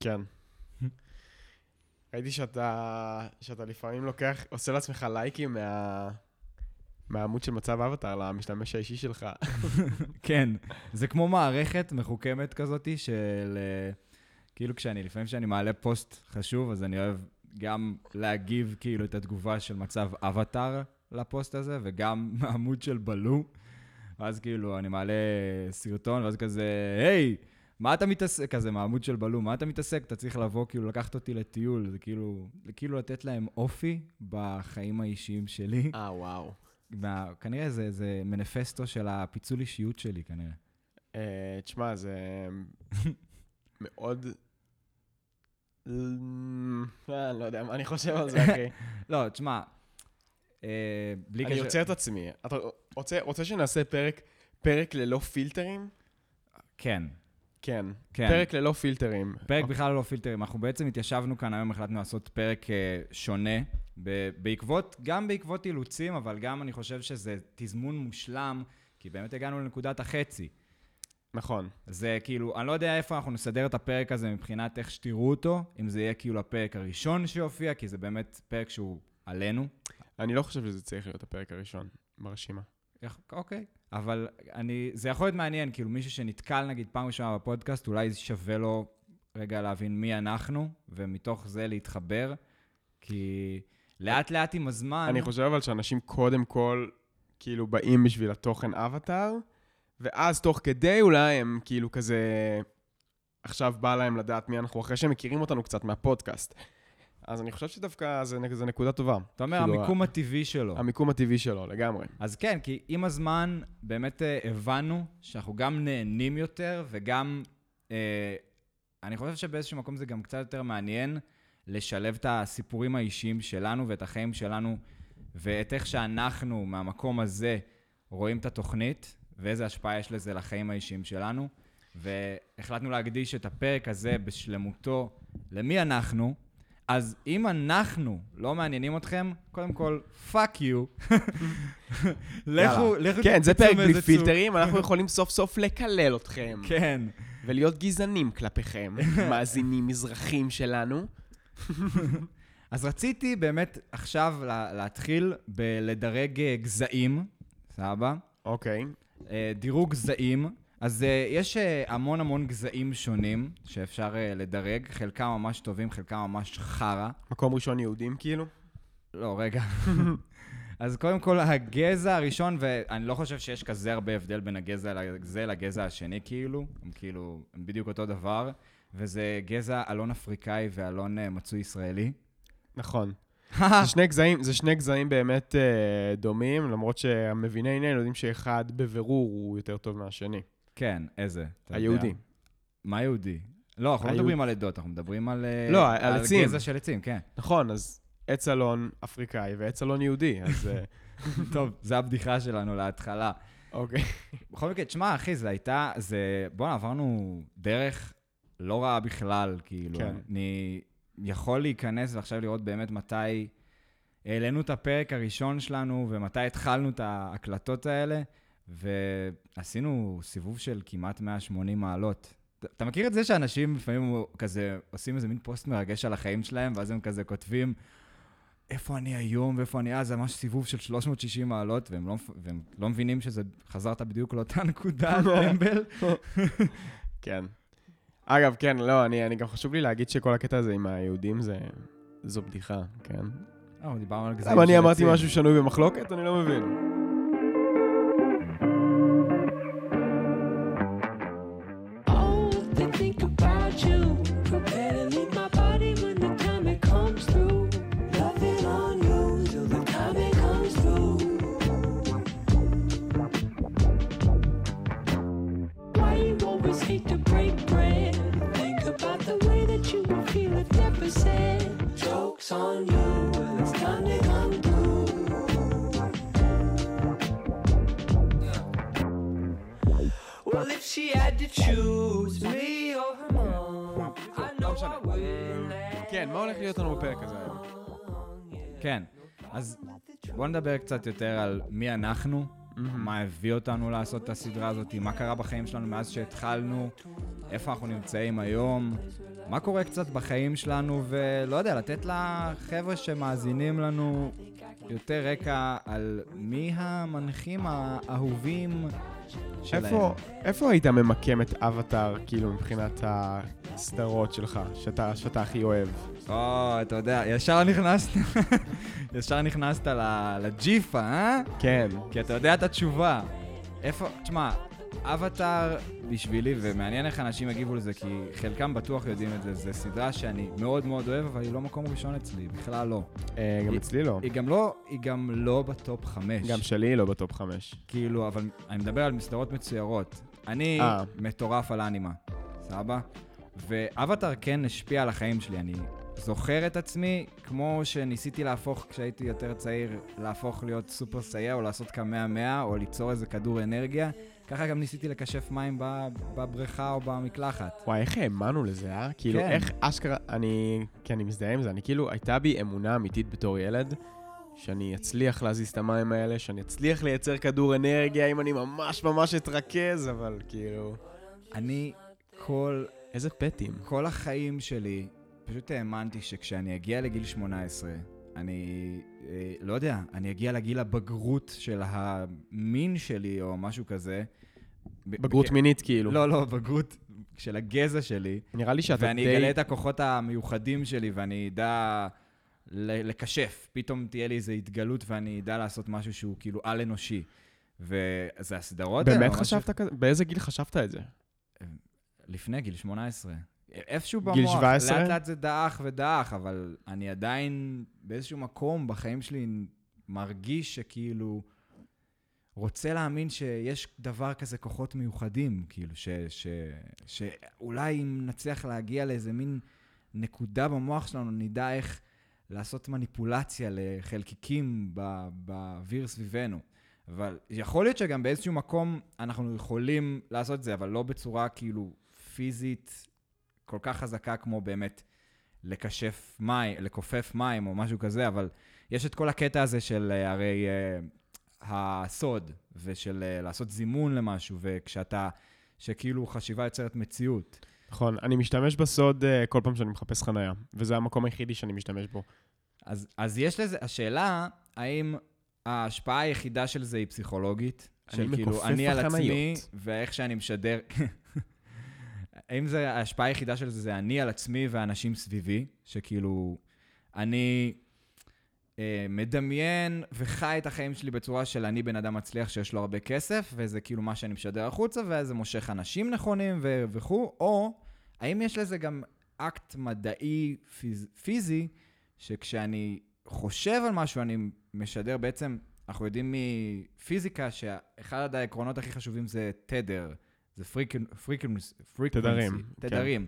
כן. ראיתי שאתה, שאתה לפעמים לוקח, עושה לעצמך לייקים מה... מהעמוד של מצב אבטר למשתמש האישי שלך. כן, זה כמו מערכת מחוכמת כזאת של... אה, כאילו כשאני, לפעמים כשאני מעלה פוסט חשוב, אז אני אוהב גם להגיב כאילו את התגובה של מצב אבטר לפוסט הזה, וגם העמוד של בלו. ואז כאילו אני מעלה סרטון, ואז כזה, היי, מה אתה מתעסק? כזה מהעמוד של בלו, מה אתה מתעסק? אתה צריך לבוא, כאילו, לקחת אותי לטיול. זה כאילו, כאילו לתת להם אופי בחיים האישיים שלי. אה, וואו. מה, כנראה זה, זה מניפסטו של הפיצול אישיות שלי, כנראה. אה, תשמע, זה מאוד... אה, אני לא יודע מה אני חושב על זה, אחי. לא, תשמע, אה, בלי אני קשר... עוצר את עצמי. אתה רוצה- רוצה שנעשה פרק פרק ללא פילטרים? כן, כן. כן. פרק ללא פילטרים. פרק בכלל לא פילטרים. אנחנו בעצם התיישבנו כאן היום, החלטנו לעשות פרק אה, שונה, ב- בעקבות, גם בעקבות אילוצים, אבל גם אני חושב שזה תזמון מושלם, כי באמת הגענו לנקודת החצי. נכון. זה כאילו, אני לא יודע איפה אנחנו נסדר את הפרק הזה מבחינת איך שתראו אותו, אם זה יהיה כאילו הפרק הראשון שיופיע, כי זה באמת פרק שהוא עלינו. אני לא חושב שזה צריך להיות הפרק הראשון ברשימה. אוקיי. אבל אני, זה יכול להיות מעניין, כאילו מישהו שנתקל נגיד פעם ראשונה בפודקאסט, אולי שווה לו רגע להבין מי אנחנו, ומתוך זה להתחבר, כי לאט לאט עם הזמן... אני חושב אבל שאנשים קודם כל, כאילו, באים בשביל התוכן אבטאר, ואז תוך כדי אולי הם כאילו כזה... עכשיו בא להם לדעת מי אנחנו, אחרי שהם מכירים אותנו קצת מהפודקאסט. אז אני חושב שדווקא זה, זה נקודה טובה. אתה אומר, כאילו, המיקום הטבעי שלו. המיקום הטבעי שלו, לגמרי. אז כן, כי עם הזמן באמת אה, הבנו שאנחנו גם נהנים יותר, וגם, אה, אני חושב שבאיזשהו מקום זה גם קצת יותר מעניין לשלב את הסיפורים האישיים שלנו ואת החיים שלנו, ואת איך שאנחנו מהמקום הזה רואים את התוכנית, ואיזה השפעה יש לזה לחיים האישיים שלנו. והחלטנו להקדיש את הפרק הזה בשלמותו למי אנחנו. אז אם אנחנו לא מעניינים אתכם, קודם כל, fuck you. לכו, לכו כן, זה פרק בלי. פילטרים, אנחנו יכולים סוף סוף לקלל אתכם. כן. ולהיות גזענים כלפיכם, מאזינים מזרחים שלנו. אז רציתי באמת עכשיו לה- להתחיל בלדרג אה, גזעים, סבבה? אוקיי. אה, דירוג גזעים. אז אה, יש אה, המון המון גזעים שונים שאפשר אה, לדרג, חלקם ממש טובים, חלקם ממש חרא. מקום ראשון יהודים, כאילו? לא, רגע. אז קודם כל, הגזע הראשון, ואני לא חושב שיש כזה הרבה הבדל בין הגזע הזה לגזע השני, כאילו. הם כאילו, הם בדיוק אותו דבר. וזה גזע אלון אפריקאי ואלון אה, מצוי ישראלי. נכון. זה שני גזעים, זה שני גזעים באמת אה, דומים, למרות שהמביני עניין יודעים שאחד בבירור הוא יותר טוב מהשני. כן, איזה? היהודי. מה יהודי? לא, אנחנו לא מדברים על עדות, אנחנו מדברים על... אה, לא, על עצים. גזע של עצים, כן. נכון, אז עץ אלון אפריקאי ועץ אלון יהודי, אז אה, טוב, זו הבדיחה שלנו להתחלה. אוקיי. בכל מקרה, תשמע, אחי, זה הייתה, זה... בואנה, עברנו דרך לא רעה בכלל, כאילו. כן. אני יכול להיכנס ועכשיו לראות באמת מתי העלינו את הפרק הראשון שלנו ומתי התחלנו את ההקלטות האלה, ועשינו סיבוב של כמעט 180 מעלות. אתה- מכיר את זה שאנשים לפעמים כזה עושים איזה מין פוסט מרגש על החיים שלהם, ואז הם כזה כותבים, איפה אני היום ואיפה אני אז, זה ממש סיבוב של 360 מעלות, והם לא, והם לא מבינים שזה, חזרת בדיוק לאותה נקודה, טמבל. כן. אגב, כן, לא, אני, אני גם חשוב לי להגיד שכל הקטע הזה עם היהודים זה... זו בדיחה, כן. אה, דיברנו על גזעים למה אני של אמרתי עצים. משהו שנוי במחלוקת? אני לא מבין. Choose me or her mom, I know I let כן, מה הולך להיות לנו בפרק הזה היום? כן, אז בואו נדבר קצת יותר על מי אנחנו. מה הביא אותנו לעשות את הסדרה הזאת, מה קרה בחיים שלנו מאז שהתחלנו, איפה אנחנו נמצאים היום, מה קורה קצת בחיים שלנו, ולא יודע, לתת לחבר'ה שמאזינים לנו יותר רקע על מי המנחים האהובים. איפה, איפה היית ממקם את אבטאר, כאילו, מבחינת הסדרות שלך, שאתה, שאתה הכי אוהב? או, אתה יודע, ישר נכנסת, ישר נכנסת ל- לג'יפה, אה? כן. כי אתה יודע את התשובה. איפה, תשמע, אבטאר בשבילי, ומעניין איך אנשים יגיבו לזה, כי חלקם בטוח יודעים את זה, זו סדרה שאני מאוד מאוד אוהב, אבל היא לא מקום ראשון אצלי, בכלל לא. אה, גם היא- אצלי לא. היא גם לא, היא גם לא ב top חמש. גם שלי לא ב top חמש. כאילו, אבל אני מדבר על מסדרות מצוירות. אני אה. מטורף על אנימה, סבבה? ואבטאר כן השפיע על החיים שלי. אני זוכר את עצמי כמו שניסיתי להפוך, כשהייתי יותר צעיר, להפוך להיות סופר סייע, או לעשות קמע מאה, או ליצור איזה כדור אנרגיה. ככה גם ניסיתי לקשף מים בבריכה או במקלחת. וואי, איך האמנו לזה, אה? כאילו, כן. איך אשכרה, אני, כן, אני מזדהה עם זה, אני כאילו, הייתה בי אמונה אמיתית בתור ילד, שאני אצליח להזיז את המים האלה, שאני אצליח לייצר כדור אנרגיה אם אני ממש ממש אתרכז, אבל כאילו... אני כל איזה פטים. כל החיים שלי, פשוט האמנתי שכשאני אגיע לגיל 18, אני אה, לא יודע, אני אגיע לגיל הבגרות של המין שלי או משהו כזה. בגרות מינית, כאילו. לא, לא, בגרות של הגזע שלי. נראה לי שאתה ואני די... אגלה את הכוחות המיוחדים שלי ואני אדע לקשף. פתאום תהיה לי איזו התגלות ואני אדע לעשות משהו שהוא כאילו על-אנושי. וזה הסדרות האלה, באמת חשבת כזה? באיזה גיל חשבת את זה? לפני גיל 18. איפשהו במוח, גיל 17? לאט לאט זה דעך ודעך, אבל אני עדיין באיזשהו מקום בחיים שלי מרגיש שכאילו רוצה להאמין שיש דבר כזה כוחות מיוחדים, כאילו, ש, ש, שאולי אם נצליח להגיע לאיזה מין נקודה במוח שלנו, נדע איך לעשות מניפולציה לחלקיקים באוויר סביבנו. אבל יכול להיות שגם באיזשהו מקום אנחנו יכולים לעשות את זה, אבל לא בצורה כאילו פיזית כל כך חזקה כמו באמת לקשף מים, לכופף מים או משהו כזה, אבל יש את כל הקטע הזה של אה, הרי אה, הסוד, ושל אה, לעשות זימון למשהו, וכשאתה, שכאילו חשיבה יוצרת מציאות. נכון, אני משתמש בסוד אה, כל פעם שאני מחפש חנייה, וזה המקום היחידי שאני משתמש בו. אז, אז יש לזה, השאלה, האם ההשפעה היחידה של זה היא פסיכולוגית? אני של כאילו, אני על עצמי. ואיך שאני משדר... האם זה, ההשפעה היחידה של זה, זה אני על עצמי והאנשים סביבי, שכאילו, אני אה, מדמיין וחי את החיים שלי בצורה של אני בן אדם מצליח שיש לו הרבה כסף, וזה כאילו מה שאני משדר החוצה, וזה מושך אנשים נכונים ו- וכו', או האם יש לזה גם אקט מדעי פיז, פיזי, שכשאני חושב על משהו, אני משדר בעצם, אנחנו יודעים מפיזיקה שאחד העקרונות הכי חשובים זה תדר, זה פריקנס, תדרים, כן. תדרים.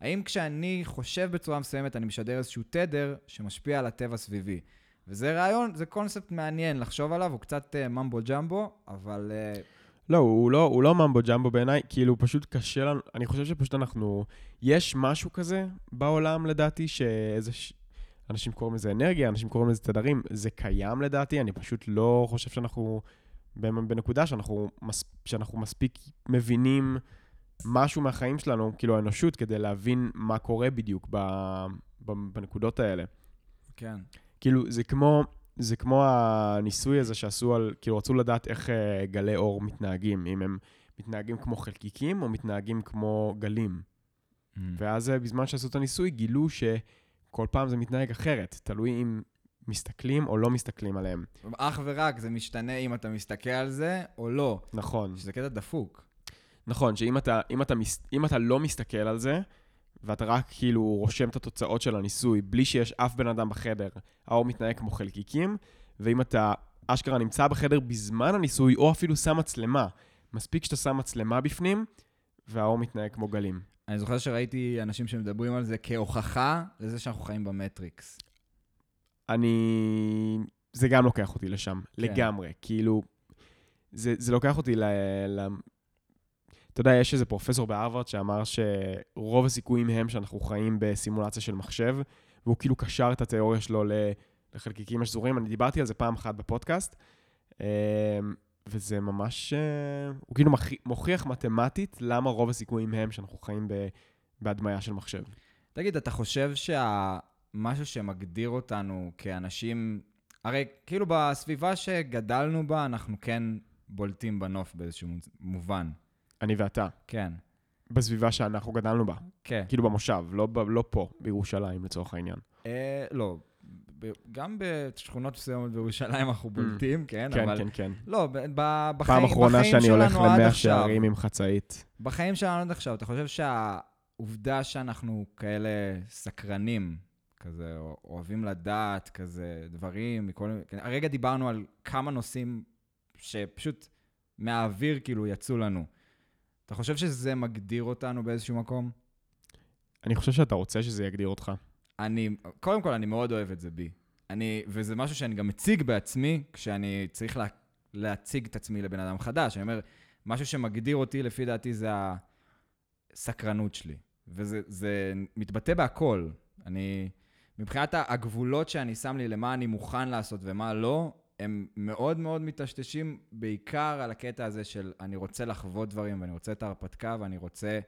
האם כשאני חושב בצורה מסוימת, אני משדר איזשהו תדר שמשפיע על הטבע סביבי? וזה רעיון, זה קונספט מעניין לחשוב עליו, הוא קצת uh, ממבו ג'מבו, אבל uh, לא, הוא לא, הוא לא ממבו ג'מבו בעיניי, כאילו פשוט קשה לנו, אני חושב שפשוט אנחנו, יש משהו כזה בעולם לדעתי, שאיזה, ש... אנשים קוראים לזה אנרגיה, אנשים קוראים לזה תדרים, זה קיים לדעתי, אני פשוט לא חושב שאנחנו בנקודה שאנחנו, מס... שאנחנו מספיק מבינים משהו מהחיים שלנו, כאילו האנושות, כדי להבין מה קורה בדיוק ב... ב... בנקודות האלה. כן. כאילו, זה כמו, זה כמו הניסוי הזה שעשו על, כאילו, רצו לדעת איך אה, גלי אור מתנהגים, אם הם מתנהגים כמו חלקיקים או מתנהגים כמו גלים. Mm. ואז אה, בזמן שעשו את הניסוי, גילו שכל פעם זה מתנהג אחרת, תלוי אם מסתכלים או לא מסתכלים עליהם. אך ורק, זה משתנה אם אתה מסתכל על זה או לא, נכון. שזה קטע דפוק. נכון, שאם אתה, אם אתה, אם אתה לא מסתכל על זה, ואתה רק כאילו רושם את התוצאות של הניסוי, בלי שיש אף בן אדם בחדר, האור מתנהג כמו חלקיקים, ואם אתה אשכרה נמצא בחדר בזמן הניסוי, או אפילו שם מצלמה, מספיק שאתה שם מצלמה בפנים, והאור מתנהג כמו גלים. אני זוכר שראיתי אנשים שמדברים על זה כהוכחה לזה שאנחנו חיים במטריקס. אני... זה גם לוקח אותי לשם, כן. לגמרי. כאילו, זה, זה לוקח אותי ל... ל... אתה יודע, יש איזה פרופסור בהרווארד שאמר שרוב הסיכויים הם שאנחנו חיים בסימולציה של מחשב, והוא כאילו קשר את התיאוריה שלו. לחלקיקים השזורים. אני דיברתי על זה פעם אחת בפודקאסט, אמ, וזה ממש, אה, הוא כאילו מוכיח מתמטית למה רוב הסיכויים הם שאנחנו חיים בהדמיה של מחשב. תגיד, אתה חושב שהמשהו שמגדיר אותנו כאנשים... הרי כאילו בסביבה שגדלנו בה, אנחנו כן בולטים בנוף באיזשהו מובן. אני ואתה, כן, בסביבה שאנחנו גדלנו בה, כן. כאילו במושב, לא, לא פה, בירושלים לצורך העניין. אה, לא, גם בשכונות מסוימות בירושלים אנחנו בולטים, כן, כן, אבל... כן, כן. לא, ב- ב- בחיים, פעם אחרונה בחיים שאני הולך שלנו עד למאה עכשיו, שערים עם חצאית. בחיים שלנו עד עכשיו, אתה חושב שהעובדה שאנחנו כאלה סקרנים, כזה, או- אוהבים לדעת, כזה, דברים, מכל... כן, הרגע דיברנו על כמה נושאים שפשוט מהאוויר כאילו יצאו לנו. אתה חושב שזה מגדיר אותנו באיזשהו מקום? אני חושב שאתה רוצה שזה יגדיר אותך. אני, קודם כל, אני מאוד אוהב את זה בי. אני, וזה משהו שאני גם מציג בעצמי, כשאני צריך לה, להציג את עצמי לבן אדם חדש. אני אומר, משהו שמגדיר אותי, לפי דעתי, זה הסקרנות שלי. וזה זה מתבטא בהכל. אני, מבחינת הגבולות שאני שם לי למה אני מוכן לעשות ומה לא, הם מאוד מאוד מטשטשים בעיקר על הקטע הזה של אני רוצה לחוות דברים, ואני רוצה את ההרפתקה, ואני רוצה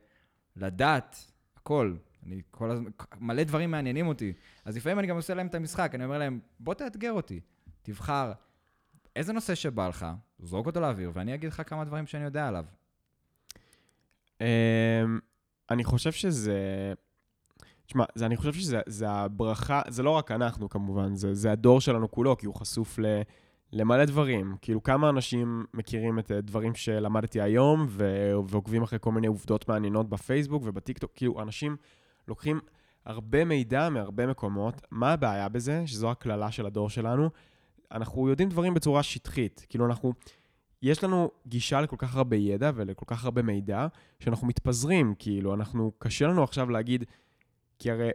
לדעת הכל. אני כל הזמן, מלא דברים מעניינים אותי. אז לפעמים אני גם עושה להם את המשחק, אני אומר להם, בוא תאתגר אותי. תבחר איזה נושא שבא לך, זרוק אותו לאוויר, ואני אגיד לך כמה דברים שאני יודע עליו. אמ, אני חושב שזה... תשמע, אני חושב שזה זה הברכה, זה לא רק אנחנו כמובן, זה, זה הדור שלנו כולו, כי הוא חשוף ל, למלא דברים. כאילו, כמה אנשים מכירים את הדברים שלמדתי היום, ו, ועוקבים אחרי כל מיני עובדות מעניינות בפייסבוק ובטיקטוק, כאילו, אנשים לוקחים הרבה מידע מהרבה מקומות. מה הבעיה בזה? שזו הקללה של הדור שלנו. אנחנו יודעים דברים בצורה שטחית. כאילו, אנחנו... יש לנו גישה לכל כך הרבה ידע ולכל כך הרבה מידע, שאנחנו מתפזרים, כאילו, אנחנו, קשה לנו עכשיו להגיד, כי הרי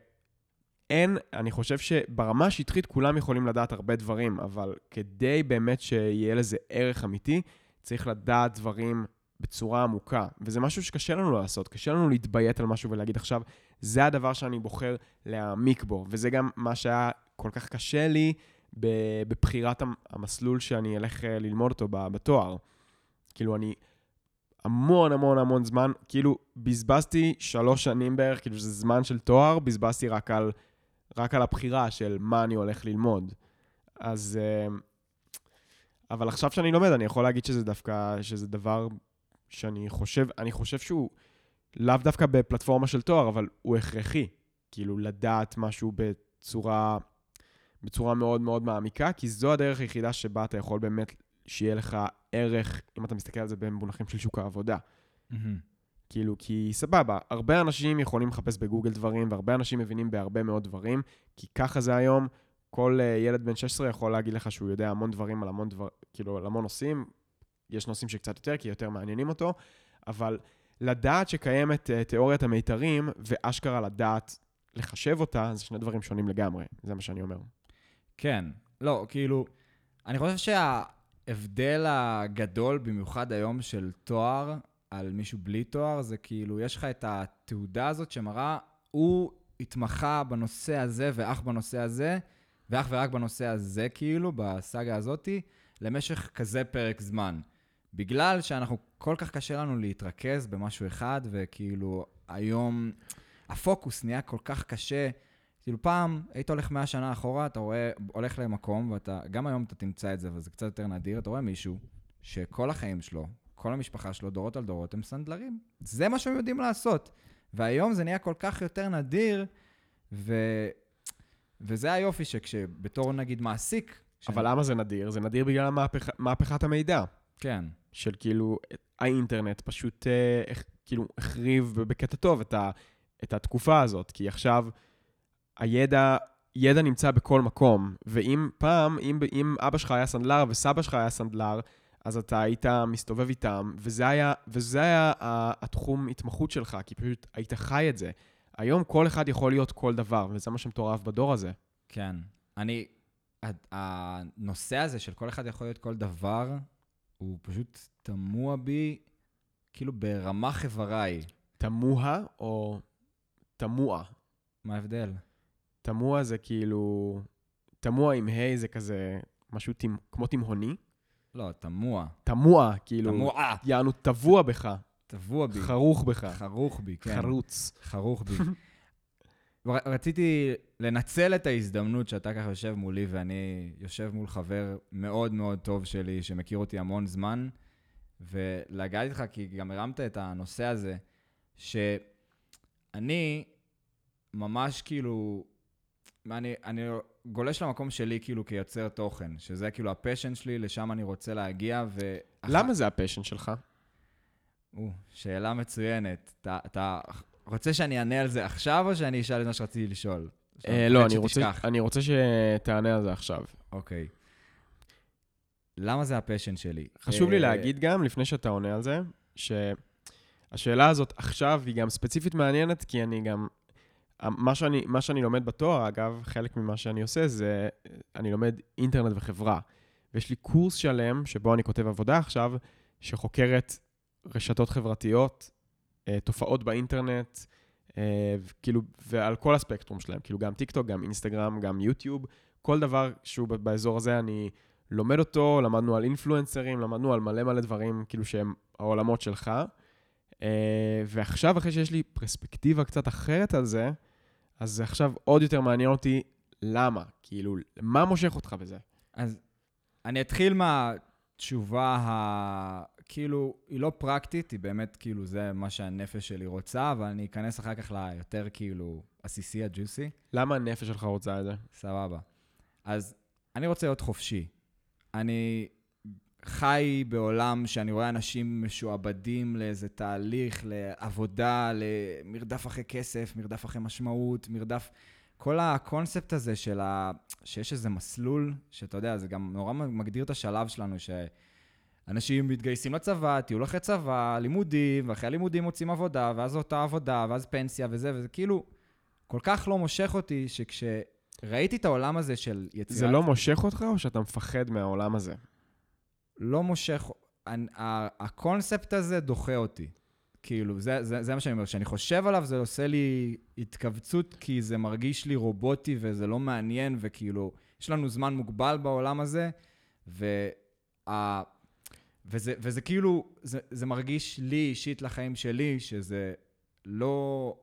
אין, אני חושב שברמה השטחית כולם יכולים לדעת הרבה דברים, אבל כדי באמת שיהיה לזה ערך אמיתי, צריך לדעת דברים בצורה עמוקה, וזה משהו שקשה לנו לעשות, קשה לנו להתביית על משהו ולהגיד עכשיו, זה הדבר שאני בוחר להעמיק בו, וזה גם מה שהיה כל כך קשה לי בבחירת המ- המסלול שאני אלך אה, ללמוד אותו בתואר. כאילו, אני המון המון המון זמן, כאילו, בזבזתי שלוש שנים בערך, כאילו, שזה זמן של תואר, בזבזתי רק על, רק על הבחירה של מה אני הולך ללמוד. אז... אה, אבל עכשיו שאני לומד, אני יכול להגיד שזה דווקא, שזה דבר שאני חושב, אני חושב שהוא לאו דווקא בפלטפורמה של תואר, אבל הוא הכרחי. כאילו, לדעת משהו בצורה, בצורה מאוד מאוד מעמיקה, כי זו הדרך היחידה שבה אתה יכול באמת שיהיה לך ערך, אם אתה מסתכל על זה במונחים של שוק העבודה. כאילו, כי סבבה, הרבה אנשים יכולים לחפש בגוגל דברים, והרבה אנשים מבינים בהרבה מאוד דברים, כי ככה זה היום. כל uh, ילד בן 16 יכול להגיד לך שהוא יודע המון דברים על המון דבר, כאילו, על המון נושאים. יש נושאים שקצת יותר, כי יותר מעניינים אותו, אבל לדעת שקיימת uh, תיאוריית המיתרים, ואשכרה לדעת לחשב אותה, זה שני דברים שונים לגמרי, זה מה שאני אומר. כן. לא, כאילו, אני חושב שההבדל הגדול, במיוחד היום, של תואר על מישהו בלי תואר, זה כאילו, יש לך את התעודה הזאת שמראה, הוא התמחה בנושא הזה ואך בנושא הזה, ואך ורק בנושא הזה, כאילו, בסאגה הזאתי, למשך כזה פרק זמן. בגלל שאנחנו, כל כך קשה לנו להתרכז במשהו אחד, וכאילו, היום הפוקוס נהיה כל כך קשה. כאילו פעם, היית הולך 100 שנה אחורה, אתה רואה, הולך למקום, ואתה, גם היום אתה תמצא את זה, אבל זה קצת יותר נדיר, אתה רואה מישהו שכל החיים שלו, כל המשפחה שלו, דורות על דורות, הם סנדלרים. זה מה שהם יודעים לעשות. והיום זה נהיה כל כך יותר נדיר, ו... וזה היופי שכשבתור נגיד מעסיק... אבל למה זה נדיר? זה נדיר בגלל המהפכ... מהפכת המידע. כן, של כאילו, האינטרנט פשוט אה, כאילו החריב בקטע טוב את, ה, את התקופה הזאת, כי עכשיו הידע, ידע נמצא בכל מקום, ואם פעם, אם, אם אבא שלך היה סנדלר וסבא שלך היה סנדלר, אז אתה היית מסתובב איתם, וזה היה, וזה היה התחום התמחות שלך, כי פשוט היית חי את זה. היום כל אחד יכול להיות כל דבר, וזה מה שמטורף בדור הזה. כן. אני... הנושא הזה של כל אחד יכול להיות כל דבר, הוא פשוט תמוה בי, כאילו ברמה חבריי. תמוה או תמוה? מה ההבדל? תמוה זה כאילו... תמוה עם ה' זה כזה משהו תימ... כמו תימהוני. לא, תמוה. תמוה, כאילו, תמוה. יענו טבוע בך, טבוע בי. חרוך בך, חרוך בי, כן. חרוץ. חרוך בי. רציתי לנצל את ההזדמנות שאתה ככה יושב מולי, ואני יושב מול חבר מאוד מאוד טוב שלי, שמכיר אותי המון זמן, ולגעת איתך, כי גם הרמת את הנושא הזה, שאני ממש כאילו, אני, אני גולש למקום שלי כאילו כיוצר תוכן, שזה כאילו ה passion שלי, לשם אני רוצה להגיע, ו... למה זה ה passion שלך? או, שאלה מצוינת. אתה, אתה רוצה שאני אענה על זה עכשיו, או שאני אשאל את מה שרציתי לשאול? אה, לא, אני רוצה-. אני רוצה שתענה על זה עכשיו. אוקיי. למה זה ה passion שלי? חשוב לי אה, להגיד גם, לפני שאתה עונה על זה, שהשאלה הזאת עכשיו היא גם ספציפית מעניינת, כי אני גם... מה שאני, מה שאני לומד בתואר, אגב, חלק ממה שאני עושה זה, אני לומד אינטרנט וחברה. ויש לי קורס שלם, שבו אני כותב עבודה עכשיו, שחוקרת רשתות חברתיות, אה, תופעות באינטרנט, אה, כאילו, ועל כל הספקטרום שלהם, כאילו גם טיקטוק, גם אינסטגרם, גם יוטיוב, כל דבר שהוא באזור הזה, אני לומד אותו, למדנו על אינפלואנסרים, למדנו על מלא מלא דברים, כאילו שהם העולמות שלך. אה, ועכשיו, אחרי שיש לי פרספקטיבה קצת אחרת על זה, אז זה עכשיו עוד יותר מעניין אותי למה, כאילו, מה מושך אותך בזה? אז אני אתחיל מהתשובה ה... כאילו, היא לא פרקטית, היא באמת כאילו זה מה שהנפש שלי רוצה, אבל אני אכנס אחר כך ליותר כאילו עסיסי, הג'וסי. למה הנפש שלך רוצה את זה? סבבה. אז אני רוצה להיות חופשי. אני חי בעולם שאני רואה אנשים משועבדים לאיזה תהליך, לעבודה, למרדף אחרי כסף, מרדף אחרי משמעות, מרדף... כל הקונספט הזה של ה... שיש איזה מסלול, שאתה יודע, זה גם נורא מגדיר את השלב שלנו, שאנשים מתגייסים לצבא, טיול אחרי צבא, לימודים, ואחרי הלימודים מוצאים עבודה, ואז אותה עבודה, ואז פנסיה וזה, וזה כאילו כל כך לא מושך אותי, שכשראיתי את העולם הזה של יצירת... זה לא מושך אותך או שאתה מפחד מהעולם הזה? לא מושך, אני, הקונספט הזה דוחה אותי. כאילו, זה, זה, זה מה שאני אומר, כשאני חושב עליו זה עושה לי התכווצות, כי זה מרגיש לי רובוטי וזה לא מעניין, וכאילו, יש לנו זמן מוגבל בעולם הזה, וה, וזה, וזה כאילו, זה, זה מרגיש לי אישית לחיים שלי, שזה לא,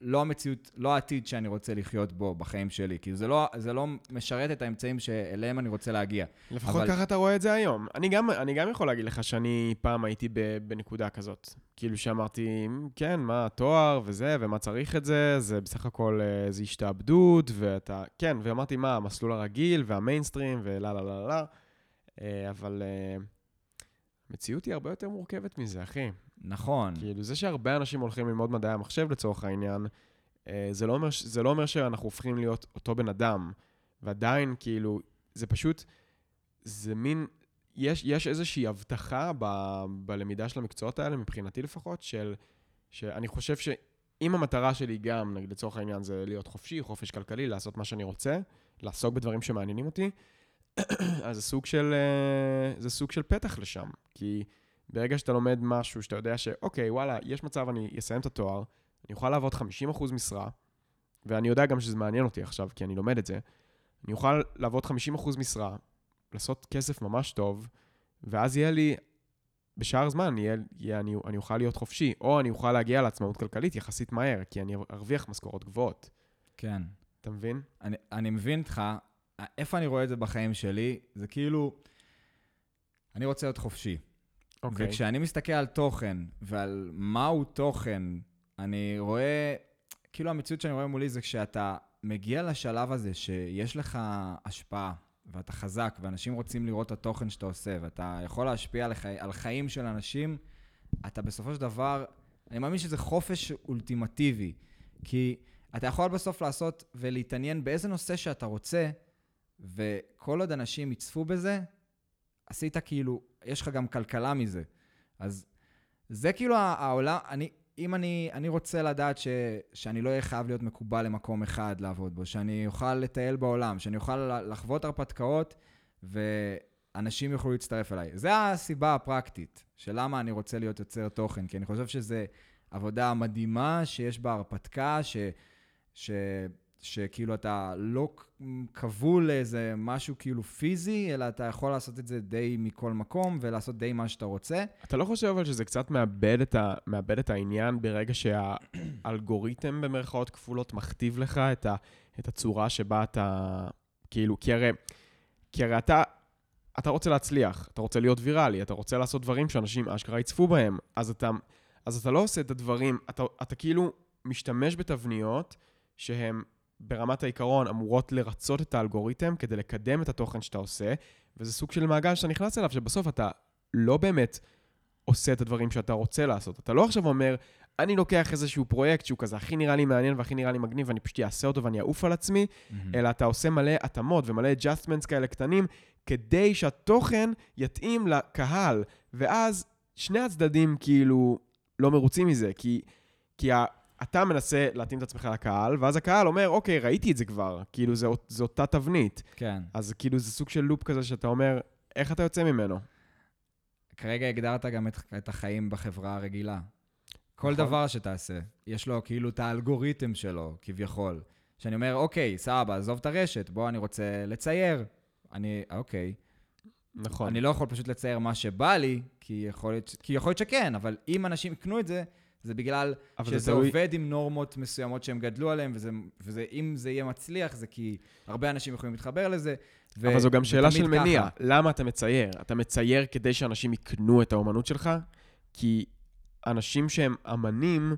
לא המציאות, לא העתיד שאני רוצה לחיות בו בחיים שלי. כאילו, זה לא, זה לא משרת את האמצעים שאליהם אני רוצה להגיע. לפחות אבל- ככה אתה רואה את זה היום. אני גם, אני גם יכול להגיד לך שאני פעם הייתי בנקודה כזאת. כאילו שאמרתי, כן, מה התואר וזה, ומה צריך את זה, זה בסך הכל אה, איזו השתעבדות, ואתה... כן, ואמרתי, מה, המסלול הרגיל והמיינסטרים ולא, לא, לא, לא. אה, אבל אה, המציאות היא הרבה יותר מורכבת מזה, אחי. נכון. כאילו, זה שהרבה אנשים הולכים ללמוד מדעי המחשב לצורך העניין, אה, זה לא אומר, זה לא אומר שאנחנו הופכים להיות אותו בן אדם. ועדיין, כאילו, זה פשוט, זה מין, יש, יש איזושהי הבטחה ב, בלמידה של המקצועות האלה, מבחינתי לפחות, של, שאני חושב שאם המטרה שלי גם, נגיד לצורך העניין, זה להיות חופשי, חופש כלכלי, לעשות מה שאני רוצה, לעסוק בדברים שמעניינים אותי, אז זה סוג של, אה, זה סוג של פתח לשם. כי ברגע שאתה לומד משהו, שאתה יודע שאוקיי, וואלה, יש מצב, אני אסיים את התואר, אני אוכל לעבוד 50% משרה, ואני יודע גם שזה מעניין אותי עכשיו, כי אני לומד את זה, אני אוכל לעבוד 50% משרה, לעשות כסף ממש טוב, ואז יהיה לי, בשאר הזמן, יהיה, יהיה, אני, אני אוכל להיות חופשי, או אני אוכל להגיע לעצמאות כלכלית יחסית מהר, כי אני ארוויח משכורות גבוהות. כן. אתה מבין? אני, אני מבין אותך, איפה אני רואה את זה בחיים שלי? זה כאילו, אני רוצה להיות חופשי. אוקיי. וכשאני מסתכל על תוכן ועל מהו תוכן, אני רואה, כאילו המציאות שאני רואה מולי זה כשאתה מגיע לשלב הזה שיש לך השפעה, ואתה חזק, ואנשים רוצים לראות את התוכן שאתה עושה, ואתה יכול להשפיע על, חי... על חיים של אנשים, אתה בסופו של דבר, אני מאמין שזה חופש אולטימטיבי, כי אתה יכול בסוף לעשות ולהתעניין באיזה נושא שאתה רוצה, וכל עוד אנשים יצפו בזה, עשית כאילו, יש לך גם כלכלה מזה. אז זה כאילו העולם, אני, אם אני, אני רוצה לדעת ש, שאני לא אהיה חייב להיות מקובל למקום אחד לעבוד בו, שאני אוכל לטייל בעולם, שאני אוכל לחוות הרפתקאות, ואנשים יוכלו להצטרף אליי. זה הסיבה הפרקטית של למה אני רוצה להיות יוצר תוכן, כי אני חושב שזה עבודה מדהימה שיש בה הרפתקה, ש, ש, שכאילו אתה לא כבול לאיזה משהו כאילו פיזי, אלא אתה יכול לעשות את זה די מכל מקום ולעשות די מה שאתה רוצה. אתה לא חושב אבל שזה קצת מאבד את, ה, מאבד את העניין ברגע שהאלגוריתם במרכאות כפולות מכתיב לך את, ה, את הצורה שבה אתה, כאילו, כי הרי, כי הרי אתה, אתה רוצה להצליח, אתה רוצה להיות ויראלי, אתה רוצה לעשות דברים שאנשים אשכרה יצפו בהם, אז אתה, אז אתה לא עושה את הדברים, אתה, אתה כאילו משתמש בתבניות שהן ברמת העיקרון אמורות לרצות את האלגוריתם כדי לקדם את התוכן שאתה עושה, וזה סוג של מעגל שאתה נכנס אליו, שבסוף אתה לא באמת עושה את הדברים שאתה רוצה לעשות. אתה לא עכשיו אומר, אני לוקח איזשהו פרויקט שהוא כזה הכי נראה לי מעניין והכי נראה לי מגניב, ואני פשוט אעשה אותו ואני אעוף על עצמי, אלא אתה עושה מלא התאמות ומלא adjustments כאלה קטנים, כדי שהתוכן יתאים לקהל, ואז שני הצדדים כאילו לא מרוצים מזה, כי, כי אתה מנסה להתאים את עצמך לקהל, ואז הקהל אומר, אוקיי, ראיתי את זה כבר, כאילו זה אותה תבנית. כן. אז כאילו זה סוג של לופ כזה שאתה אומר, איך אתה יוצא ממנו? כרגע הגדרת גם את, את החיים בחברה הרגילה. כל נכון. דבר שתעשה, יש לו כאילו את האלגוריתם שלו, כביכול. שאני אומר, אוקיי, סבבה, עזוב את הרשת, בוא, אני רוצה לצייר. אני, אוקיי. נכון. אני לא יכול פשוט לצייר מה שבא לי, כי יכול להיות, כי יכול להיות שכן, אבל אם אנשים יקנו את זה, זה בגלל שזה זה עובד עם נורמות מסוימות שהם גדלו עליהן, וזה, וזה, אם זה יהיה מצליח, זה כי הרבה אנשים יכולים להתחבר לזה. ו- אבל זו גם שאלה של מניע. ככה. למה אתה מצייר? אתה מצייר כדי שאנשים יקנו את האומנות שלך? כי אנשים שהם אמנים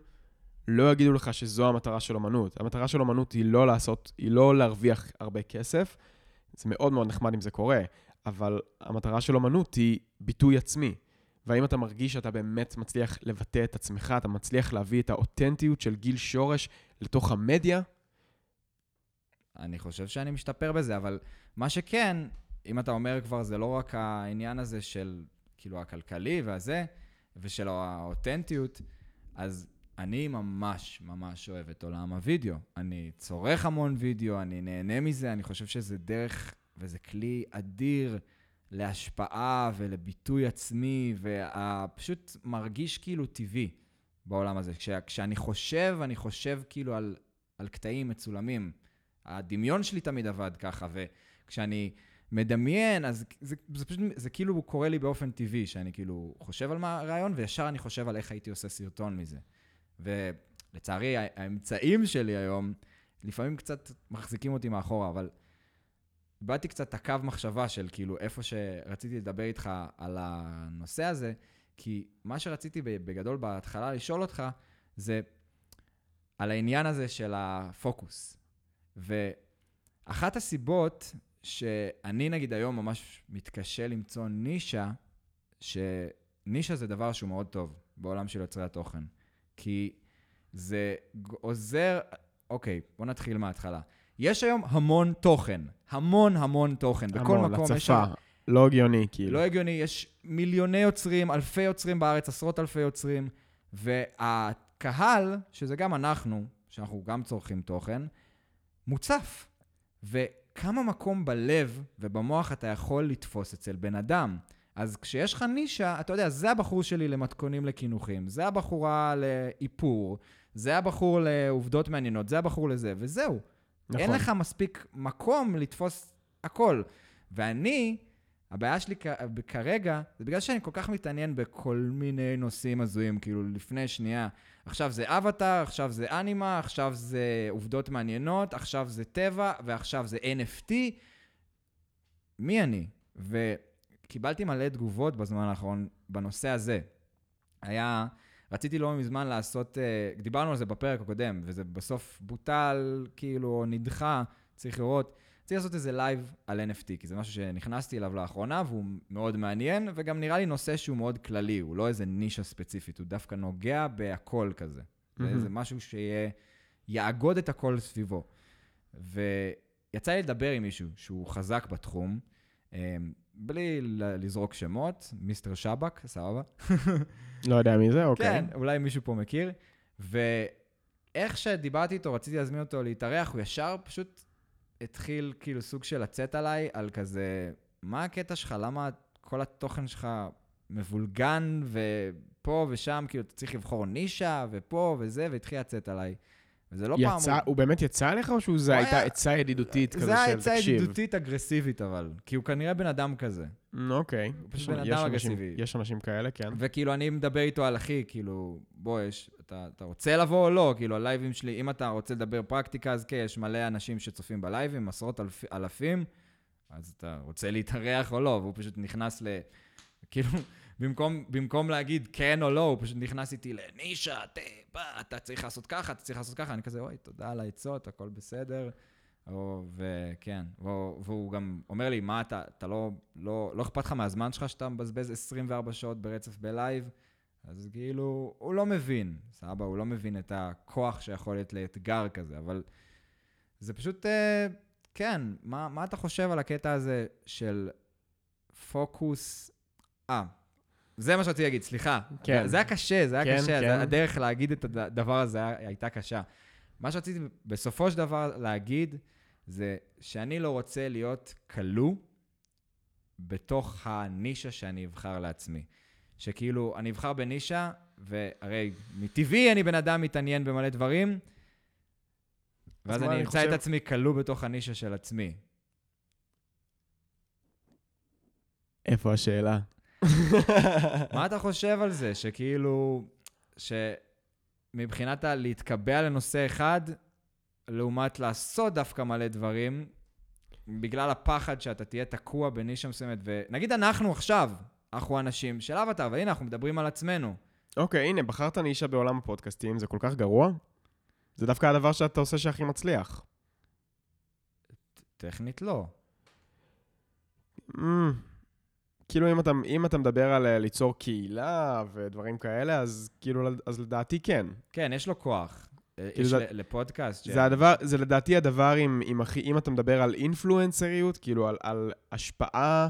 לא יגידו לך שזו המטרה של אומנות. המטרה של אומנות היא לא לעשות, היא לא להרוויח הרבה כסף. זה מאוד מאוד נחמד אם זה קורה, אבל המטרה של אומנות היא ביטוי עצמי. והאם אתה מרגיש שאתה באמת מצליח לבטא את עצמך, אתה מצליח להביא את האותנטיות של גיל שורש לתוך המדיה? אני חושב שאני משתפר בזה, אבל מה שכן, אם אתה אומר כבר, זה לא רק העניין הזה של, כאילו, הכלכלי והזה, ושל האותנטיות, אז אני ממש ממש אוהב את עולם הוידאו. אני צורך המון וידאו, אני נהנה מזה, אני חושב שזה דרך, וזה כלי אדיר להשפעה ולביטוי עצמי, ופשוט מרגיש כאילו טבעי בעולם הזה. כש, כשאני חושב, אני חושב כאילו על, על קטעים מצולמים. הדמיון שלי תמיד עבד ככה, וכשאני מדמיין, אז זה, זה פשוט, זה כאילו קורה לי באופן טבעי, שאני כאילו חושב על מה הרעיון, וישר אני חושב על איך הייתי עושה סרטון מזה. ולצערי, האמצעים שלי היום, לפעמים קצת מחזיקים אותי מאחורה, אבל איבדתי קצת את הקו מחשבה של כאילו איפה שרציתי לדבר איתך על הנושא הזה, כי מה שרציתי בגדול בהתחלה לשאול אותך, זה על העניין הזה של הפוקוס. ואחת הסיבות שאני נגיד היום ממש מתקשה למצוא נישה, שנישה זה דבר שהוא מאוד טוב בעולם של יוצרי התוכן. כי זה עוזר, אוקיי, בוא נתחיל מההתחלה. יש היום המון תוכן, המון המון תוכן. בכל המון, מקום יש הצפה. לא הגיוני, כאילו. לא הגיוני, יש מיליוני יוצרים, אלפי יוצרים בארץ, עשרות אלפי יוצרים, והקהל, שזה גם אנחנו, שאנחנו גם צורכים תוכן, מוצף. וכמה מקום בלב ובמוח אתה יכול לתפוס אצל בן אדם. אז כשיש לך נישה, אתה יודע, זה הבחור שלי למתכונים לקינוחים, זה הבחורה לאיפור, זה הבחור לעובדות מעניינות, זה הבחור לזה, וזהו. נכון. אין לך מספיק מקום לתפוס הכל. ואני, הבעיה שלי כרגע, זה בגלל שאני כל כך מתעניין בכל מיני נושאים הזויים, כאילו לפני שנייה, עכשיו זה אבטאר, עכשיו זה אנימה, עכשיו זה עובדות מעניינות, עכשיו זה טבע, ועכשיו זה NFT. מי אני? וקיבלתי מלא תגובות בזמן האחרון בנושא הזה. היה, רציתי לא מזמן לעשות, אה, דיברנו על זה בפרק הקודם, וזה בסוף בוטל, כאילו, נדחה, צריך לראות. רציתי לעשות איזה לייב על NFT, כי זה משהו שנכנסתי אליו לאחרונה, והוא מאוד מעניין, וגם נראה לי נושא שהוא מאוד כללי, הוא לא איזה נישה ספציפית, הוא דווקא נוגע בהכל כזה. זה מהמם. איזה משהו שיאגוד את הכל סביבו. ויצא לי לדבר עם מישהו שהוא חזק בתחום, אה, בלי לזרוק שמות, מיסטר שבק, סבבה. לא יודע מי זה, אוקיי. כן, אולי מישהו פה מכיר. ואיך שדיברתי איתו, רציתי להזמין אותו להתארח, הוא ישר פשוט התחיל כאילו סוג של לצאת עליי, על כזה, מה הקטע שלך? למה כל התוכן שלך מבולגן, ופה ושם, כאילו, אתה צריך לבחור נישה, ופה וזה, והתחיל לצאת עליי. וזה לא יצא, פעם... הוא באמת יצא אליך, או שזו הייתה היה- עצה ידידותית כזה זה היה של עצה תקשיב? ידידותית אגרסיבית, אבל. כי הוא כנראה בן אדם כזה. נו, אוקיי. הוא פשוט בן אדם אגרסיבי. יש אנשים כאלה, כן. וכאילו, אני מדבר איתו על אחי, כאילו, בוא, יש, אתה, אתה רוצה לבוא או לא? כאילו, הלייבים שלי, אם אתה רוצה לדבר פרקטיקה, אז כן, יש מלא אנשים שצופים בלייבים, עשרות אלפ, אלפים, אז אתה רוצה להתארח או לא, והוא פשוט נכנס ל... כאילו, במקום, במקום להגיד כן או לא, הוא פשוט נכנס איתי לנישה, תה, אתה צריך לעשות ככה, אתה צריך לעשות ככה, אני כזה, אוי, תודה על העצות, הכל בסדר. או, וכן, והוא, והוא גם אומר לי, מה אתה, אתה לא, לא, לא אכפת לך מהזמן שלך שאתה מבזבז 24 שעות ברצף בלייב? אז כאילו, הוא לא מבין, סבא, הוא לא מבין את הכוח שיכול להיות לאתגר כזה, אבל זה פשוט, אה, כן, מה, מה אתה חושב על הקטע הזה של פוקוס... אה, זה מה שרציתי להגיד, סליחה. כן. זה, היה קשה, זה היה כן, קשה, כן. זה, הדרך להגיד את הדבר הזה הייתה קשה. מה שרציתי בסופו של דבר להגיד, זה שאני לא רוצה להיות כלוא בתוך הנישה שאני אבחר לעצמי. שכאילו, אני אבחר בנישה, והרי מטבעי אני בן אדם מתעניין במלא דברים, ואז אני אמצא חושב- את עצמי כלוא בתוך הנישה של עצמי. איפה השאלה? מה אתה חושב על זה? שכאילו, שמבחינת להתקבע לנושא אחד, לעומת לעשות דווקא מלא דברים, בגלל הפחד שאתה תהיה תקוע בנישה מסוימת, ונגיד אנחנו עכשיו, אנחנו אנשים של אבטר, והנה, אנחנו מדברים על עצמנו. אוקיי, הנה, בחרת נישה בעולם הפודקאסטים, זה כל כך גרוע? זה דווקא הדבר שאתה עושה שהכי מצליח. טכנית לא. כאילו, אם אתה, אם אתה מדבר על אה, ליצור קהילה ודברים כאלה, אז כאילו, אז לדעתי כן. כן, יש לו כוח. כאילו יש זה- לפודקאסט. זה הדבר, זה לדעתי הדבר עם, עם הכי, אם אתה מדבר על אינפלואנסריות, כאילו על, על השפעה,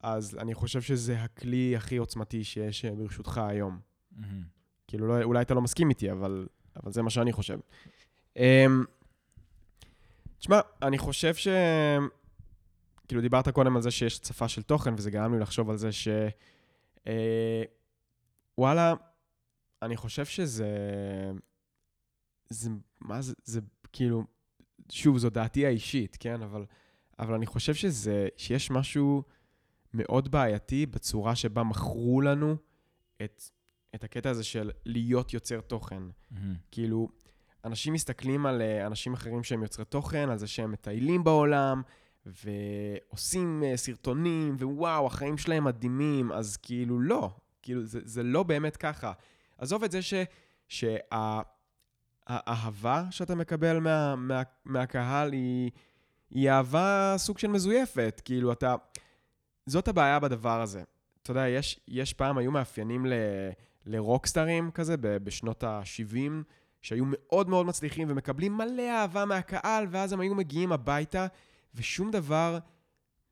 אז אני חושב שזה הכלי הכי עוצמתי שיש אה, ברשותך היום. מהמם. כאילו, לא, אולי אתה לא מסכים איתי, אבל, אבל זה מה שאני חושב. Um, תשמע, אני חושב ש... כאילו, דיברת קודם על זה שיש הצפה של תוכן, וזה גרם לי לחשוב על זה ש... אה, וואלה, אני חושב שזה... זה... מה זה? זה כאילו... שוב, זו דעתי האישית, כן? אבל, אבל אני חושב שזה... שיש משהו מאוד בעייתי בצורה שבה מכרו לנו את את הקטע הזה של להיות יוצר תוכן. מהמם. כאילו, אנשים מסתכלים על אה, אנשים אחרים שהם יוצרי תוכן, על זה שהם מטיילים בעולם, ועושים אה, סרטונים, ווואו, החיים שלהם מדהימים, אז כאילו לא, כאילו זה, זה לא באמת ככה. עזוב את זה ש, שהאהבה שאתה מקבל מה, מה, מהקהל היא, היא אהבה סוג של מזויפת, כאילו אתה... זאת הבעיה בדבר הזה. אתה יודע, יש, יש פעם, היו מאפיינים ל... לרוקסטרים כזה בשנות ה-70, שהיו מאוד מאוד מצליחים ומקבלים מלא אהבה מהקהל, ואז הם היו מגיעים הביתה, ושום דבר,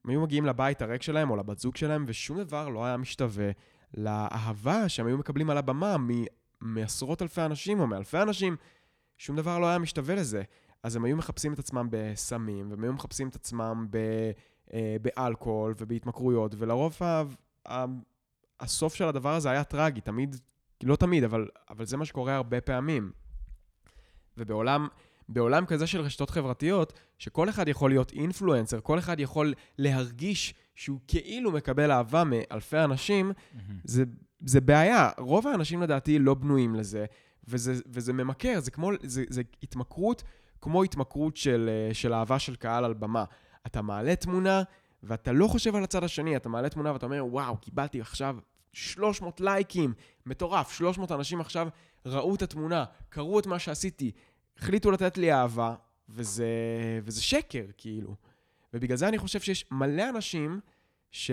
הם היו מגיעים לבית הריק שלהם או לבת זוג שלהם, ושום דבר לא היה משתווה לאהבה שהם היו מקבלים על הבמה מ- מעשרות אלפי אנשים או מאלפי אנשים, שום דבר לא היה משתווה לזה. אז הם היו מחפשים את עצמם בסמים, והם היו מחפשים את עצמם ב, אה, באלכוהול ובהתמכרויות, ולרוב ה, ה, הסוף של הדבר הזה היה טרגי, תמיד, לא תמיד, אבל, אבל זה מה שקורה הרבה פעמים. ובעולם בעולם כזה של רשתות חברתיות, שכל אחד יכול להיות אינפלואנסר, כל אחד יכול להרגיש שהוא כאילו מקבל אהבה מאלפי אנשים, מהמם. זה, זה בעיה. רוב האנשים לדעתי לא בנויים לזה, וזה, וזה ממכר, זה כמו, זה, זה התמכרות כמו התמכרות של, אה, של אהבה של קהל על במה. אתה מעלה תמונה, ואתה לא חושב על הצד השני, אתה מעלה תמונה ואתה אומר, וואו, קיבלתי עכשיו 300 לייקים, מטורף, 300 אנשים עכשיו ראו את התמונה, קראו את מה שעשיתי, החליטו לתת לי אהבה, וזה, וזה שקר, כאילו. ובגלל זה אני חושב שיש מלא אנשים ש...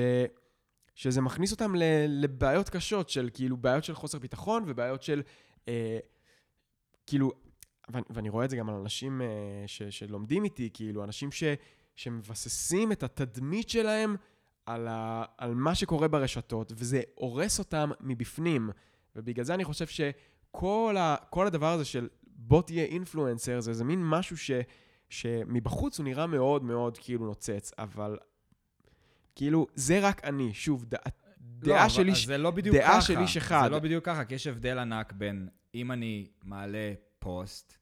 שזה מכניס אותם ל... לבעיות קשות של כאילו בעיות של חוסר ביטחון ובעיות של אה, כאילו, ואני, ואני רואה את זה גם על אנשים אה, ש... שלומדים איתי, כאילו, אנשים ש... שמבססים את התדמית שלהם על, ה... על מה שקורה ברשתות, וזה הורס אותם מבפנים. ובגלל זה אני חושב שכל ה... הדבר הזה של בוא תהיה אינפלואנסר, זה איזה מין משהו ש... שמבחוץ הוא נראה מאוד מאוד כאילו נוצץ, אבל כאילו, זה רק אני. שוב, דע... לא, דעה אבל- שלי... ש- זה לא בדיוק דעה ככה. של איש אחד. זה לא בדיוק ככה, כי יש הבדל ענק בין אם אני מעלה פוסט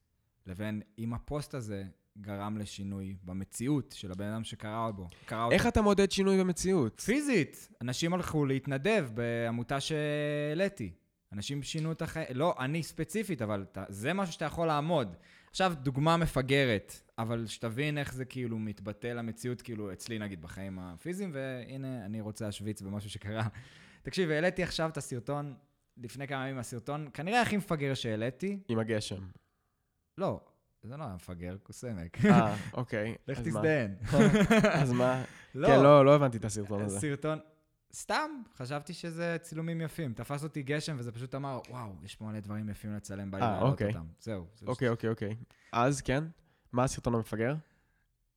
לבין אם הפוסט הזה גרם לשינוי במציאות של הבן אדם שקרא בו. קרא אותו. איך אתה מודד שינוי במציאות? פיזית, אנשים הלכו להתנדב בעמותה שהעליתי. אנשים שינו את החיים, לא, אני ספציפית, אבל אתה, זה משהו שאתה יכול לעמוד. עכשיו, דוגמה מפגרת, אבל שתבין איך זה כאילו מתבטא למציאות, כאילו, אצלי נגיד בחיים הפיזיים, והנה, אני רוצה להשוויץ במשהו שקרה. תקשיב, העליתי עכשיו את הסרטון, לפני כמה ימים הסרטון, כנראה הכי מפגר שהעליתי. עם הגשם. לא, זה לא היה מפגר, קוסמק. אה, אוקיי. לך אז מה? תזדיין. אז מה? כן, לא, לא הבנתי את הסרטון הזה. סרטון, סתם, חשבתי שזה צילומים יפים. תפס אותי גשם וזה פשוט אמר, וואו, יש פה מלא דברים יפים לצלם, בא לי אה, להעלות אוקיי. אותם. זהו. זה אוקיי, אוקיי, אוקיי. אז כן? מה הסרטון המפגר?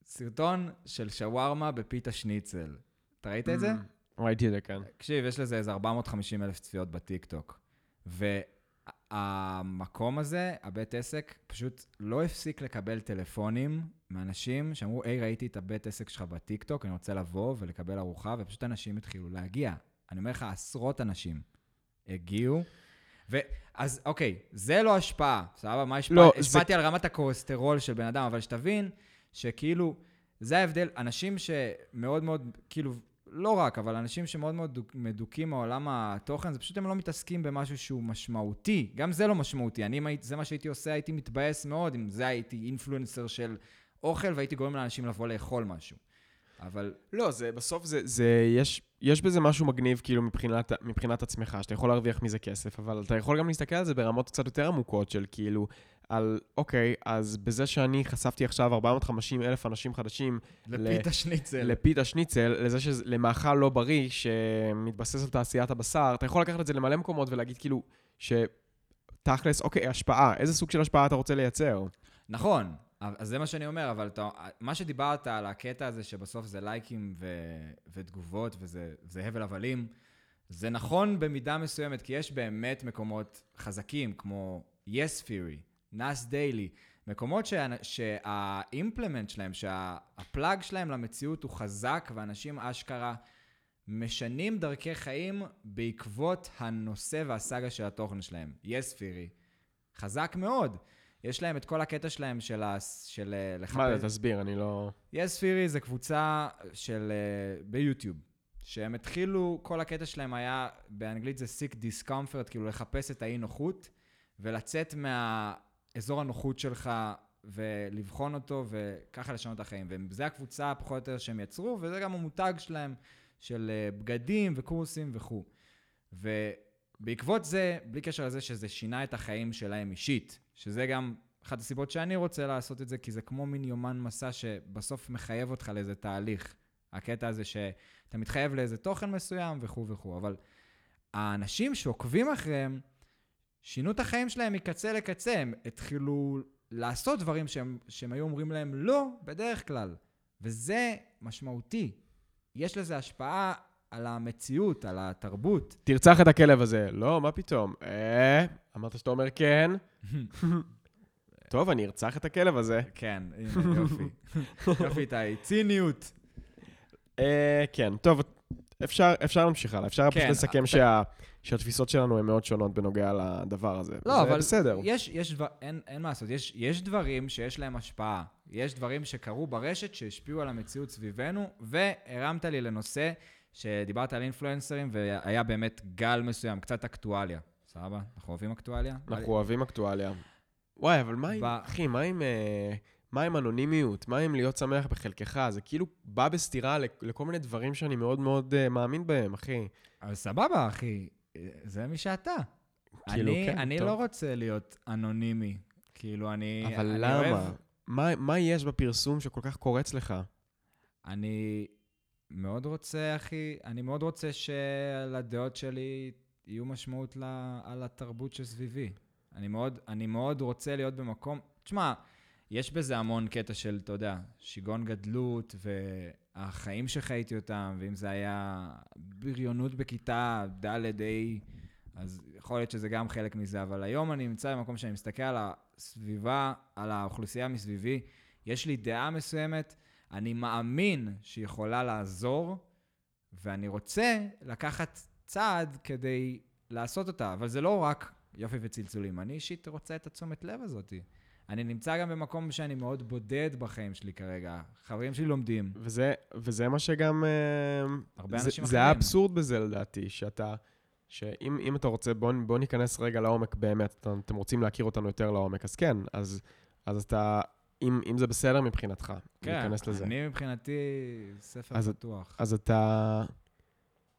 סרטון של שווארמה בפיתה שניצל. אתה ראית את זה? Mm, ראיתי את זה, כן. תקשיב, יש לזה איזה 450 אלף צפיות בטיקטוק. והמקום הזה, הבית עסק, פשוט לא הפסיק לקבל טלפונים מאנשים שאמרו, היי, ראיתי את הבית עסק שלך בטיקטוק, אני רוצה לבוא ולקבל ארוחה, ופשוט אנשים התחילו להגיע. אני אומר לך, עשרות אנשים הגיעו. ואז, אוקיי, זה לא השפעה, סבבה? מה השפעה? לא, לא, זה- השפעתי על רמת הכולסטרול של בן אדם, אבל שתבין שכאילו, זה ההבדל, אנשים שמאוד מאוד, כאילו, לא רק, אבל אנשים שמאוד מאוד מדוכאים מעולם התוכן, זה פשוט הם לא מתעסקים במשהו שהוא משמעותי. גם זה לא משמעותי. אני, זה מה שהייתי עושה, הייתי מתבאס מאוד, אם זה הייתי אינפלואנסר של אוכל, והייתי גורם לאנשים לבוא לאכול משהו. אבל לא, זה, בסוף זה, זה, יש, יש בזה משהו מגניב, כאילו, מבחינת, מבחינת עצמך, שאתה יכול להרוויח מזה כסף, אבל אתה יכול גם להסתכל על זה ברמות קצת יותר עמוקות, של כאילו, על, אוקיי, אז בזה שאני חשפתי עכשיו 450 אלף אנשים חדשים לפיתה שניצל. לפיתה שניצל, לזה שזה למאכל לא בריא, שמתבסס על תעשיית הבשר, אתה יכול לקחת את זה למלא מקומות ולהגיד כאילו, שתכלס, אוקיי, השפעה, איזה סוג של השפעה אתה רוצה לייצר? נכון, אז זה מה שאני אומר, אבל אתה, מה שדיברת על הקטע הזה שבסוף זה לייקים ו, ותגובות וזה זה הבל הבלים, זה נכון במידה מסוימת, כי יש באמת מקומות חזקים, כמו yes theory, נאס דיילי, מקומות שה- שהאימפלמנט שלהם, שהפלאג שלהם למציאות הוא חזק, ואנשים אשכרה משנים דרכי חיים בעקבות הנושא והסאגה של התוכן שלהם. yes theory, חזק מאוד. יש להם את כל הקטע שלהם של, ה... של אה, לחפש... מה זה, תסביר, אני לא... יס פירי זה קבוצה של... אה, ביוטיוב, שהם התחילו, כל הקטע שלהם היה, באנגלית זה sick discomfort, כאילו לחפש את האי נוחות, ולצאת מהאזור הנוחות שלך ולבחון אותו, וככה לשנות את החיים. וזה הקבוצה פחות או יותר שהם יצרו, וזה גם המותג שלהם, של אה, בגדים וקורסים וכו'. ובעקבות זה, בלי קשר לזה שזה שינה את החיים שלהם אישית, שזה גם אחת הסיבות שאני רוצה לעשות את זה, כי זה כמו מין יומן מסע שבסוף מחייב אותך לאיזה תהליך. הקטע הזה שאתה מתחייב לאיזה תוכן מסוים וכו' וכו', אבל האנשים שעוקבים אחריהם, שינו את החיים שלהם מקצה לקצה, הם התחילו לעשות דברים שהם, שהם היו אומרים להם לא, בדרך כלל. וזה משמעותי. יש לזה השפעה על המציאות, על התרבות. תרצח את הכלב הזה. לא, מה פתאום? אה, אמרת שאתה אומר כן. טוב, אני ארצח את הכלב הזה. כן, הנה, יופי. יופי, איתי. ציניות. אה, כן, טוב, אפשר, אפשר להמשיך הלאה. אפשר פשוט כן, לסכם אבל- שה, שהתפיסות שלנו הן מאוד שונות בנוגע לדבר הזה. לא, זה אבל בסדר. יש, יש דבר, אין, אין מה לעשות, יש, יש דברים שיש להם השפעה. יש דברים שקרו ברשת שהשפיעו על המציאות סביבנו, והרמת לי לנושא שדיברת על אינפלואנסרים, והיה באמת גל מסוים, קצת אקטואליה. סבבה? אנחנו אוהבים אקטואליה? אנחנו אוהבים אקטואליה. וואי, אבל מה עם, אחי, מה עם, אה, מה עם אנונימיות? מה עם להיות שמח בחלקך? זה כאילו בא בסתירה לכ- לכל מיני דברים שאני מאוד מאוד אה, מאמין בהם, אחי. אבל סבבה, אחי, זה מי שאתה. כאילו, אני, כן, אני טוב. לא רוצה להיות אנונימי. כאילו, אני... אבל אני למה? אוהב, מה, מה יש בפרסום שכל כך קורץ לך? אני מאוד רוצה, אחי, אני מאוד רוצה שלדעות שלי יהיו משמעות ל, על התרבות שסביבי. אני מאוד, אני מאוד רוצה להיות במקום... תשמע, יש בזה המון קטע של, אתה יודע, שיגעון גדלות, והחיים שחייתי אותם, ואם זה היה בריונות בכיתה ד' ה', אז יכול להיות שזה גם חלק מזה, אבל היום אני נמצא במקום שאני מסתכל על הסביבה, על האוכלוסייה מסביבי, יש לי דעה מסוימת, אני מאמין שהיא יכולה לעזור, ואני רוצה לקחת צעד כדי לעשות אותה, אבל זה לא רק יופי וצלצולים. אני אישית רוצה את התשומת לב הזאת. אני נמצא גם במקום שאני מאוד בודד בחיים שלי כרגע. חברים שלי לומדים. וזה, וזה מה שגם... אה, הרבה זה, אנשים זה אחרים. האבסורד בזה לדעתי, שאתה... שאם אם אתה רוצה, בוא, בוא ניכנס רגע לעומק באמת, אתם רוצים להכיר אותנו יותר לעומק, אז כן, אז, אז אתה, אם, אם זה בסדר מבחינתך, כן, להיכנס לזה. אני מבחינתי ספר אז- פתוח. אז אתה...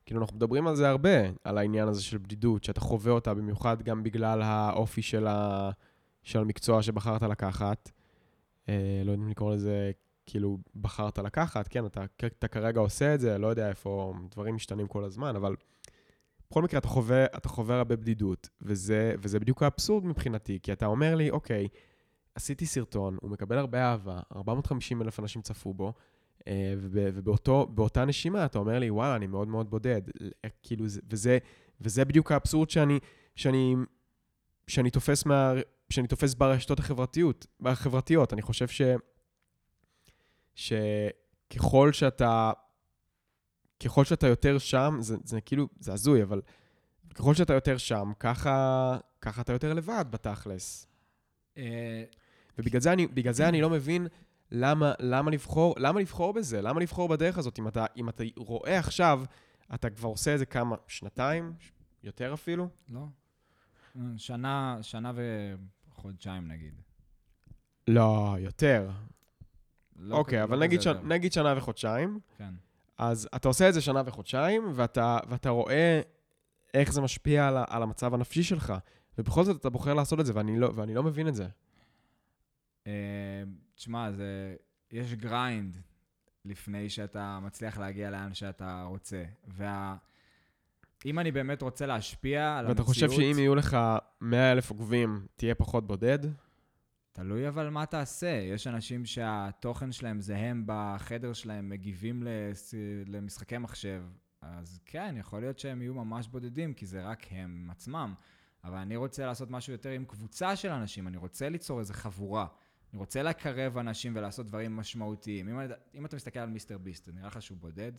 כאילו, אנחנו מדברים על זה הרבה, על העניין הזה של בדידות, שאתה חווה אותה במיוחד גם בגלל האופי של, ה... של המקצוע שבחרת לקחת. אה, לא יודע אם לקרוא לזה, כאילו, בחרת לקחת, כן, אתה, אתה כרגע עושה את זה, לא יודע איפה, דברים משתנים כל הזמן, אבל בכל מקרה, אתה חווה, אתה חווה הרבה בדידות, וזה, וזה בדיוק האבסורד מבחינתי, כי אתה אומר לי, אוקיי, עשיתי סרטון, הוא מקבל הרבה אהבה, 450 אלף אנשים צפו בו, אה, ובאותה נשימה אתה אומר לי, וואלה, אני מאוד מאוד בודד. אה, כאילו, זה- וזה, וזה בדיוק האבסורד שאני, שאני, שאני, תופס מה, שאני תופס ברשתות החברתיות, החברתיות. אני חושב ש, שככל שאתה, ככל שאתה יותר שם, זה, זה כאילו, זה הזוי, אבל ככל שאתה יותר שם, ככה, ככה אתה יותר לבד בתכלס. ובגלל זה אני, זה אני לא מבין למה, למה, לבחור, למה לבחור בזה, למה לבחור בדרך הזאת. אם אתה, אם אתה רואה עכשיו, אתה כבר עושה איזה כמה, שנתיים? יותר אפילו? לא. שנה, שנה וחודשיים נגיד. לא, יותר. לא אוקיי, כ- אבל לא נגיד, ש... נגיד שנה וחודשיים, כן. אז אתה עושה את זה שנה וחודשיים, ואתה, ואתה רואה איך זה משפיע על, על המצב הנפשי שלך. ובכל זאת אתה בוחר לעשות את זה, ואני לא, ואני לא מבין את זה. אה, תשמע, זה... יש grind לפני שאתה מצליח להגיע לאן שאתה רוצה. וה... אם אני באמת רוצה להשפיע על ואתה המציאות... חושב שאם יהיו לך 100 אלף עוקבים, תהיה פחות בודד? תלוי אבל מה תעשה. יש אנשים שהתוכן שלהם זה הם בחדר שלהם, מגיבים לס... למשחקי מחשב. אז כן, יכול להיות שהם יהיו ממש בודדים, כי זה רק הם עצמם. אבל אני רוצה לעשות משהו יותר עם קבוצה של אנשים, אני רוצה ליצור איזו חבורה. אני רוצה לקרב אנשים ולעשות דברים משמעותיים. אם, אני- אם אתה מסתכל על מיסטר ביסט, נראה לך שהוא בודד?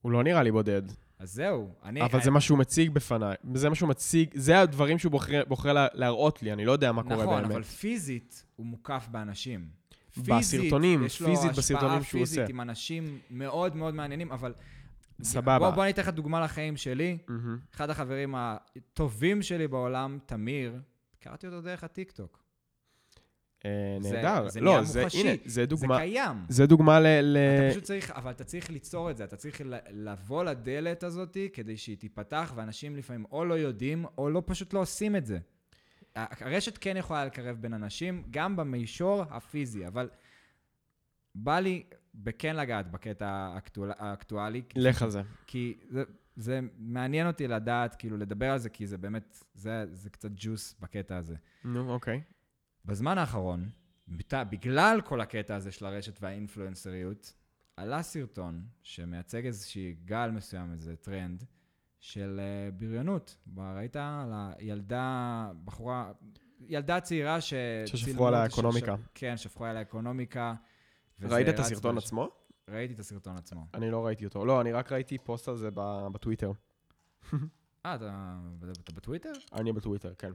הוא לא נראה לי בודד. אז זהו. אני, אבל זה מה שהוא מציג בפניי. זה מה שהוא מציג, זה הדברים שהוא בוחר, בוחר לה, להראות לי, אני לא יודע מה קורה נכון, באמת. אבל פיזית הוא מוקף באנשים. בסרטונים, יש לו פיזית השפעה בסרטונים שהוא פיזית עושה. עם אנשים מאוד מאוד מעניינים, אבל... סבבה. בוא, בוא אני אתן לך דוגמה לחיים שלי. מהמם. אחד החברים הטובים שלי בעולם, תמיר, הכרתי אותו דרך הטיקטוק. אה, זה- נהדר. זה לא, נהיה זה, מוחשי. הנה, זה זה דוגמה, קיים. זה דוגמה ל... ל... אתה פשוט צריך, אבל אתה צריך ליצור את זה, אתה צריך לבוא לדלת הזאת כדי שהיא תיפתח, ואנשים לפעמים או לא יודעים, או לא פשוט לא עושים את זה. הרשת כן יכולה לקרב בין אנשים, גם במישור הפיזי, אבל בא לי כן לגעת בקטע האקטואל- האקטואלי, לך על זה. כי זה, זה מעניין אותי לדעת, כאילו, לדבר על זה, כי זה באמת, זה, זה קצת ג'וס בקטע הזה. נו, אוקיי. בזמן האחרון, בגלל כל הקטע הזה של הרשת והאינפלואנסריות, עלה סרטון שמייצג איזושהי גל מסוים, איזה טרנד, של אה, בריונות. ראית על הילדה, בחורה, ילדה צעירה ש... ששפכו עליה אקונומיקה. כן, שפכו עליה אקונומיקה. ראית את הסרטון ברש- עצמו? ראיתי את הסרטון עצמו. אני לא ראיתי אותו. לא, אני רק ראיתי פוסט על זה בטוויטר. אה, אתה, אתה בטוויטר? אני בטוויטר, כן.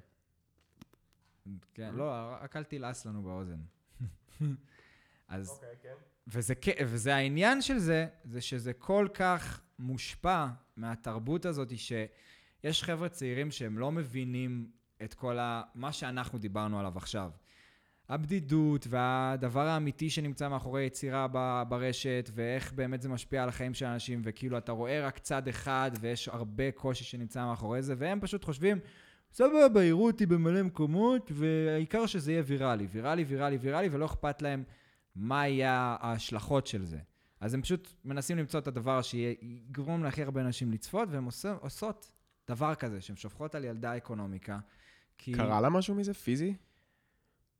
כן, לא, רק אל תלעס לנו באוזן. אז, אוקיי, כן. וזה, וזה העניין של זה, זה שזה כל כך מושפע מהתרבות הזאת, שיש חבר'ה צעירים שהם לא מבינים את כל ה... מה שאנחנו דיברנו עליו עכשיו. הבדידות והדבר האמיתי שנמצא מאחורי יצירה ברשת, ואיך באמת זה משפיע על החיים של אנשים, וכאילו אתה רואה רק צד אחד, ויש הרבה קושי שנמצא מאחורי זה, והם פשוט חושבים, סבבה, יראו אותי במלא מקומות, והעיקר שזה יהיה ויראלי. ויראלי, ויראלי, ויראלי, ולא אכפת להם מה יהיה ההשלכות של זה. אז הם פשוט מנסים למצוא את הדבר שיגרום להכי הרבה אנשים לצפות, והן עושות דבר כזה, שהן שופכות על ילדה אקונומיקה. כי... קרה לה משהו מזה? פיזי?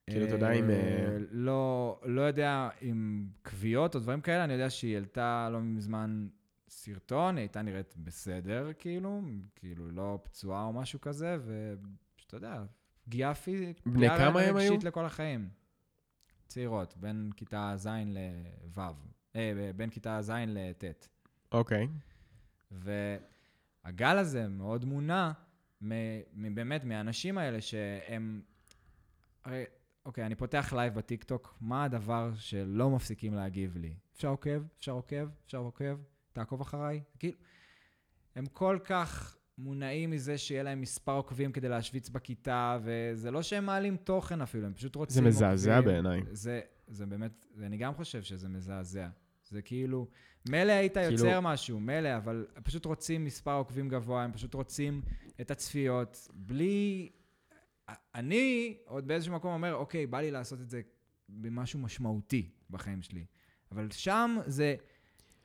כאילו, אתה יודע אם... אה, לא, לא יודע אם כוויות או דברים כאלה, אני יודע שהיא העלתה לא מזמן סרטון, היא הייתה נראית בסדר, כאילו, כאילו לא פצועה או משהו כזה, ופשוט, אתה יודע, פגיעה פיזית, בני כמה הם היו? לכל החיים. צעירות, בין כיתה ז' לו', אה, בין כיתה ז' לט'. אוקיי. והגל הזה מאוד מונע באמת מהאנשים האלה שהם... הרי, אוקיי, אני פותח לייב בטיקטוק, מה הדבר שלא מפסיקים להגיב לי? אפשר עוקב, אפשר עוקב, אפשר עוקב, תעקוב אחריי. כאילו, הם כל כך מונעים מזה שיהיה להם מספר עוקבים כדי להשוויץ בכיתה, וזה לא שהם מעלים תוכן אפילו, הם פשוט רוצים זה מזעזע. בעיניי. זה, זה באמת, אני גם חושב שזה מזעזע. זה כאילו, מילא היית כאילו- יוצר משהו, מילא, אבל פשוט רוצים מספר עוקבים גבוה, הם פשוט רוצים את הצפיות, בלי... אני עוד באיזשהו מקום אומר, אוקיי, בא לי לעשות את זה במשהו משמעותי בחיים שלי. אבל שם זה...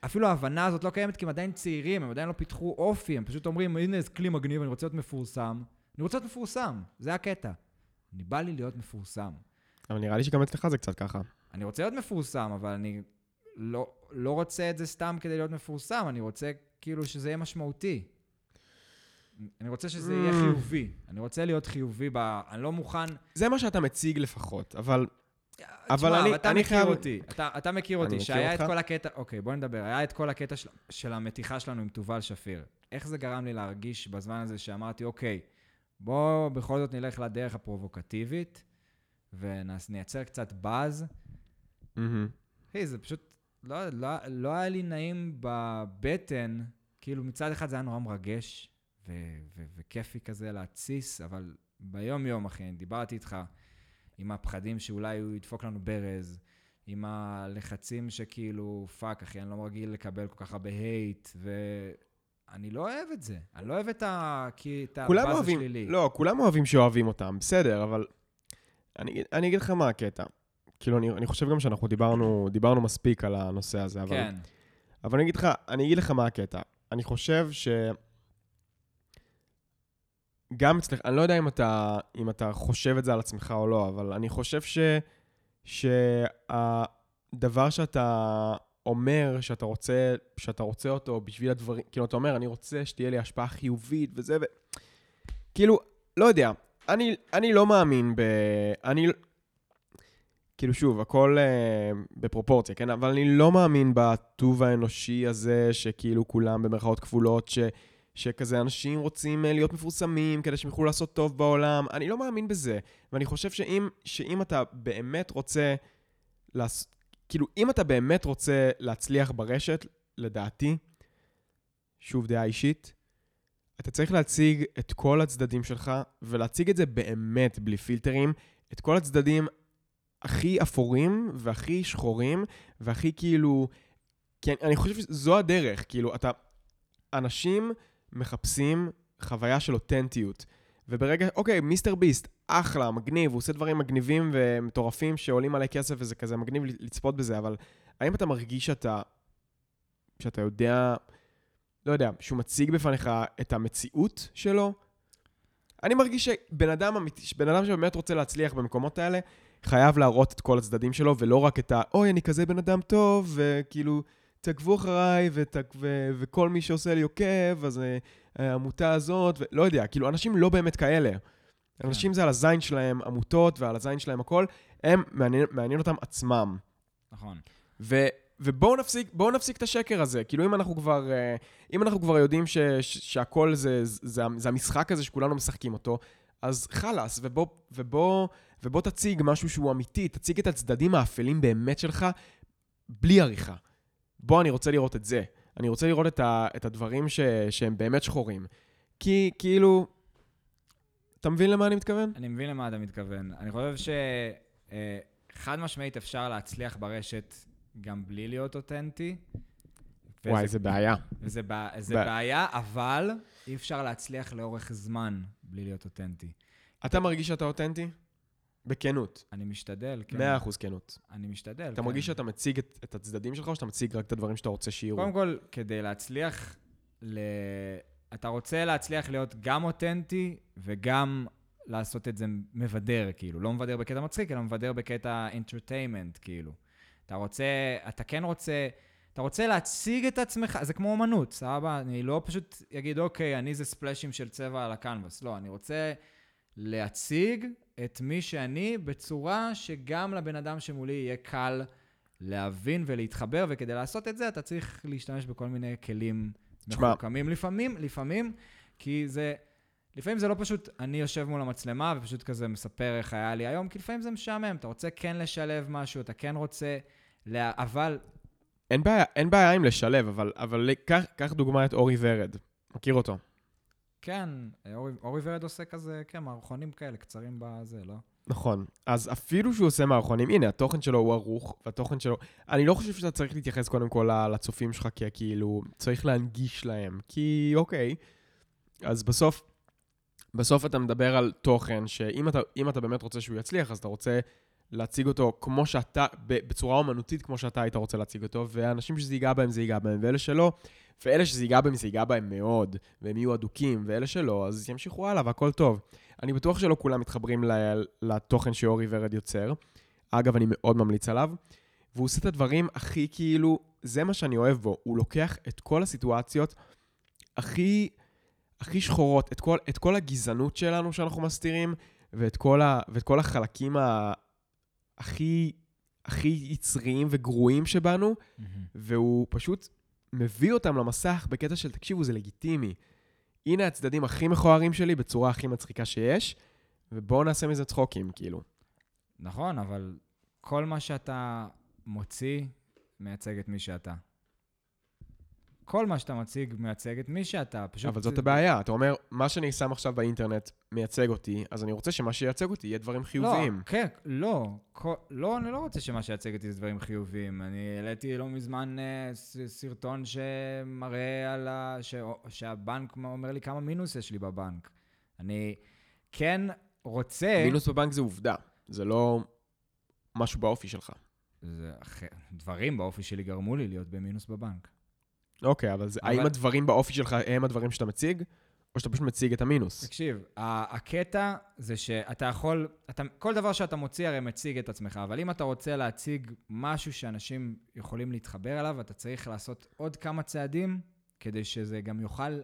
אפילו ההבנה הזאת לא קיימת, כי הם עדיין צעירים, הם עדיין לא פיתחו אופי, הם פשוט אומרים, הנה איזה כלי מגניב, אני רוצה להיות מפורסם. אני רוצה להיות מפורסם, זה הקטע. אני בא לי להיות מפורסם. אבל נראה לי שגם אצלך זה קצת ככה. אני רוצה להיות מפורסם, אבל אני לא, לא רוצה את זה סתם כדי להיות מפורסם, אני רוצה כאילו שזה יהיה משמעותי. אני רוצה שזה יהיה Mm. חיובי. אני רוצה להיות חיובי ב... אני לא מוכן... זה מה שאתה מציג לפחות, אבל אבל תשמע, אני- אתה אני מכיר חייב- אותי. אתה, אתה מכיר אותי, מכיר שהיה את אותך. כל הקטע... אוקיי, בוא נדבר. היה את כל הקטע של, של המתיחה שלנו עם תובל שפיר. איך זה גרם לי להרגיש בזמן הזה שאמרתי, אוקיי, בוא בכל זאת נלך לדרך הפרובוקטיבית, ונייצר קצת באז. היי, זה פשוט, לא, לא, לא היה לי נעים בבטן, כאילו מצד אחד זה היה נורא מרגש ו- ו- וכיפי כזה להתסיס, אבל ביום-יום, אחי, דיברתי איתך עם הפחדים שאולי הוא ידפוק לנו ברז, עם הלחצים שכאילו, fuck, אחי, אני לא רגיל לקבל כל כך הרבה hate, ואני לא אוהב את זה. אני לא אוהב את, ה... כי- את הבאז אוהבים, השלילי. לא, כולם אוהבים שאוהבים אותם, בסדר, אבל אני, אני אגיד לך מה הקטע. כאילו, אני, אני חושב גם שאנחנו דיברנו, דיברנו מספיק על הנושא הזה, אבל, כן, אבל אני אגיד לך, אני אגיד לך מה הקטע. אני חושב ש... גם אצלך, אני לא יודע אם אתה, אם אתה חושב את זה על עצמך או לא, אבל אני חושב ש... שהדבר שאתה אומר שאתה רוצה, שאתה רוצה אותו בשביל הדברים, כאילו, אתה אומר, אני רוצה שתהיה לי השפעה חיובית וזה, ו... כאילו, לא יודע, אני, אני לא מאמין ב... אני... כאילו, שוב, הכל אה, בפרופורציה, כן? אבל אני לא מאמין בטוב האנושי הזה, שכאילו כולם במרכאות כפולות, ש... שכזה אנשים רוצים אה, להיות מפורסמים כדי שהם יוכלו לעשות טוב בעולם. אני לא מאמין בזה. ואני חושב שאם, שאם אתה באמת רוצה, לעש... כאילו, אם אתה באמת רוצה להצליח ברשת, לדעתי, שוב דעה אישית, אתה צריך להציג את כל הצדדים שלך, ולהציג את זה באמת בלי פילטרים, את כל הצדדים הכי אפורים והכי שחורים, והכי כאילו... כי אני, אני חושב שזו הדרך, כאילו, אתה... אנשים מחפשים חוויה של אותנטיות. וברגע, אוקיי, מיסטר ביסט, אחלה, מגניב, הוא עושה דברים מגניבים ומטורפים שעולים עלי כסף וזה כזה מגניב לצפות בזה, אבל האם אתה מרגיש שאתה, שאתה יודע, לא יודע, שהוא מציג בפניך את המציאות שלו? אני מרגיש שבן אדם בן אדם שבאמת רוצה להצליח במקומות האלה, חייב להראות את כל הצדדים שלו, ולא רק את ה, אוי, אני כזה בן אדם טוב, וכאילו, תעקבו אחריי, ות, ו, וכל מי שעושה לי עוקב, אז אה, העמותה הזאת, ולא יודע, כאילו, אנשים לא באמת כאלה. אנשים זה על הזין שלהם, עמותות ועל הזין שלהם הכל, הם, מעניין, מעניין אותם עצמם. נכון. ו, ובואו נפסיק, נפסיק את השקר הזה. כאילו, אם אנחנו כבר, אה, אם אנחנו כבר יודעים ש, ש, שהכל זה, זה, זה המשחק הזה שכולנו משחקים אותו, אז חלאס, ובוא, ובוא, ובוא תציג משהו שהוא אמיתי, תציג את הצדדים האפלים באמת שלך, בלי עריכה. בוא, אני רוצה לראות את זה. אני רוצה לראות את, ה, את הדברים ש, שהם באמת שחורים. כי, כאילו, אתה מבין למה אני מתכוון? אני מבין למה אתה מתכוון. אני חושב שחד משמעית אפשר להצליח ברשת גם בלי להיות אותנטי. וואי, וזה- זה בעיה. וזה, בע... זה בעיה. בעיה, אבל אי אפשר להצליח לאורך זמן בלי להיות אותנטי. אתה מרגיש שאתה אותנטי? בכנות. אני משתדל, כן. 100% כנות. אני משתדל, אתה כן. מרגיש שאתה מציג את, את הצדדים שלך, או שאתה מציג רק את הדברים שאתה רוצה שיראו? קודם כל, כדי להצליח, ל... אתה רוצה להצליח להיות גם אותנטי וגם לעשות את זה מבדר, כאילו. לא מבדר בקטע מצחיק, אלא מבדר בקטע אינטרטיימנט, כאילו. אתה רוצה, אתה כן רוצה, אתה רוצה להציג את עצמך, זה כמו אומנות, סבבה? אני לא פשוט אגיד, אוקיי, אני זה ספלאשים של צבע על הקנבס. לא, אני רוצה להציג את מי שאני בצורה שגם לבן אדם שמולי יהיה קל להבין ולהתחבר, וכדי לעשות את זה אתה צריך להשתמש בכל מיני כלים. מחוכמים. לפעמים, לפעמים, כי זה... לפעמים זה לא פשוט, אני יושב מול המצלמה ופשוט כזה מספר איך היה לי היום, כי לפעמים זה משעמם, אתה רוצה כן לשלב משהו, אתה כן רוצה, לה... אבל אין בעיה, אין בעיה עם לשלב, אבל, אבל קח, קח דוגמא את אורי ורד. מכיר אותו. כן, אורי, ורד עושה כזה, כן, מערכונים כאלה קצרים בזה, לא? נכון. אז אפילו שהוא עושה מערכונים, הנה, התוכן שלו הוא ערוך, והתוכן שלו... אני לא חושב שאתה צריך להתייחס קודם כל לצופים שלך, כי כאילו, צריך להנגיש להם. כי, אוקיי, אז בסוף, בסוף אתה מדבר על תוכן, שאם אתה, אתה באמת רוצה שהוא יצליח, אז אתה רוצה להציג אותו כמו שאתה, בצורה אומנותית כמו שאתה היית רוצה להציג אותו, והאנשים שזה ייגע בהם, זה ייגע בהם, ואלה שלא, ואלה שזה ייגע בהם, זה ייגע בהם מאוד, והם יהיו אדוקים, ואלה שלא, אז ימשיכו הלאה והכל טוב. אני בטוח שלא כולם מתחברים לתוכן שאורי ורד יוצר. אגב, אני מאוד ממליץ עליו. והוא עושה את הדברים הכי כאילו, זה מה שאני אוהב בו. הוא לוקח את כל הסיטואציות הכי, הכי שחורות, את כל, את כל הגזענות שלנו שאנחנו מסתירים, ואת כל, ה, ואת כל החלקים ה, הכי, הכי יצריים וגרועים שבנו, והוא פשוט מביא אותם למסך בקטע של, תקשיבו, זה לגיטימי. הנה הצדדים הכי מכוערים שלי בצורה הכי מצחיקה שיש, ובואו נעשה מזה צחוקים, כאילו. נכון, אבל כל מה שאתה מוציא מייצג את מי שאתה. כל מה שאתה מציג מייצג את מי שאתה. פשוט... אבל זאת הבעיה, אתה אומר, מה שאני שם עכשיו באינטרנט מייצג אותי, אז אני רוצה שמה שייצג אותי יהיה דברים חיוביים. לא, כן, לא. כל, לא, אני לא רוצה שמה שיצג אותי זה דברים חיוביים. אני העליתי לא מזמן אה, סרטון שמראה על ה... ש, שהבנק אומר לי כמה מינוס יש לי בבנק. אני כן רוצה... מינוס בבנק זה עובדה, זה לא משהו באופי שלך. זה, אח- דברים באופי שלי גרמו לי להיות במינוס בבנק. אוקיי, אבל, זה, אבל- האם הדברים באופי שלך הם הדברים שאתה מציג, או שאתה פשוט מציג את המינוס? תקשיב, הקטע זה שאתה יכול, אתה, כל דבר שאתה מוציא הרי מציג את עצמך, אבל אם אתה רוצה להציג משהו שאנשים יכולים להתחבר אליו, אתה צריך לעשות עוד כמה צעדים כדי שזה גם יוכל...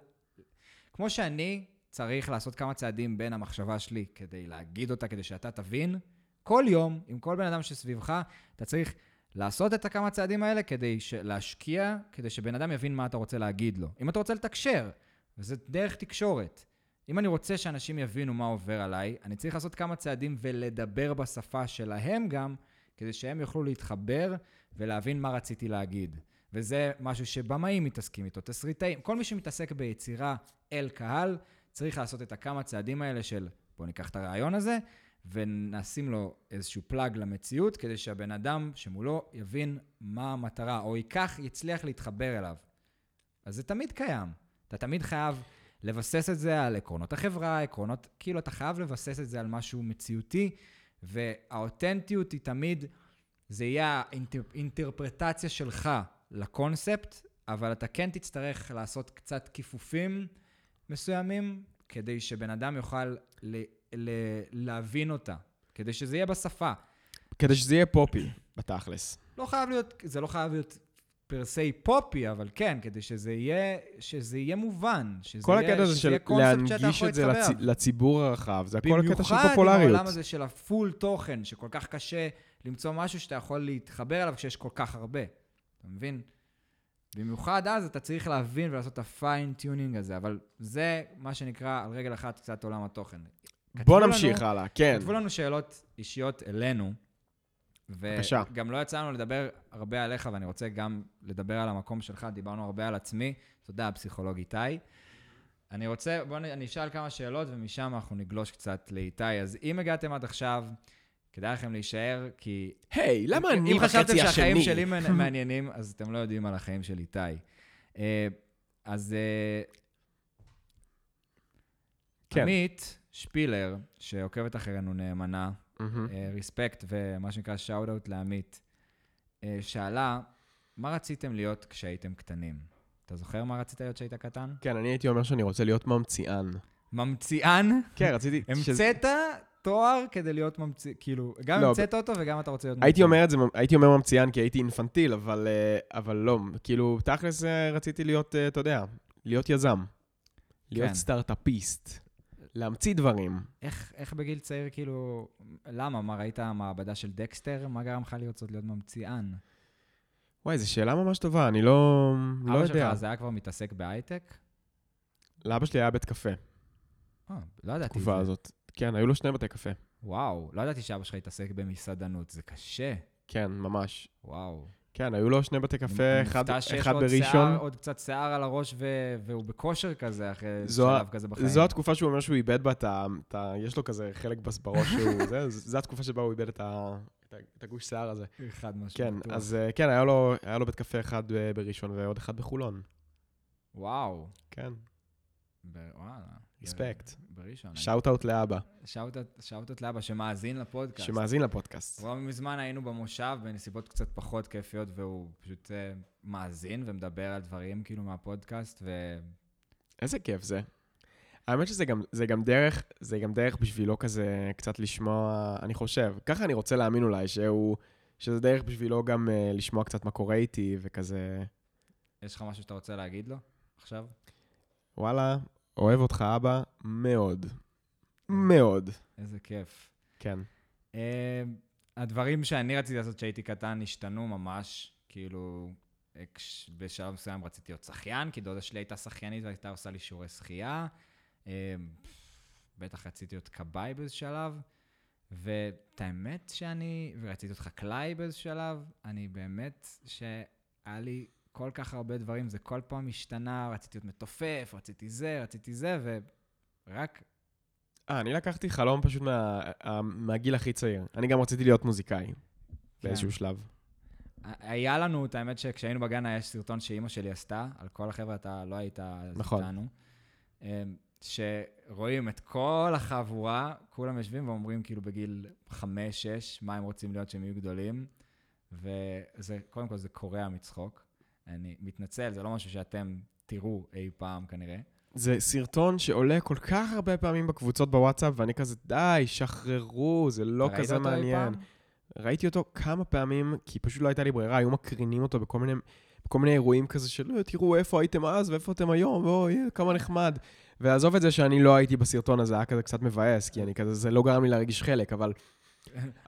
כמו שאני צריך לעשות כמה צעדים בין המחשבה שלי כדי להגיד אותה, כדי שאתה תבין, כל יום, עם כל בן אדם שסביבך, אתה צריך לעשות את הכמה צעדים האלה כדי להשקיע, כדי שבן אדם יבין מה אתה רוצה להגיד לו. אם אתה רוצה לתקשר, וזה דרך תקשורת. אם אני רוצה שאנשים יבינו מה עובר עליי, אני צריך לעשות כמה צעדים ולדבר בשפה שלהם גם, כדי שהם יוכלו להתחבר ולהבין מה רציתי להגיד. וזה משהו שבמאים מתעסקים איתו, תסריטאים, כל מי שמתעסק ביצירה אל קהל, צריך לעשות את הכמה צעדים האלה של בואו ניקח את הרעיון הזה ונשים לו איזשהו פלאג למציאות, כדי שהבן אדם שמולו יבין מה המטרה, או ייקח, יצליח להתחבר אליו. אז זה תמיד קיים. אתה תמיד חייב לבסס את זה על עקרונות החברה, עקרונות, כאילו אתה חייב לבסס את זה על משהו מציאותי, והאותנטיות היא תמיד, זה יהיה האינטרפרטציה שלך לקונספט, אבל אתה כן תצטרך לעשות קצת כיפופים מסוימים, כדי שבן אדם יוכל ל- להבין אותה, כדי שזה יהיה בשפה. כדי שזה יהיה פופי, בתכלס. לא חייב להיות, זה לא חייב להיות פר סי פופי, אבל כן, כדי שזה יהיה, שזה יהיה מובן. שזה כל יהיה, הקטע הזה של להנגיש את זה לצ... לציבור הרחב, זה הכל הקטע של במיוחד עם פופולריות. העולם הזה של ה full תוכן, שכל כך קשה למצוא משהו שאתה יכול להתחבר אליו כשיש כל כך הרבה. אתה מבין? במיוחד אז אתה צריך להבין ולעשות את ה fine-tuning הזה, אבל זה מה שנקרא על רגל אחת קצת עולם התוכן. בוא נמשיך הלאה, כן. כתבו לנו שאלות אישיות אלינו, בבקשה. וגם לא יצא לנו לדבר הרבה עליך, ואני רוצה גם לדבר על המקום שלך, דיברנו הרבה על עצמי. תודה, הפסיכולוג איתי. אני רוצה, בואו אני אשאל כמה שאלות, ומשם אנחנו נגלוש קצת לאיתי. אז אם הגעתם עד עכשיו, כדאי לכם להישאר, כי... היי, למה אני אם חשבתם בחצי שהחיים השני? שלי מעניינים, אז אתם לא יודעים על החיים של איתי. אה, אז אה, כן. עמית שפילר, שעוקבת אחרינו נאמנה. ריספקט ומה שנקרא שאוט-אוט לעמית, אה, שאלה, מה רציתם להיות כשהייתם קטנים? אתה זוכר מה רצית להיות כשהיית קטן? כן, אני הייתי אומר שאני רוצה להיות ממציאן. ממציאן? כן, רציתי... המצאת תואר כדי להיות ממציא, כאילו, גם לא, המצאת אותו וגם אתה רוצה להיות ממציאן. הייתי אומר את זה, הייתי אומר ממציאן כי הייתי אינפנטיל, אבל, אה, אבל לא, כאילו, תכלס אה, רציתי להיות, אה, אתה יודע, להיות יזם. להיות כן. סטארט-אפיסט. להמציא דברים. איך, איך בגיל צעיר, כאילו, למה? מה, ראית מעבדה של דקסטר? מה גרם לך לרצות להיות ממציאן? וואי, זו שאלה ממש טובה, אני לא, לא אבא יודע. שלך אז היה כבר מתעסק בהייטק? לאבא שלי היה בית קפה. אה, לא ידעתי בתקופה זה. הזאת. כן, היו לו שני בתי קפה. וואו, לא ידעתי שאבא שלך התעסק במסעדנות, זה קשה. כן, ממש. וואו. כן, היו לו שני בתי קפה, אחד אחד בראשון. שיער, עוד קצת שיער על הראש ו- והוא בכושר כזה, אחרי זו שלב כזה בחיים. זו התקופה שהוא אומר שהוא איבד בה את ה... את ה- יש לו כזה חלק בראש שהוא... זה, זו התקופה שבה הוא איבד את ה- את הגוש שיער הזה. חד משמעית. כן, בטוח. אז אה, כן, היה לו היה לו בית קפה אחד אה, בראשון ועוד אחד בחולון. וואו. כן, וואלה. Respect. בראשון. שאוט אאוט לאבא, שאוטות לאבא שמאזין לפודקאסט. שמאזין לפודקאסט. לא מזמן היינו במושב בנסיבות קצת פחות כיפיות, והוא פשוט אה, מאזין ומדבר על דברים כאילו מהפודקאסט, ו... איזה כיף זה. האמת שזה גם, זה גם דרך, זה גם דרך בשבילו כזה קצת לשמוע, אני חושב, ככה אני רוצה להאמין אולי, שהוא, שזה דרך בשבילו גם uh, לשמוע קצת מה קורה איתי, וכזה, יש לך משהו שאתה רוצה להגיד לו עכשיו? וואלה, אוהב אותך אבא, מאוד. מאוד. איזה כיף. כן. Uh, הדברים שאני רציתי לעשות כשהייתי קטן השתנו ממש, כאילו, בשלב מסוים רציתי להיות שחיין, כי דודה שלי הייתה שחיינית והייתה עושה לי שיעורי שחייה. Uh, בטח רציתי להיות כבאי באיזה שלב. ואת האמת שאני, ורציתי להיות חקלאי באיזה שלב, אני באמת, שהיה לי כל כך הרבה דברים, זה כל פעם השתנה, רציתי להיות מתופף, רציתי זה, רציתי זה, ורק אה, אני לקחתי חלום פשוט מה, מהגיל הכי צעיר. אני גם רציתי להיות מוזיקאי באיזשהו שלב. היה לנו, את האמת שכשהיינו בגן היה סרטון שאימא שלי עשתה, על כל החבר'ה, אתה לא היית נכון. איתנו, אמ, שרואים את כל החבורה, כולם יושבים ואומרים כאילו בגיל חמש, שש, מה הם רוצים להיות כשהם יהיו גדולים, וזה, קודם כל זה קורע מצחוק. אני מתנצל, זה לא משהו שאתם תראו אי פעם כנראה. זה סרטון שעולה כל כך הרבה פעמים בקבוצות בוואטסאפ, ואני כזה, די, שחררו, זה לא כזה מעניין. ראיתי אותו כמה פעמים, כי פשוט לא הייתה לי ברירה, היו מקרינים אותו בכל מיני, בכל מיני אירועים כזה של, "אה, תראו איפה הייתם אז ואיפה אתם היום, ואוי, כמה נחמד. ועזוב את זה שאני לא הייתי בסרטון הזה, היה כזה קצת מבאס, כי אני כזה, זה לא גרם לי להרגיש חלק, אבל...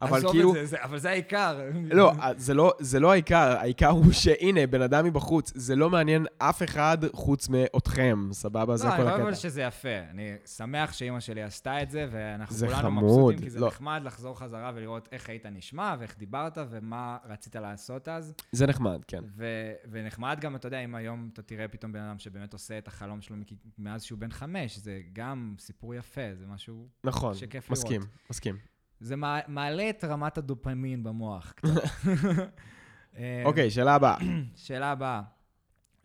אבל כאילו... זה, זה- אבל זה העיקר. לא, זה לא, זה לא העיקר, העיקר הוא שהנה, בן אדם מבחוץ, זה לא מעניין אף אחד חוץ מאתכם, סבבה? זה לא, כל אני חושב הקטע. שזה יפה. אני שמח שאימא שלי עשתה את זה, ואנחנו זה כולנו חמוד, מבסוטים, כי זה לא. נחמד לחזור חזרה ולראות איך היית נשמע, ואיך דיברת, ומה רצית לעשות אז. זה נחמד, כן. ו- ונחמד גם, אתה יודע, אם היום אתה תראה פתאום בן אדם שבאמת עושה את החלום שלו מאז שהוא בן חמש, זה גם סיפור יפה, זה משהו... נכון, שכיף מסכים, לראות. מסכים. זה מע- מעלה את רמת הדופמין במוח. אה, אוקיי, שאלה הבאה. שאלה הבאה.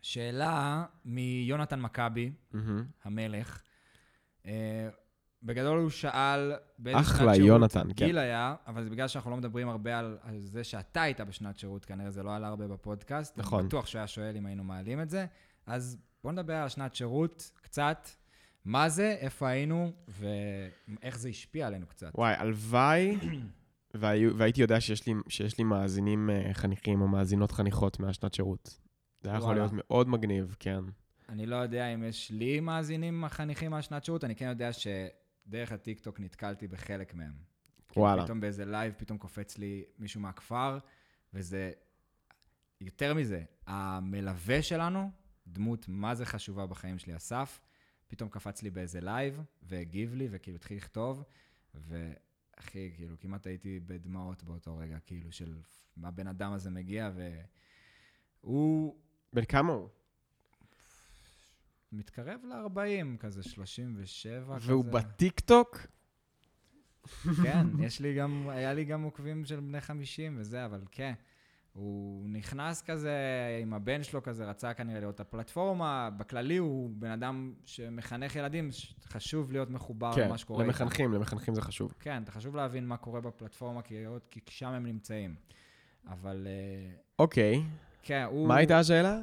שאלה מיונתן מכבי. המלך. אה, בגדול הוא שאל באיזה שנת שירות יונתן, כן. גיל היה, אבל זה בגלל שאנחנו לא מדברים הרבה על, על זה שאתה היית בשנת שירות, כנראה זה לא עלה הרבה בפודקאסט. נכון. אני בטוח שהוא היה שואל אם היינו מעלים את זה. אז בואו נדבר על שנת שירות קצת. מה זה, איפה היינו, ואיך זה השפיע עלינו קצת. וואי, הלוואי, והייתי יודע שיש לי, שיש לי מאזינים אה, חניכים או מאזינות חניכות מהשנת שירות. זה היה יכול. להיות מאוד מגניב, כן. אני לא יודע אם יש לי מאזינים חניכים מהשנת שירות, אני כן יודע שדרך הטיקטוק נתקלתי בחלק מהם. כאילו, וואלה. פתאום באיזה לייב, פתאום קופץ לי מישהו מהכפר, וזה... יותר מזה, המלווה שלנו, דמות מה זה חשובה בחיים שלי, אסף, פתאום קפץ לי באיזה לייב, והגיב לי, וכאילו התחיל לכתוב, ואחי, כאילו, כמעט הייתי בדמעות באותו רגע, כאילו, של מה הבן אדם הזה מגיע, והוא בן כמה הוא? מתקרב ל-40, כזה 37 כזה. והוא בטיקטוק? כן, יש לי גם, היה לי גם עוקבים של בני 50 וזה, אבל כן. הוא נכנס כזה עם הבן שלו כזה, רצה כנראה את הפלטפורמה. בכללי הוא בן אדם שמחנך ילדים, חשוב להיות מחובר כן, למה שקורה. איתם. למחנכים, למחנכים זה חשוב. כן, אתה חשוב להבין מה קורה בפלטפורמה, כי, כי שם הם נמצאים. אבל אה, אוקיי, כן, הוא... מה הייתה השאלה?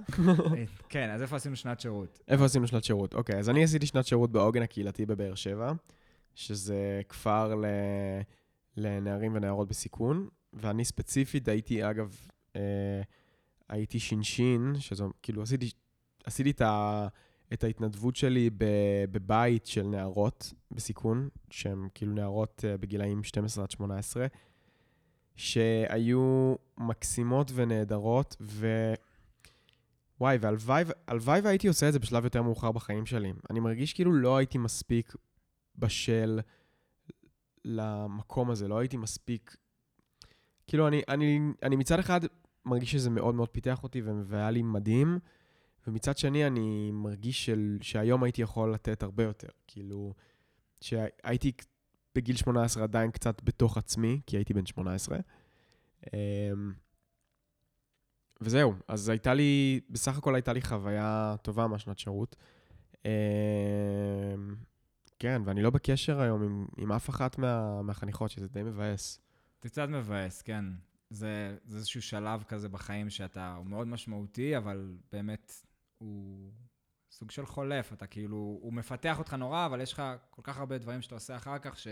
כן, אז איפה עשינו שנת שירות? איפה עשינו שנת שירות? אוקיי, אז אני עשיתי שנת שירות בעוגן הקהילתי בבאר שבע, שזה כפר ל... לנערים ונערות בסיכון, ואני ספציפית הייתי, אגב, אה, הייתי שינשין, שזו, כאילו, עשיתי, עשיתי את, ה... את ההתנדבות שלי. בבית של נערות בסיכון, שהן כאילו נערות אה, בגילאים 12 עד 18, שהיו מקסימות ונהדרות, ו... וואי, והלוואי הלוואי והייתי עושה את זה בשלב יותר מאוחר בחיים שלי. אני מרגיש כאילו לא הייתי מספיק בשל למקום הזה, לא הייתי מספיק... כאילו, אני, אני, אני מצד אחד מרגיש שזה מאוד מאוד פיתח אותי והיה לי מדהים, ומצד שני אני מרגיש של, שהיום הייתי יכול לתת הרבה יותר. כאילו, שהייתי בגיל 18 עדיין קצת בתוך עצמי, כי הייתי בן 18. אמ, וזהו, אז הייתה לי, בסך הכל הייתה לי חוויה טובה מהשנת שירות. אמ, כן, ואני לא בקשר היום עם, עם אף אחת מה, מהחניכות, שזה די מבאס. זה קצת מבאס, כן. זה, זה איזשהו שלב כזה בחיים שאתה, הוא מאוד משמעותי, אבל באמת הוא סוג של חולף. אתה כאילו, הוא מפתח אותך נורא, אבל יש לך כל כך הרבה דברים שאתה עושה אחר כך, ש...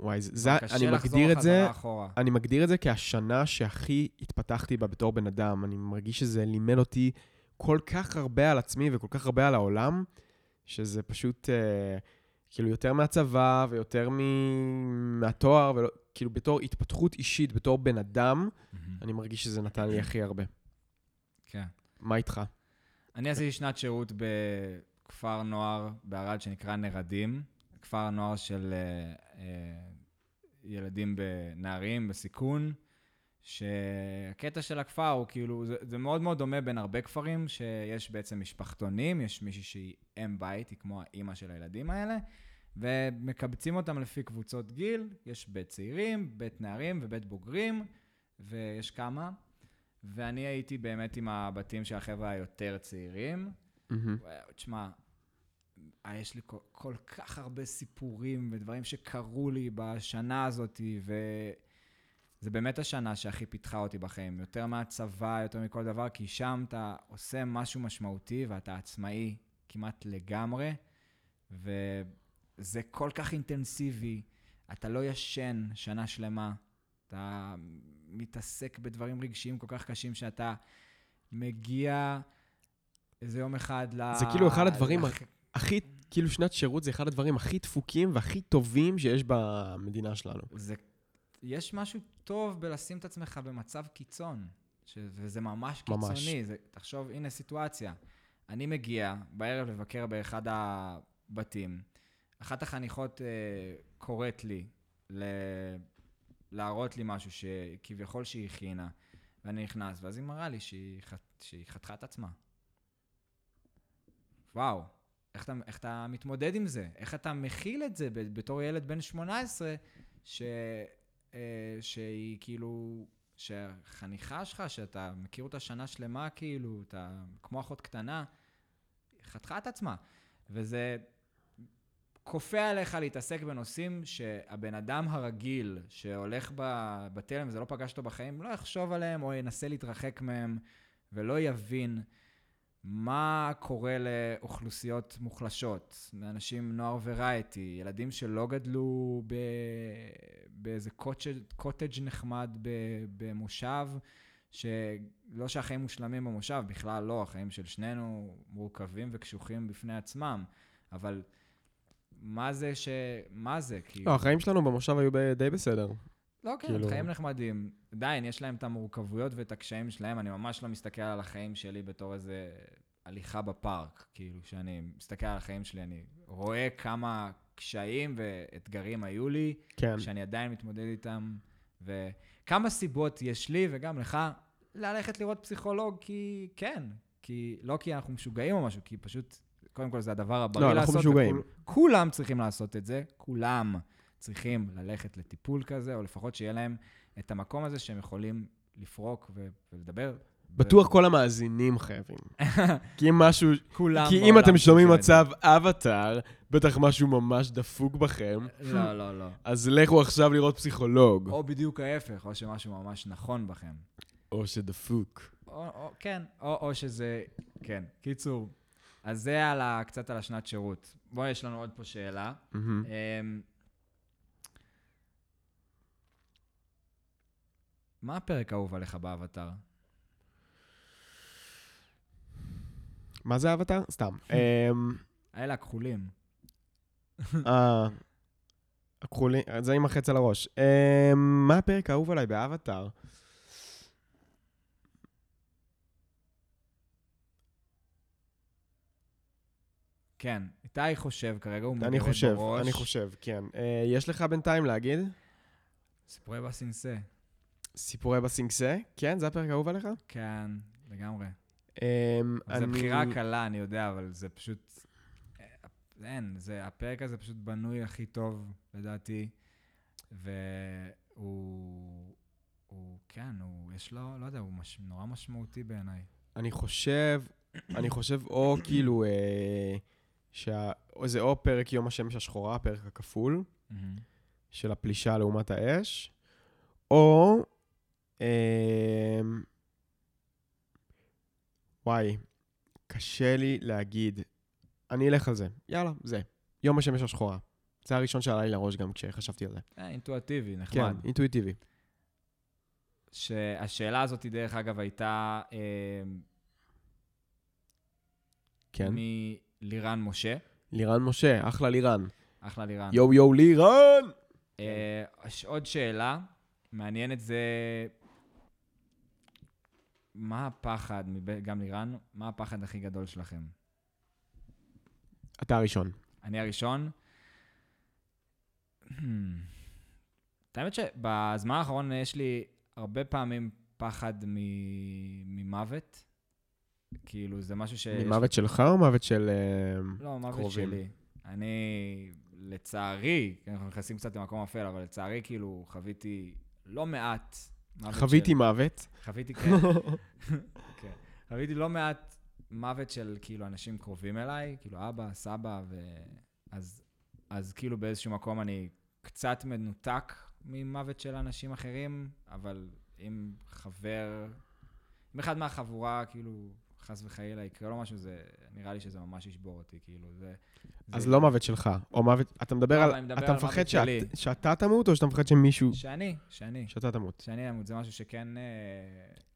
וואי, זה, זה אני מגדיר את זה, אחורה. אני מגדיר את זה כהשנה שהכי התפתחתי בה בתור בן אדם. אני מרגיש שזה לימד אותי כל כך הרבה על עצמי וכל כך הרבה על העולם, שזה פשוט אה, כאילו יותר מהצבא ויותר מ... מהתואר, ולא, כאילו בתור התפתחות אישית, בתור בן אדם, מהמם. אני מרגיש שזה נתן לי הכי הרבה. כן. מה איתך? אני עשיתי שנת שירות בכפר נוער בערד שנקרא נרדים, כפר נוער של אה, אה, ילדים, נערים בסיכון, שהקטע של הכפר הוא כאילו, זה, זה מאוד מאוד דומה בין הרבה כפרים, שיש בעצם משפחתונים, יש מישהי שהיא אם בית, היא כמו האימא של הילדים האלה, ומקבצים אותם לפי קבוצות גיל, יש בית צעירים, בית נערים ובית בוגרים, ויש כמה. ואני הייתי באמת עם הבתים של החבר'ה היותר צעירים. וואו, תשמע, אה, יש לי כל, כל כך הרבה סיפורים ודברים שקרו לי בשנה הזאת, וזה באמת השנה שהכי פיתחה אותי בחיים. יותר מהצבא, יותר מכל דבר, כי שם אתה עושה משהו משמעותי ואתה עצמאי כמעט לגמרי, וזה כל כך אינטנסיבי. אתה לא ישן שנה שלמה. אתה מתעסק בדברים רגשיים כל כך קשים שאתה מגיע איזה יום אחד ל... זה כאילו אחד הדברים לח- הכי, כאילו שנת שירות זה אחד הדברים הכי דפוקים והכי טובים שיש במדינה שלנו. זה... יש משהו טוב בלשים את עצמך במצב קיצון, ש... וזה ממש ממש. קיצוני. זה... תחשוב, הנה סיטואציה. אני מגיע בערב לבקר באחד הבתים, אחת החניכות אה, קוראת לי ל... להראות לי משהו שכביכול שהיא הכינה, ואני נכנס, ואז היא מראה לי שהיא, ח... שהיא חתכה את עצמה. וואו, איך אתה, איך אתה מתמודד עם זה? איך אתה מכיל את זה בתור ילד בן 18, ש... אה, שהיא כאילו, שהחניכה שלך, שאתה מכיר אותה שנה שלמה, כאילו, אתה כמו אחות קטנה, חתכה את עצמה. וזה כופה עליך להתעסק בנושאים שהבן אדם הרגיל שהולך בתלם וזה לא פגש אותו בחיים, לא יחשוב עליהם או ינסה להתרחק מהם ולא יבין מה קורה לאוכלוסיות מוחלשות, לאנשים נוער ורייטי, ילדים שלא גדלו ב... באיזה קוטג', קוטג' נחמד ב... במושב, שלא שהחיים מושלמים במושב, בכלל לא, החיים של שנינו מורכבים וקשוחים בפני עצמם, אבל מה זה ש... מה זה? כאילו... לא, החיים שלנו במושב היו די בסדר. לא, כן, כאילו- חיים נחמדים. עדיין, יש להם את המורכבויות ואת הקשיים שלהם. אני ממש לא מסתכל על החיים שלי בתור איזה הליכה בפארק. כאילו, כשאני מסתכל על החיים שלי, אני רואה כמה קשיים ואתגרים היו לי, כן. שאני עדיין מתמודד איתם, וכמה סיבות יש לי וגם לך ללכת לראות פסיכולוג, כי כן. כי, לא כי אנחנו משוגעים או משהו, כי פשוט, קודם כל זה הדבר הבריא לא, לעשות. אנחנו משוגעים. וכול- כולם צריכים לעשות את זה, כולם צריכים ללכת לטיפול כזה, או לפחות שיהיה להם את המקום הזה שהם יכולים לפרוק ו- ולדבר. בטוח כל המאזינים חייבים. כי אם משהו... כולם כי אם אתם שומעים. מצב אבטאר, בטח משהו ממש דפוק בכם, לא, לא, לא. אז לכו עכשיו לראות פסיכולוג. או בדיוק ההפך, או שמשהו ממש נכון בכם. או שדפוק. או, או, כן, או, או שזה... כן. קיצור, אז זה על ה, קצת על השנת שירות. בוא, יש לנו עוד פה שאלה. מה הפרק האהוב עליך באבטר? מה זה אבטאר? סתם. אמ, האלה הכחולים. אה, לקחו לי, זה עם החץ על הראש. אמ, מה הפרק האהוב עליי באבטאר? כן, איתי חושב כרגע, הוא מגרד אני חושב, בראש. אני חושב, כן. אה, יש לך בינתיים להגיד? סיפורי בסנסה. סיפורי בסינגסה? כן, זה הפרק האהוב עליך? כן, לגמרי. זו אני- בחירה קלה, אני יודע, אבל זה פשוט... אה, אין, זה, הפרק הזה פשוט בנוי הכי טוב, לדעתי, והוא... הוא, כן, הוא, יש לו, לא יודע, הוא מש, נורא משמעותי בעיניי. אני חושב, אני חושב או כאילו, אה, שה... או זה או פרק יום השמש השחורה, הפרק הכפול, של הפלישה לעומת האש, או... אה, וואי, קשה לי להגיד. אני אלך על זה. יאללה, זה. יום השמש השחורה. זה הראשון שעלה לי לראש גם כשחשבתי על זה. אה, אינטואטיבי, כן, נחמד. אינטואיטיבי. שהשאלה הזאת, דרך אגב, הייתה אה, כן. מלירן משה. לירן משה, אחלה לירן. אחלה לירן. יואו יואו לירן! אה, עוד שאלה מעניינת זה... מה הפחד, גם לירן, מה הפחד הכי גדול שלכם? אתה הראשון. אני הראשון. את האמת שבזמן האחרון יש לי הרבה פעמים פחד מ- ממוות. כאילו, זה משהו ש... ממוות שלך או מוות של... אה, לא, מוות קרובים? שלי. אני, לצערי, כן, אנחנו נכנסים קצת למקום אפל, אבל לצערי, כאילו, חוויתי לא מעט חוויתי. מוות. חוויתי, כן. כן. חוויתי לא מעט מוות של, כאילו, אנשים קרובים אליי, כאילו, אבא, סבא, ו... אז, אז כאילו באיזשהו מקום אני קצת מנותק ממוות של אנשים אחרים, אבל אם חבר, אם אחד מהחבורה, כאילו, חס וחלילה יקרה לו משהו, זה, נראה לי שזה ממש ישבור אותי, כאילו, זה... אז זה- לא מוות שלך, או מוות... אתה מדבר לא, על... מדבר אתה על מפחד שאת-. שאתה תמות, או שאתה מפחד שמישהו... שאני, שאני, שאתה תמות? שאני אמות, זה משהו שכן... אה,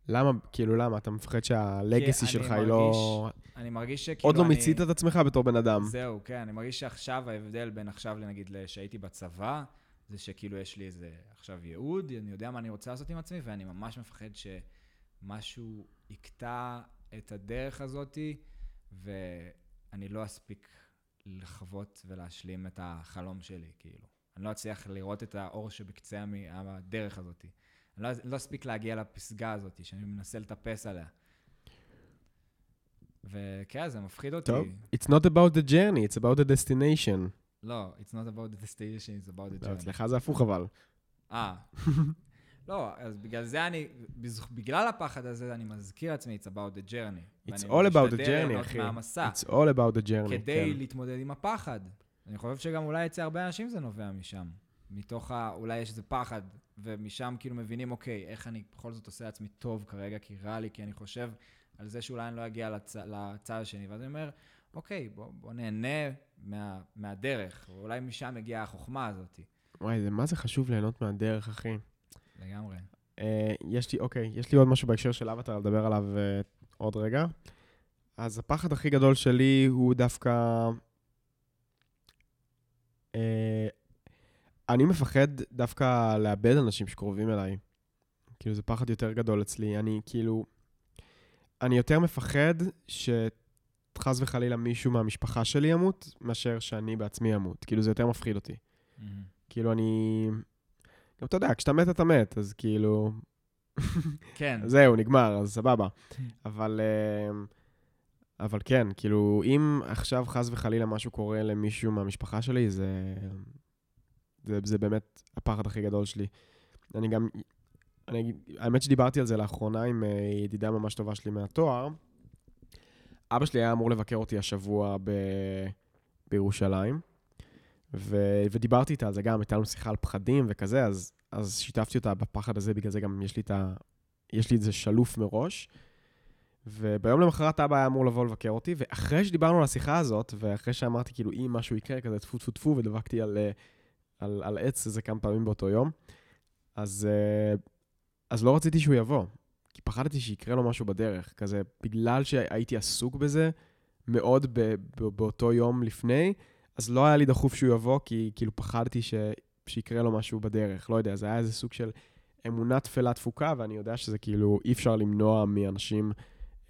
למה, כאילו, למה? אתה מפחד שהלגסי שלך אני היא לא... אני מרגיש שכאילו עוד לא אני... מיצית את עצמך בתור בן אדם. זהו, כן, אני מרגיש שעכשיו ההבדל בין עכשיו לנגיד שהייתי בצבא, זה שכאילו יש לי איזה עכשיו ייעוד, אני יודע מה אני רוצה לעשות עם עצמי, ואני ממש מפחד שמשהו יקטע את הדרך הזאתי, ואני לא אספיק לחוות ולהשלים את החלום שלי, כאילו. אני לא אצליח לראות את האור שבקצה הדרך הזאתי. אני לא, לא אספיק להגיע לפסגה הזאתי, שאני מנסה לטפס עליה. וכן, זה מפחיד אותי. טוב. It's not about the journey, it's about the destination. לא, it's not about the destination, it's about the journey. אצלך זה הפוך אבל. אה. לא, אז בגלל זה אני, בגלל הפחד הזה, אני מזכיר לעצמי, it's about the journey. It's all about the journey, אחי. מהמסע, It's all about the journey. כדי כן. להתמודד עם הפחד. אני חושב שגם אולי אצל הרבה אנשים זה נובע משם. מתוך ה... אולי יש איזה פחד, ומשם כאילו מבינים, אוקיי, איך אני בכל זאת עושה לעצמי טוב כרגע, כי רע לי, כי אני חושב על זה שאולי אני לא אגיע לצ... לצד השני. ואז אני אומר, אוקיי, בוא, בוא נהנה מה... מהדרך, ואולי משם הגיעה החוכמה הזאת. וואי, זה מה זה חשוב ליהנות מהדרך, אחי. לגמרי. אה, יש לי, אוקיי, יש לי עוד משהו בהקשר של אבטר לדבר עליו אה, עוד רגע. אז הפחד הכי גדול שלי הוא דווקא... אה, אני מפחד דווקא לאבד אנשים שקרובים אליי. כאילו, זה פחד יותר גדול אצלי. אני כאילו... אני יותר מפחד שחס וחלילה מישהו מהמשפחה שלי ימות, מאשר שאני בעצמי אמות. כאילו, זה יותר מפחיד אותי. כאילו, אני... גם אתה יודע, כשאתה מת אתה מת, אז כאילו... כן. זהו, נגמר, אז סבבה. אבל, אה, אבל כן, כאילו, אם עכשיו חס וחלילה משהו קורה למישהו מהמשפחה שלי, זה, זה, זה באמת הפחד הכי גדול שלי. אני גם, אני, האמת שדיברתי על זה לאחרונה עם אה, ידידה ממש טובה שלי מהתואר. אבא שלי היה אמור לבקר אותי השבוע ב, בירושלים, ו, ודיברתי איתה על זה גם, הייתה לנו שיחה על פחדים וכזה, אז, אז שיתפתי אותה בפחד הזה, בגלל זה גם יש לי את ה... יש לי את זה שלוף מראש. וביום למחרת אבא היה אמור לבוא לבקר אותי, ואחרי שדיברנו על השיחה הזאת, ואחרי שאמרתי כאילו אם משהו יקרה, כזה טפו טפו טפו, ודבקתי על, אה, על, על עץ איזה כמה פעמים באותו יום, אז, אה, אז לא רציתי שהוא יבוא, כי פחדתי שיקרה לו משהו בדרך, כזה בגלל שהייתי עסוק בזה מאוד ב, ב, באותו יום לפני, אז לא היה לי דחוף שהוא יבוא, כי כאילו פחדתי ש, שיקרה לו משהו בדרך, לא יודע, זה היה איזה סוג של אמונה תפלה תפוקה, ואני יודע שזה כאילו, אי אפשר למנוע מאנשים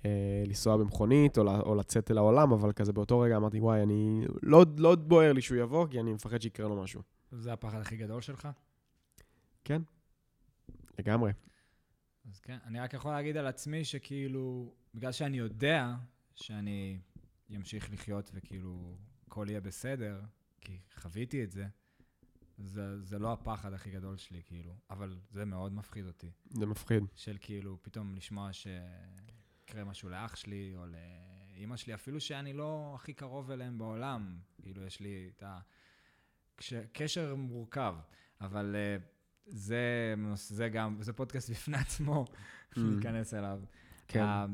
אה, לנסוע במכונית או, או לצאת אל העולם, אבל כזה באותו רגע אמרתי, וואי, אני... לא, לא בוער לי שהוא יבוא, כי אני מפחד שיקרה לו משהו. זה הפחד הכי גדול שלך? לגמרי. אז כן, אני רק יכול להגיד על עצמי שכאילו, בגלל שאני יודע שאני אמשיך לחיות וכאילו הכל יהיה בסדר, כי חוויתי את זה, זה, זה לא הפחד הכי גדול שלי, כאילו, אבל זה מאוד מפחיד אותי. זה מפחיד. של כאילו, פתאום לשמוע שיקרה משהו לאח שלי, או לאימא שלי, אפילו שאני לא הכי קרוב אליהם בעולם, כאילו, יש לי את ה... כש... קשר מורכב, אבל uh, זה, זה גם, זה פודקאסט בפני עצמו, Mm. להיכנס אליו. כן. אה,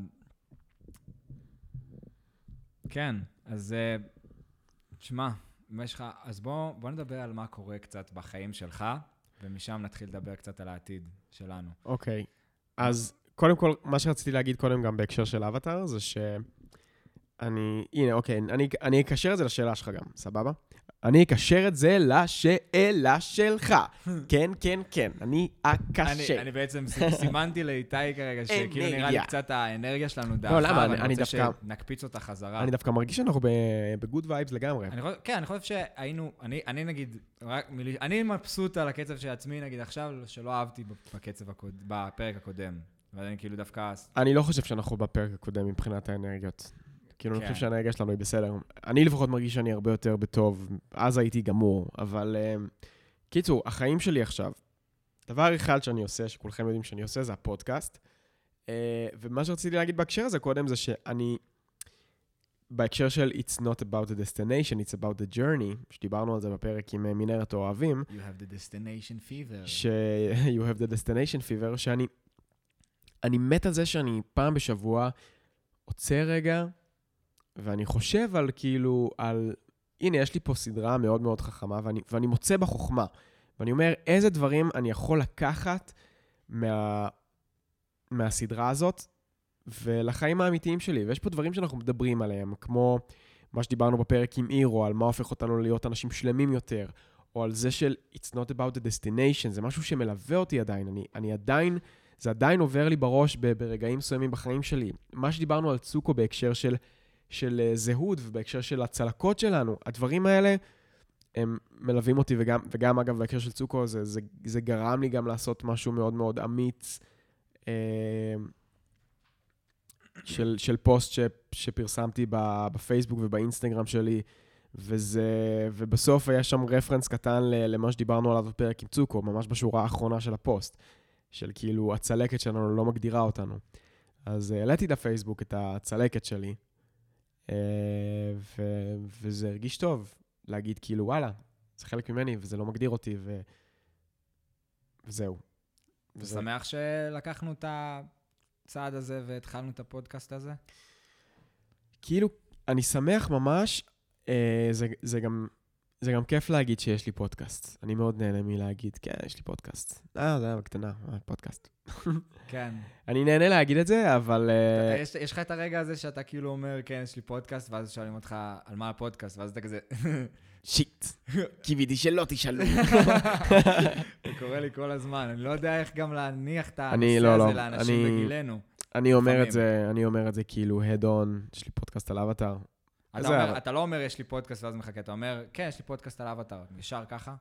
כן, אז אה, תשמע, יש לך, אז בוא, בוא נדבר על מה קורה קצת בחיים שלך, ומשם נתחיל לדבר קצת על העתיד שלנו. אוקיי. אז קודם כל, מה שרציתי להגיד קודם גם בהקשר של אבטאר, זה ש... אני, הנה, אוקיי, אני, אני אקשר את זה לשאלה שלך גם, סבבה? אני אקשר את זה לשאלה שלך. כן, כן, כן, אני אני, אקשר. אני בעצם סימנתי לאיתי כרגע, שכאילו נראה לי. קצת האנרגיה שלנו לא, למה? אני- ואני אני רוצה שנקפיץ אותה חזרה. אני דווקא מרגיש שאנחנו ב good vibes לגמרי. כן, אני חושב שהיינו, אני, נגיד, אני מבסוט על הקצב של עצמי, נגיד עכשיו, שלא אהבתי בקצב בפרק הקודם. ואני כאילו דווקא, אני לא חושב שאנחנו בפרק הקודם מבחינת האנרגיות. כאילו, אני כן. חושב שהאנרגיה שלנו היא בסדר. אני לפחות מרגיש שאני הרבה יותר בטוב. אז הייתי גמור, אבל... אה, קיצור, החיים שלי עכשיו, דבר אחד שאני עושה, שכולכם יודעים שאני עושה, זה הפודקאסט. אה, ומה שרציתי להגיד בהקשר הזה קודם, זה שאני... בהקשר של It's not about the destination, it's about the journey, שדיברנו על זה בפרק עם אה, מנהרת אוהבים, you have the destination fever. ש- you have the destination fever, שאני אני מת על זה שאני פעם בשבוע עוצר רגע, ואני חושב על כאילו, על, הנה, יש לי פה סדרה מאוד מאוד חכמה, ואני, ואני מוצא בה חוכמה. ואני אומר, איזה דברים אני יכול לקחת מה, מהסדרה הזאת ולחיים האמיתיים שלי. ויש פה דברים שאנחנו מדברים עליהם, כמו מה שדיברנו בפרק עם אירו, על מה הופך אותנו להיות אנשים שלמים יותר, או על זה של It's not about the destination, זה משהו שמלווה אותי עדיין. אני, אני עדיין, זה עדיין עובר לי בראש ברגעים מסוימים בחיים שלי. מה שדיברנו על צוקו בהקשר של, של אה, זהות ובהקשר של הצלקות שלנו, הדברים האלה, הם מלווים אותי, וגם, וגם אגב, בהקשר של צוקו, זה, זה, זה גרם לי גם לעשות משהו מאוד מאוד אמיץ. אה, של, של פוסט ש, שפרסמתי בפייסבוק ובאינסטגרם שלי, וזה, ובסוף היה שם רפרנס קטן למה שדיברנו עליו בפרק עם צוקו, ממש בשורה האחרונה של הפוסט, של כאילו הצלקת שלנו לא מגדירה אותנו. אז אה, העליתי לפייסבוק את הצלקת שלי, ו, וזה הרגיש טוב להגיד כאילו, וואלה, זה חלק ממני וזה לא מגדיר אותי, ו, וזהו. אתה שמח שלקחנו את הצעד הזה והתחלנו את הפודקאסט הזה? כאילו, אני שמח ממש, אה, זה, זה, גם, זה גם כיף להגיד שיש לי פודקאסט. אני מאוד נהנה מלהגיד, כן, יש לי פודקאסט. אה, זה היה בקטנה, אה, פודקאסט. כן. אני נהנה להגיד את זה, אבל... אה, יש, לך את הרגע הזה שאתה כאילו אומר, כן, יש לי פודקאסט, ואז שואלים אותך על מה הפודקאסט, ואז אתה כזה, שיט, קיוויתי שלא תשאלו. זה קורה לי כל הזמן, אני לא יודע איך גם להניח את הנושא לא, הזה לא, לאנשים אני- בגילנו. אני אומר. את זה, אני אומר את זה כאילו head on, יש לי פודקאסט על אבטאר. אתה, אומר, אתה לא אומר, יש לי פודקאסט ואז מחכה, אתה אומר, כן, יש לי פודקאסט על אבטאר, ישר ככה?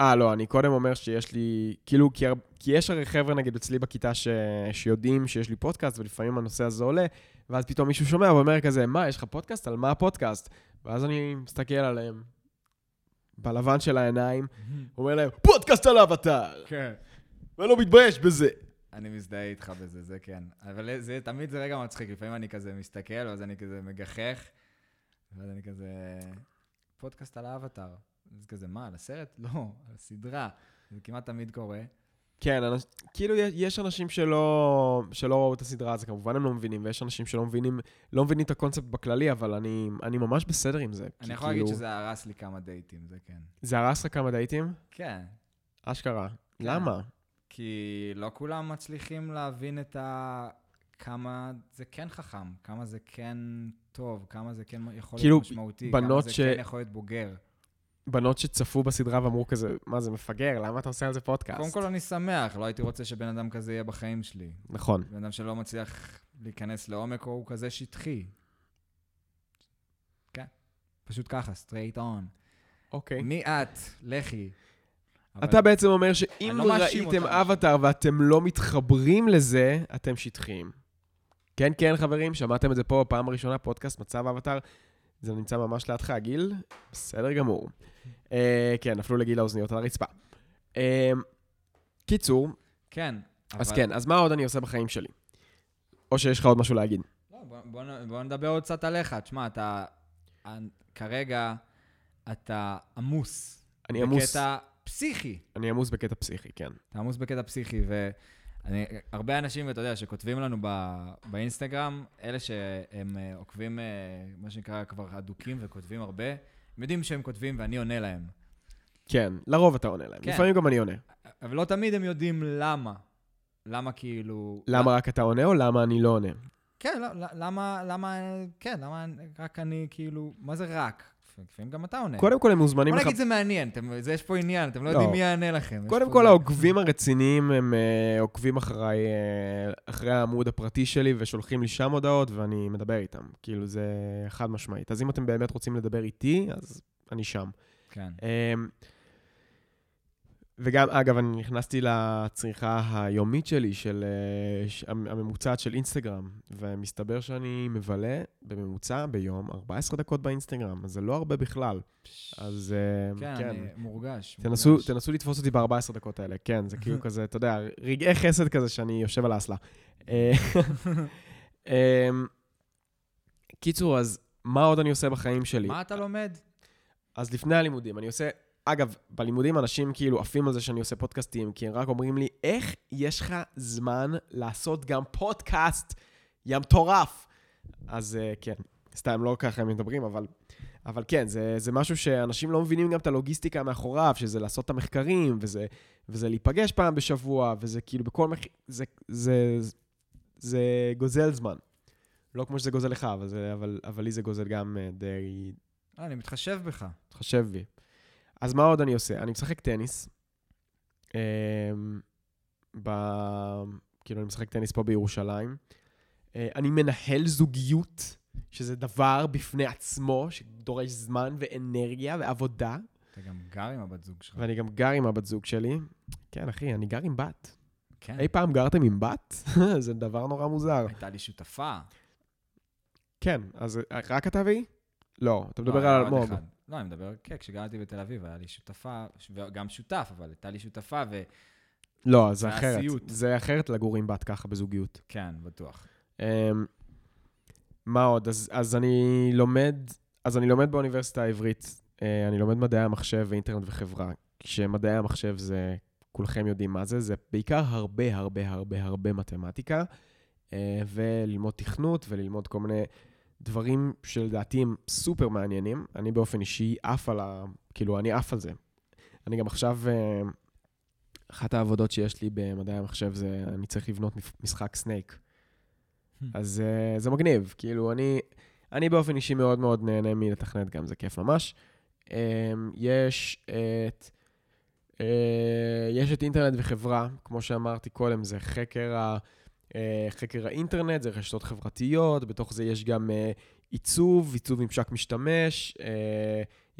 אה, לא, אני קודם אומר שיש לי, כאילו, כי, כי יש הרי חבר'ה, נגיד, אצלי בכיתה ש... שיודעים שיש לי פודקאסט, ולפעמים הנושא הזה עולה, ואז פתאום מישהו שומע ואומר כזה, מה, יש לך פודקאסט? על מה הפודקאסט? ואז אני מסתכל עליהם, בלבן של העיניים, אומר להם, פודקאסט על אבטאר! כן. ואני לא מתבייש בזה. אני מזדהה איתך בזה, זה כן. אבל זה, תמיד זה רגע מצחיק, לפעמים אני כזה מסתכל, ואז אני כזה מגחך, ואז אני כזה, פודקאסט על האבטאר. אז כזה, מה, על הסרט? לא, על הסדרה. זה כמעט תמיד קורה. כן, אנש... כאילו יש- אנשים שלא, שלא ראו את הסדרה, אז כמובן הם לא מבינים, ויש אנשים שלא מבינים, לא מבינים את הקונספט בכללי, אבל אני, אני ממש בסדר עם זה. אני יכול כאילו, להגיד שזה הרס לי כמה דייטים, זה כן. זה הרס לך כמה דייטים? כן. אשכרה. כן. למה? כי לא כולם מצליחים להבין את ה... כמה זה כן חכם, כמה זה כן טוב, כמה זה כן יכול כאילו, להיות משמעותי, כמה זה ש- כן יכול להיות בוגר. בנות שצפו בסדרה ואמרו כזה, מה זה מפגר, למה אתה עושה על זה פודקאסט? קודם כל אני שמח, לא הייתי רוצה שבן אדם כזה יהיה בחיים שלי. נכון. בן אדם שלא מצליח להיכנס לעומק, או הוא כזה שטחי. כן, פשוט ככה, straight on. אוקיי. מי את? לכי. אבל- אתה בעצם אומר שאם לא ראיתם. אבטאר ואתם לא מתחברים לזה, אתם שטחיים. כן, כן, חברים, שמעתם את זה פה פעם ראשונה, פודקאסט מצב אבטאר. זה נמצא ממש לידך, גיל? בסדר גמור. אה, כן, נפלו לגיל האוזניות על הרצפה. אה, קיצור, כן. אז אבל- כן, אז מה עוד אני עושה בחיים שלי? או שיש לך עוד משהו להגיד. לא, בוא, בוא, בוא נדבר עוד קצת עליך. תשמע, אתה... כרגע אתה עמוס. אני עמוס, בקטע פסיכי. אני עמוס בקטע פסיכי, כן. אתה עמוס בקטע פסיכי, והרבה אנשים, אתה יודע, שכותבים לנו ב, באינסטגרם, אלה שהם אה, עוקבים, אה, מה שנקרא, כבר אדוקים וכותבים הרבה, הם יודעים שהם כותבים ואני עונה להם. כן, לרוב אתה עונה להם. כן. לפעמים גם אני עונה. אבל לא תמיד הם יודעים למה. למה כאילו... למה רק אתה עונה או למה אני לא עונה? כן, לא, למה, למה, כן, למה רק אני כאילו, מה זה רק? לפעמים גם אתה עונה. קודם כל הם מוזמנים בוא לך... נגיד זה מעניין, אתם, זה יש פה עניין, אתם לא לא. יודעים מי יענה לכם. קודם כל, העוקבים הרציניים הם אה, עוקבים אחריי, אה, אחרי העמוד הפרטי שלי ושולחים לי שם הודעות ואני מדבר איתם. כאילו, זה חד משמעית. אז אם אתם באמת רוצים לדבר איתי, אז אני שם. כן. אמ, וגם, אגב, אני נכנסתי לצריכה היומית שלי, של אה, הממוצעת של אינסטגרם, ומסתבר שאני מבלה בממוצע ביום 14 דקות באינסטגרם, אז זה לא הרבה בכלל. אז אה, כן, כן. אני מורגש. תנסו, מורגש. תנסו לתפוס אותי ב-14 דקות האלה, כן, זה כאילו כזה, אתה יודע, רגעי חסד כזה שאני יושב על האסלה. אה, אמ, קיצור, אז מה עוד אני עושה בחיים שלי? מה אתה לומד? אז לפני הלימודים, אני עושה... אגב, בלימודים אנשים כאילו עפים על זה שאני עושה פודקאסטים, כי הם רק אומרים לי, איך יש לך זמן לעשות גם פודקאסט? יא מטורף. אז uh, כן, סתם, לא ככה הם מדברים, אבל, אבל כן, זה, זה משהו שאנשים לא מבינים גם את הלוגיסטיקה מאחוריו, שזה לעשות את המחקרים, וזה, וזה להיפגש פעם בשבוע, וזה כאילו בכל מחיר... זה, זה, זה, זה גוזל זמן. לא כמו שזה גוזל לך, אבל, זה, אבל, אבל לי זה גוזל גם uh, די, אה, אני מתחשב בך. תחשב בי. אז מה עוד אני עושה? אני משחק טניס. אמ, ב... כאילו, אני משחק טניס פה בירושלים. אה, אני מנהל זוגיות, שזה דבר בפני עצמו, שדורש זמן ואנרגיה ועבודה, אתה גם גר עם הבת זוג שלך. ואני גם גר עם הבת זוג שלי. כן, אחי, אני גר עם בת. כן. אי פעם גרתם עם בת? זה דבר נורא מוזר. הייתה לי שותפה. כן, אז רק אתה והיא? לא, אתה לא, מדבר היה על אלמוג. לא, אני מדבר, כן, כשגרתי בתל אביב, היה לי שותפה, וגם שותף, אבל הייתה לי שותפה, לא, זה אחרת. זה אחרת לגור עם בת ככה בזוגיות. וכן, בטוח. Um, מה עוד? אז, אז אני לומד, אז אני לומד באוניברסיטה העברית, uh, אני לומד מדעי המחשב ואינטרנט וחברה. כשמדעי המחשב זה, כולכם יודעים מה זה, זה בעיקר הרבה הרבה הרבה הרבה מתמטיקה, uh, וללמוד תכנות וללמוד כל מיני דברים שלדעתי הם סופר מעניינים. אני באופן אישי עף על ה... כאילו, אני עף על זה. אני גם עכשיו, uh, אחת העבודות שיש לי במדעי המחשב זה, אני צריך לבנות משחק סנייק. אז uh, זה מגניב, כאילו, אני, אני באופן אישי מאוד מאוד נהנה מלתכנת גם, זה כיף ממש. Um, יש את... יש את אינטרנט וחברה, כמו שאמרתי קודם, זה חקר, ה, חקר האינטרנט, זה רשתות חברתיות, בתוך זה יש גם uh, עיצוב, עיצוב ממשק משתמש, uh,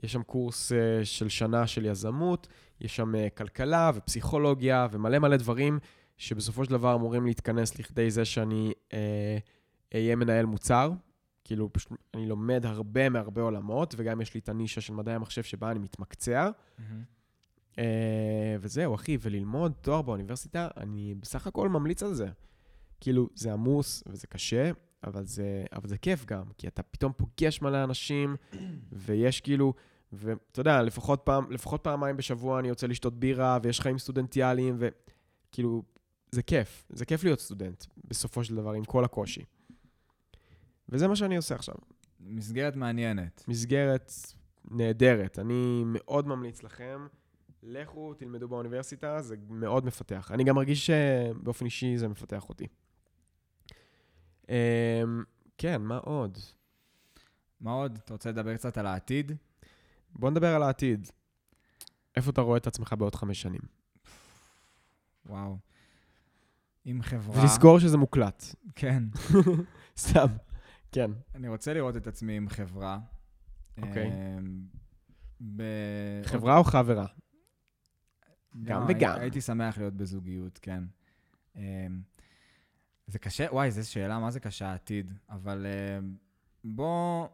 יש שם קורס של שנה של יזמות, יש שם כלכלה ופסיכולוגיה ומלא מלא דברים שבסופו של דבר אמורים להתכנס לכדי זה שאני אה, אהיה מנהל מוצר. כאילו, פשוט אני לומד הרבה מהרבה עולמות, וגם יש לי את הנישה של מדעי המחשב שבה אני מתמקצע. אה, וזהו, אחי, וללמוד תואר באוניברסיטה, אני בסך הכל ממליץ על זה. כאילו, זה עמוס וזה קשה, אבל זה, אבל זה כיף גם, כי אתה פתאום פוגש מלא אנשים, ויש כאילו, ואתה יודע, לפחות, פעם, לפחות פעמיים בשבוע אני יוצא לשתות בירה, ויש חיים סטודנטיאליים, וכאילו, זה כיף. זה כיף להיות סטודנט, בסופו של דבר, עם כל הקושי. וזה מה שאני עושה עכשיו. מסגרת מעניינת. מסגרת נהדרת. אני מאוד ממליץ לכם, לכו, תלמדו באוניברסיטה, זה מאוד מפתח. אני גם מרגיש שבאופן אישי זה מפתח אותי. אמ, כן, מה עוד? מה עוד? אתה רוצה לדבר קצת על העתיד? בוא נדבר על העתיד. איפה אתה רואה את עצמך בעוד חמש שנים? וואו. עם חברה. ולזכור שזה מוקלט. כן. סתם. כן. אני רוצה לראות את עצמי עם חברה. אוקיי. אמ, ב... חברה או חברה? גם לא, וגם. הי- הייתי שמח להיות בזוגיות, כן. זה קשה, וואי, זו שאלה, מה זה קשה העתיד? אבל אמ, בוא...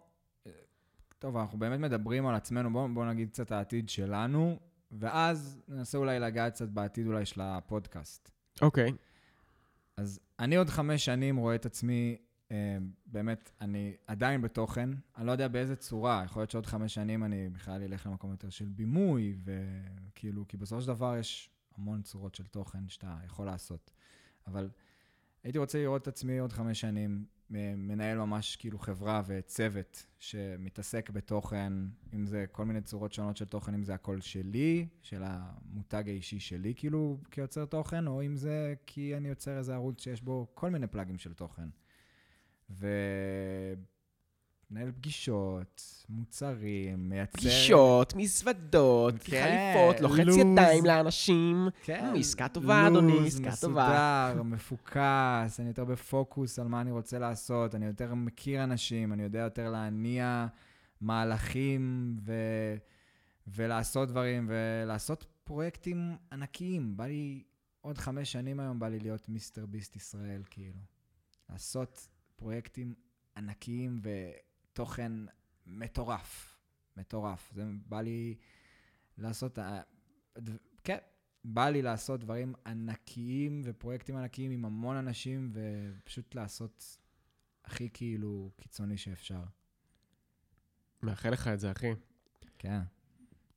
טוב, אנחנו באמת מדברים על עצמנו, בואו בוא נגיד קצת העתיד שלנו, ואז ננסה אולי לגעת קצת בעתיד אולי של הפודקאסט. אוקיי. אז אני עוד חמש שנים רואה את עצמי, אה, באמת, אני עדיין בתוכן, אני לא יודע באיזה צורה, יכול להיות שעוד חמש שנים אני בכלל אלך למקום יותר של בימוי, וכאילו, כי בסופו של דבר יש המון צורות של תוכן שאתה יכול לעשות. אבל הייתי רוצה לראות את עצמי עוד חמש שנים, אה, מנהל ממש כאילו חברה וצוות שמתעסק בתוכן, אם זה כל מיני צורות שונות של תוכן, אם זה הקול שלי, של המותג האישי שלי, כאילו, כיוצר תוכן, או אם זה כי אני יוצר איזה ערוץ שיש בו כל מיני פלאגים של תוכן. ומנהל פגישות, מוצרים, מייצר... פגישות, מזוודות, כן, חליפות, לוחץ לוז. ידיים לאנשים. כן. "מ, עסקה טובה, אדוני, לוז, עסקה טובה." מסודר, מפוקס, אני יותר בפוקוס על מה אני רוצה לעשות, אני יותר מכיר אנשים, אני יודע יותר להניע מהלכים ו... ולעשות דברים, ולעשות פרויקטים ענקיים. בא לי, עוד חמש שנים היום בא לי להיות מיסטר ביסט ישראל, כאילו. לעשות פרויקטים ענקיים ותוכן מטורף. מטורף. זה בא לי לעשות... ה- ד- כן, בא לי לעשות דברים ענקיים ופרויקטים ענקיים עם המון אנשים, ופשוט לעשות הכי כאילו קיצוני שאפשר. מאחל לך את זה, אחי. כן.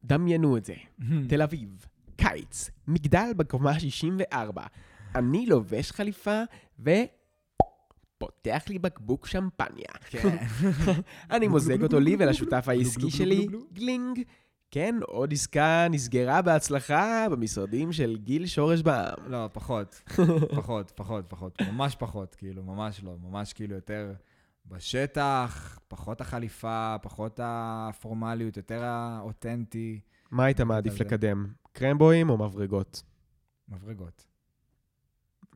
דמיינו את זה. תל אביב, קיץ, מגדל בקומה 64. אני לובש חליפה ופותח לי בקבוק שמפניה. כן. אני מוזג אותו לי ולשותף העסקי שלי. גלינג. כן, עוד עסקה נסגרה בהצלחה במשרדים של גיל שורש בעם. לא, פחות. פחות, פחות, פחות. ממש פחות, כאילו, ממש לא. ממש כאילו יותר בשטח, פחות החליפה, פחות הפורמליות, יותר האותנטי. מה היית מעדיף. לקדם? קרמבואים או מברגות? מברגות.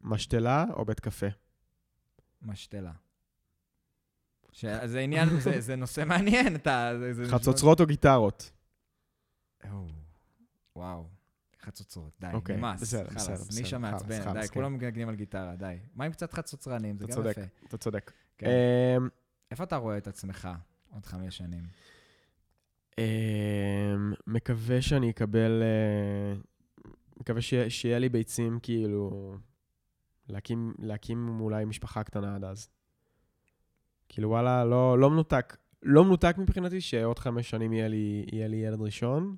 משתלה או בית קפה? משתלה. ש... זה עניין, זה, זה נושא מעניין, אתה... זה, חצוצרות או גיטרות? או, וואו, חצוצרות, די, אוקיי, נמאס. חלאס, נישה מעצבן, די, כן. כולם מגנגנים על גיטרה, די. מה עם קצת חצוצרנים? זה אתה גם צודק, יפה. אתה צודק. כן. אמ, איפה אתה רואה את עצמך עוד חמש שנים? אמ, מקווה שאני אקבל... אה, מקווה שיהיה לי ביצים, כאילו... להקים, להקים אולי משפחה קטנה עד אז. כאילו, וואלה, לא, לא מנותק. לא מנותק מבחינתי שעוד חמש שנים יהיה לי, יהיה לי ילד ראשון.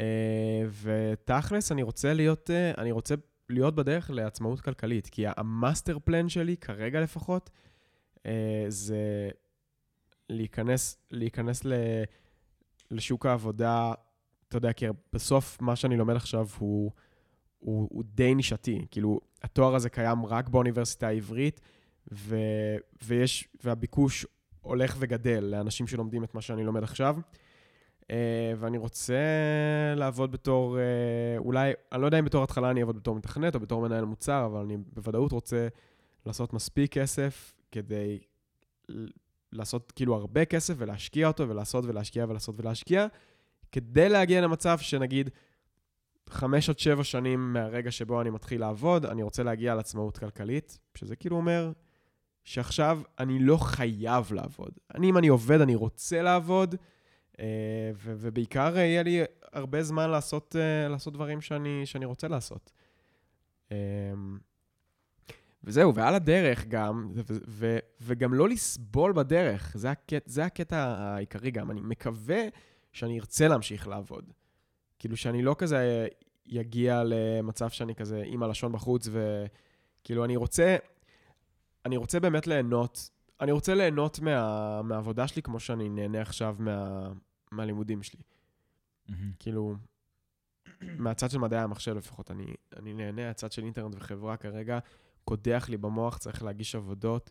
אה, ותכלס, אני רוצה להיות, אה, אני רוצה להיות בדרך לעצמאות כלכלית, כי המאסטר פלן שלי, כרגע לפחות, אה, זה להיכנס, להיכנס ל, לשוק העבודה, אתה יודע, כי בסוף מה שאני לומד עכשיו הוא, הוא, הוא די נישתי. כאילו, התואר הזה קיים רק באוניברסיטה העברית, ו, ויש, והביקוש הולך וגדל לאנשים שלומדים את מה שאני לומד עכשיו. Uh, ואני רוצה לעבוד בתור, uh, אולי, אני לא יודע אם בתור התחלה אני אעבוד בתור מתכנת או בתור מנהל מוצר, אבל אני בוודאות רוצה לעשות מספיק כסף כדי לעשות כאילו הרבה כסף ולהשקיע אותו ולעשות ולהשקיע ולעשות ולהשקיע, כדי להגיע למצב שנגיד חמש עד שבע שנים מהרגע שבו אני מתחיל לעבוד, אני רוצה להגיע לעצמאות כלכלית, שזה כאילו אומר שעכשיו אני לא חייב לעבוד. אני, אם אני עובד, אני רוצה לעבוד, אה, ובעיקר יהיה לי הרבה זמן לעשות, אה, לעשות דברים שאני, שאני רוצה לעשות. אה, וזהו, ועל הדרך גם, ו- ו- וגם לא לסבול בדרך, זה הקטע, זה הקטע העיקרי גם. אני מקווה שאני ארצה להמשיך לעבוד. כאילו שאני לא כזה יגיע למצב שאני כזה עם הלשון בחוץ, וכאילו אני רוצה, אני רוצה באמת ליהנות, אני רוצה ליהנות מה, מהעבודה שלי כמו שאני נהנה עכשיו מה, מהלימודים שלי. כאילו, מהצד של מדעי המחשב לפחות, אני, אני נהנה, הצד של אינטרנט וחברה כרגע קודח לי במוח, צריך להגיש עבודות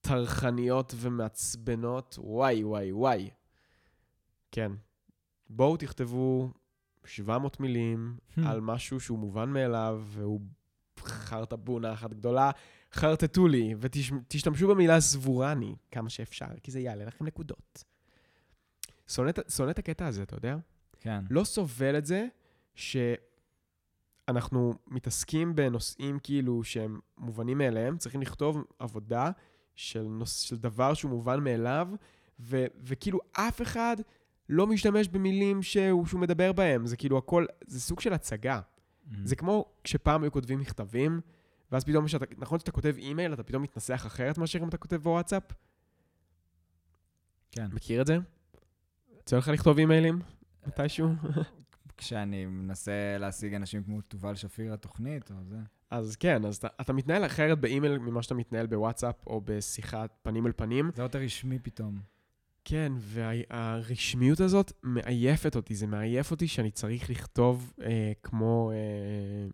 טרחניות ומעצבנות, וואי, וואי, וואי. כן. בואו תכתבו 700 מילים על משהו שהוא מובן מאליו, והוא חרטה בונה אחת גדולה, חרטטו לי, ותשתמשו במילה סבורני כמה שאפשר, כי זה יעלה לכם נקודות. שונא את- שונא את הקטע הזה, אתה יודע? כן. לא סובל את זה שאנחנו מתעסקים בנושאים כאילו שהם מובנים מאליהם, צריכים לכתוב עבודה של, נוס, של דבר שהוא מובן מאליו, ו, וכאילו אף אחד לא משתמש במילים שהוא, שהוא מדבר בהם, זה כאילו הכל, זה סוג של הצגה. Mm. זה כמו כשפעם היו כותבים מכתבים, ואז פתאום שאתה, נכון שאתה כותב אימייל, אתה פתאום מתנסח אחרת מאשר אם אתה כותב בוואטסאפ? כן. מכיר את זה? יוצא לך לכתוב אימיילים? מתישהו? כשאני מנסה להשיג אנשים כמו תובל שפיר התוכנית, או זה. אז כן, אז אתה, אתה מתנהל אחרת באימייל ממה שאתה מתנהל בוואטסאפ או בשיחת פנים אל פנים. זה יותר רשמי פתאום. כן, והרשמיות הזאת מעייפת אותי, זה מעייף אותי שאני צריך לכתוב אה, כמו, אה,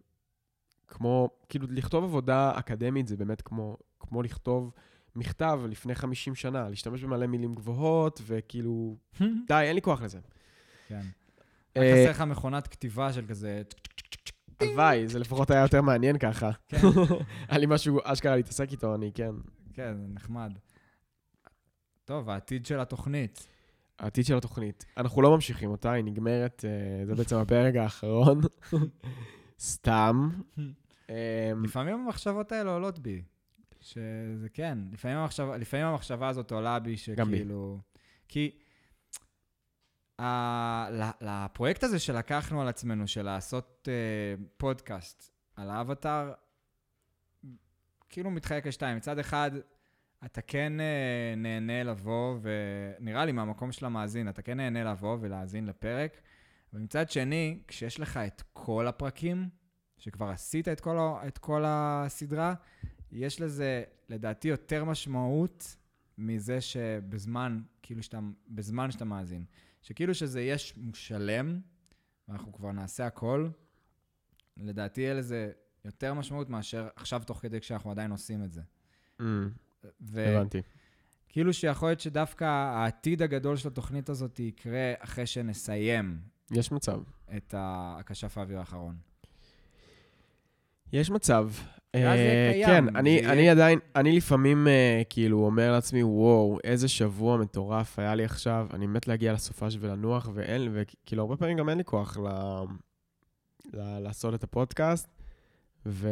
כמו, כאילו לכתוב עבודה אקדמית זה באמת כמו, כמו לכתוב מכתב לפני 50 שנה, להשתמש במלא מילים גבוהות, וכאילו, די, אין לי כוח לזה. כן. רק אה, חסר לך מכונת כתיבה של כזה... הלוואי, זה לפחות היה יותר מעניין ככה. כן, היה לי משהו אשכרה להתעסק איתו, אני כן. כן, נחמד. טוב, העתיד של התוכנית. העתיד של התוכנית. אנחנו לא ממשיכים אותה, היא נגמרת, אה, זה בעצם הפרק האחרון. סתם. אה, לפעמים המחשבות האלה עולות בי. שזה כן, לפעמים המחשבה, לפעמים המחשבה הזאת עולה בי. שכאילו... כי ה- ל- לפרויקט הזה שלקחנו על עצמנו, של לעשות uh, פודקאסט על האבטאר, כאילו מתחלק לשתיים. מצד אחד, אתה כן uh, נהנה לבוא, ונראה לי מהמקום של המאזין, אתה כן נהנה לבוא ולהאזין לפרק, ומצד שני, כשיש לך את כל הפרקים, שכבר עשית את כל, את כל הסדרה, יש לזה, לדעתי, יותר משמעות מזה שבזמן, כאילו שאתה, בזמן שאתה מאזין. שכאילו שזה יש מושלם, ואנחנו כבר נעשה הכל, לדעתי יהיה לזה יותר משמעות מאשר עכשיו תוך כדי כשאנחנו עדיין עושים את זה. אמ, וכאילו הבנתי. שיכול להיות שדווקא העתיד הגדול של התוכנית הזאת יקרה אחרי שנסיים יש מצב. את הכשף האוויר האחרון. יש מצב. אה, כן, אני, עדיין, אני לפעמים אה, כאילו אומר לעצמי, וואו, איזה שבוע מטורף היה לי עכשיו, אני מת להגיע לסופש ולנוח, ואין, וכאילו הרבה פעמים גם אין לי כוח ל, ל, לעשות את הפודקאסט, ו...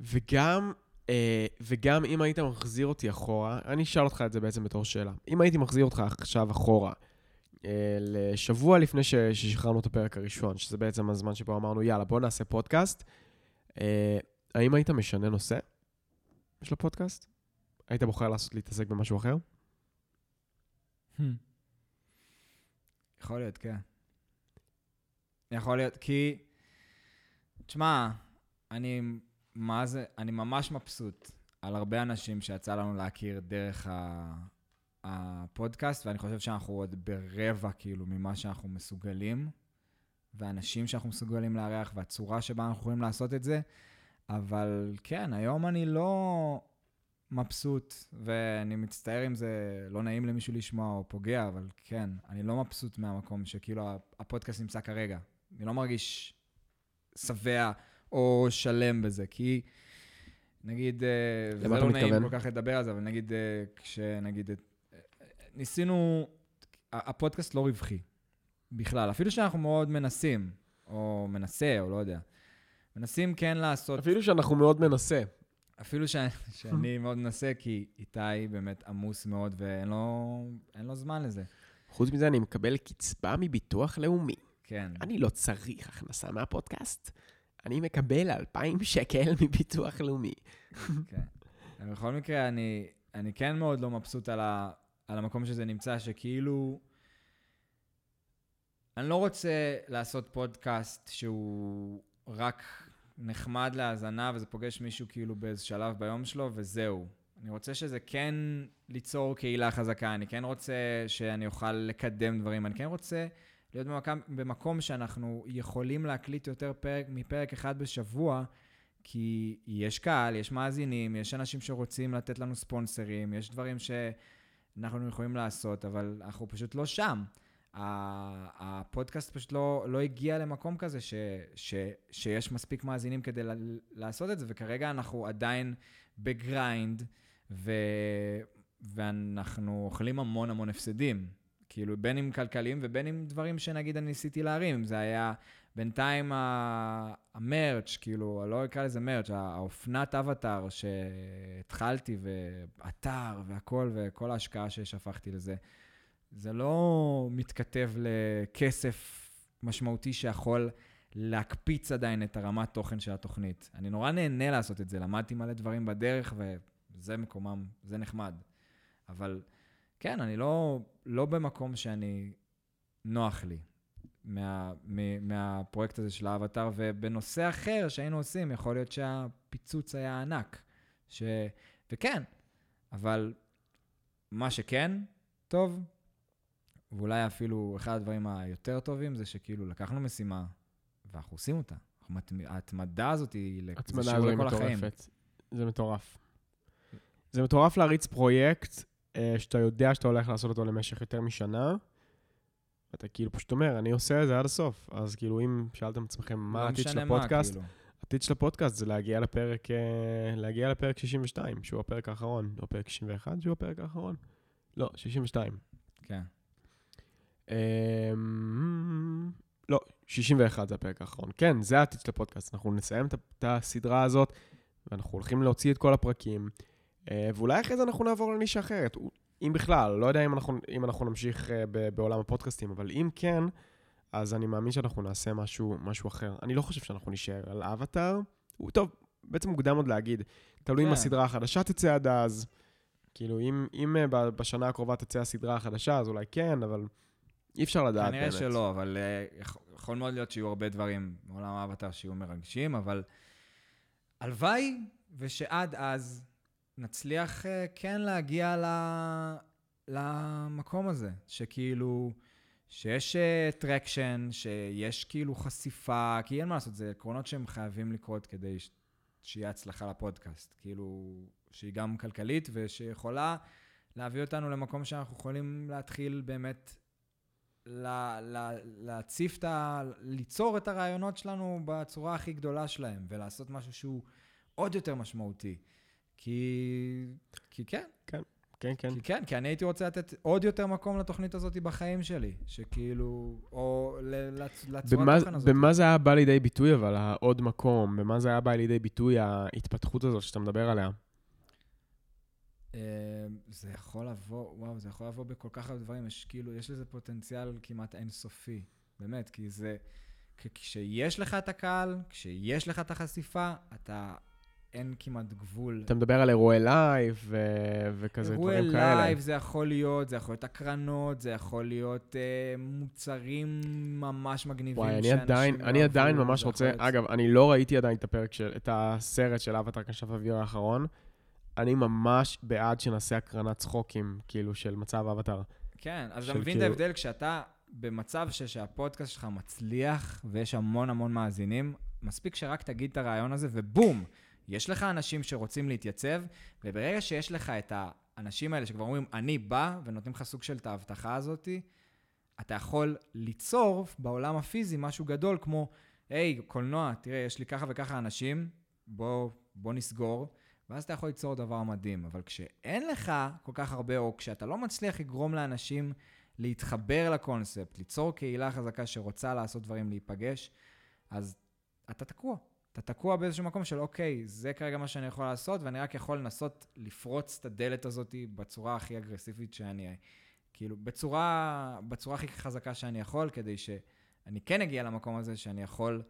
וגם, אה, וגם אם היית מחזיר אותי אחורה, אני אשאל אותך את זה בעצם בתור שאלה. אם הייתי מחזיר אותך עכשיו אחורה, אה, לשבוע לפני ששחררנו את הפרק הראשון, שזה בעצם הזמן שבו אמרנו, יאללה, בוא נעשה פודקאסט, אה, האם היית משנה נושא של הפודקאסט? היית בוחר לעשות, להתעסק במשהו אחר? יכול להיות, כן. יכול להיות, כי... תשמע, אני, מה זה, אני ממש מבסוט על הרבה אנשים שיצא לנו להכיר דרך ה, הפודקאסט, ואני חושב שאנחנו עוד ברבע, כאילו, ממה שאנחנו מסוגלים, ואנשים שאנחנו מסוגלים לארח, והצורה שבה אנחנו יכולים לעשות את זה. אבל כן, היום אני לא מבסוט, ואני מצטער אם זה לא נעים למישהו לשמוע או פוגע, אבל כן, אני לא מבסוט מהמקום שכאילו הפודקאסט נמצא כרגע. אני לא מרגיש שבע או שלם בזה, כי נגיד, אה, וזה לא נעים מתכוון? כל כך לדבר על זה, אבל נגיד, אה, כשנגיד, אה, ניסינו, הפודקאסט לא רווחי בכלל, אפילו שאנחנו מאוד מנסים, או מנסה, או לא יודע. מנסים כן לעשות אפילו שאנחנו מאוד מנסה. אפילו ש... שאני מאוד מנסה, כי איתי באמת עמוס מאוד ואין לו, לו זמן לזה. חוץ מזה, אני מקבל קצבה מביטוח לאומי. כן. אני לא צריך הכנסה מהפודקאסט. אני מקבל 2,000 שקל מביטוח לאומי. כן. בכל מקרה, אני, אני כן מאוד לא מבסוט על, ה, על המקום שזה נמצא, שכאילו... אני לא רוצה לעשות פודקאסט שהוא רק נחמד להאזנה וזה פוגש מישהו כאילו באיזה שלב ביום שלו וזהו. אני רוצה שזה כן ליצור קהילה חזקה, אני כן רוצה שאני אוכל לקדם דברים, אני כן רוצה להיות במקום, במקום שאנחנו יכולים להקליט יותר פרק, מפרק אחד בשבוע, כי יש קהל, יש מאזינים, יש אנשים שרוצים לתת לנו ספונסרים, יש דברים שאנחנו יכולים לעשות, אבל אנחנו פשוט לא שם. הפודקאסט פשוט לא, לא הגיע למקום כזה ש, ש, שיש מספיק מאזינים כדי ל- לעשות את זה, וכרגע אנחנו עדיין ב grind, ו, ואנחנו אוכלים המון המון הפסדים. כאילו, בין אם כלכליים ובין אם דברים שנגיד אני ניסיתי להרים. זה היה בינתיים המרץ', כאילו, לא אקרא לזה מרץ', האופנת אבטאר שהתחלתי, ואתר והכל, וכל ההשקעה ששפכתי לזה, זה לא מתכתב לכסף משמעותי שיכול להקפיץ עדיין את הרמת תוכן של התוכנית. אני נורא נהנה לעשות את זה, למדתי מלא דברים בדרך, וזה מקומם, זה נחמד. אבל כן, אני לא, לא במקום שאני, נוח לי מה, מ, מהפרויקט הזה של האבטר, ובנושא אחר שהיינו עושים, יכול להיות שהפיצוץ היה ענק. ש... וכן, אבל מה שכן, טוב, ואולי אפילו אחד הדברים היותר טובים זה שכאילו לקחנו משימה ואנחנו עושים אותה. ההתמדה הזאת היא לכל החיים. זה מטורף. זה מטורף להריץ פרויקט שאתה יודע שאתה הולך לעשות אותו למשך יותר משנה, ואתה כאילו פשוט אומר, אני עושה את זה עד הסוף. אז כאילו, אם שאלתם את עצמכם מה לא העתיד של משנה מה, הפודקאסט, כאילו. העתיד של הפודקאסט זה להגיע לפרק, אה, להגיע לפרק 62, שהוא הפרק האחרון, או פרק 61, שהוא הפרק האחרון. לא, 62. כן. אמ, לא, 61 זה הפרק האחרון. כן, זה העתיד של הפודקאסט. אנחנו נסיים את הסדרה הזאת, ואנחנו הולכים להוציא את כל הפרקים, אה, ואולי אחרי זה אנחנו נעבור לנישה אחרת. אם בכלל, לא יודע אם אנחנו, אם אנחנו נמשיך אה, בעולם הפודקאסטים, אבל אם כן, אז אני מאמין שאנחנו נעשה משהו, משהו אחר. אני לא חושב שאנחנו נישאר על אבטאר. טוב, בעצם מוקדם עוד להגיד. תלוי אם כן. הסדרה החדשה תצא עד אז. כאילו, אם, אם אה, בשנה הקרובה תצא הסדרה החדשה, אז אולי כן, אבל אי אפשר לדעת כנראה באמת. שלא, אבל uh, יכול, מאוד להיות שיהיו הרבה דברים בעולם האבטר שיהיו מרגשים, אבל הלוואי ושעד אז נצליח uh, כן להגיע ל... למקום הזה, שכאילו, שיש traction, שיש כאילו חשיפה, כי אין מה לעשות, זה עקרונות שהם חייבים לקרות כדי ש... שיהיה הצלחה לפודקאסט. כאילו, שהיא גם כלכלית ושיכולה להביא אותנו למקום שאנחנו יכולים להתחיל באמת ל- ל- להציף את ה... ליצור את הרעיונות שלנו בצורה הכי גדולה שלהם, ולעשות משהו שהוא עוד יותר משמעותי. כי... כי כן, כן, כן. כי כן, כי אני הייתי רוצה לתת עוד יותר מקום לתוכנית הזאת בחיים שלי, שכאילו, או לצורת במה, תוכן הזאת. במה זה היה בא לידי ביטוי, אבל העוד מקום? במה זה היה בא לידי ביטוי, ההתפתחות הזאת שאתה מדבר עליה? אה, זה יכול לבוא, וואו, זה יכול לבוא בכל כך הרבה דברים, יש כאילו, יש לזה פוטנציאל כמעט אינסופי, באמת, כי זה, כשיש לך את הקהל, כשיש לך את החשיפה, אתה, אין כמעט גבול. אתה מדבר על אירועי לייב ו- וכזה אירועי דברים כאלה. לייב זה יכול להיות, זה יכול להיות הקרנות, זה יכול להיות אה, מוצרים ממש מגניבים וואי, אני עדיין, אני יאהבו, עדיין ממש רוצה, אגב, אני לא ראיתי עדיין את הפרק של, את הסרט של אווטאר כשף האוויר האחרון. אני ממש בעד שנעשה הקרנת צחוקים, כאילו, של מצב אווטאר. כן, אז אתה מבין את כאילו- ההבדל כשאתה במצב ש- שהפודקאסט שלך מצליח ויש המון המון מאזינים, מספיק שרק תגיד את הרעיון הזה ובום, יש לך אנשים שרוצים להתייצב, וברגע שיש לך את האנשים האלה שכבר אומרים, אני בא, ונותנים לך סוג של את ההבטחה הזאת, אתה יכול ליצור בעולם הפיזי משהו גדול כמו, היי, קולנוע, תראה, יש לי ככה וככה אנשים, בוא, בוא נסגור. ואז אתה יכול ליצור דבר מדהים. אבל כשאין לך כל כך הרבה, או כשאתה לא מצליח לגרום לאנשים להתחבר לקונספט, ליצור קהילה חזקה שרוצה לעשות דברים, להיפגש, אז אתה תקוע. אתה תקוע באיזשהו מקום של, אוקיי, זה כרגע מה שאני יכול לעשות, ואני רק יכול לנסות לפרוץ את הדלת הזאת בצורה הכי אגרסיבית שאני... כאילו, בצורה, בצורה הכי חזקה שאני יכול, כדי שאני כן אגיע למקום הזה שאני יכול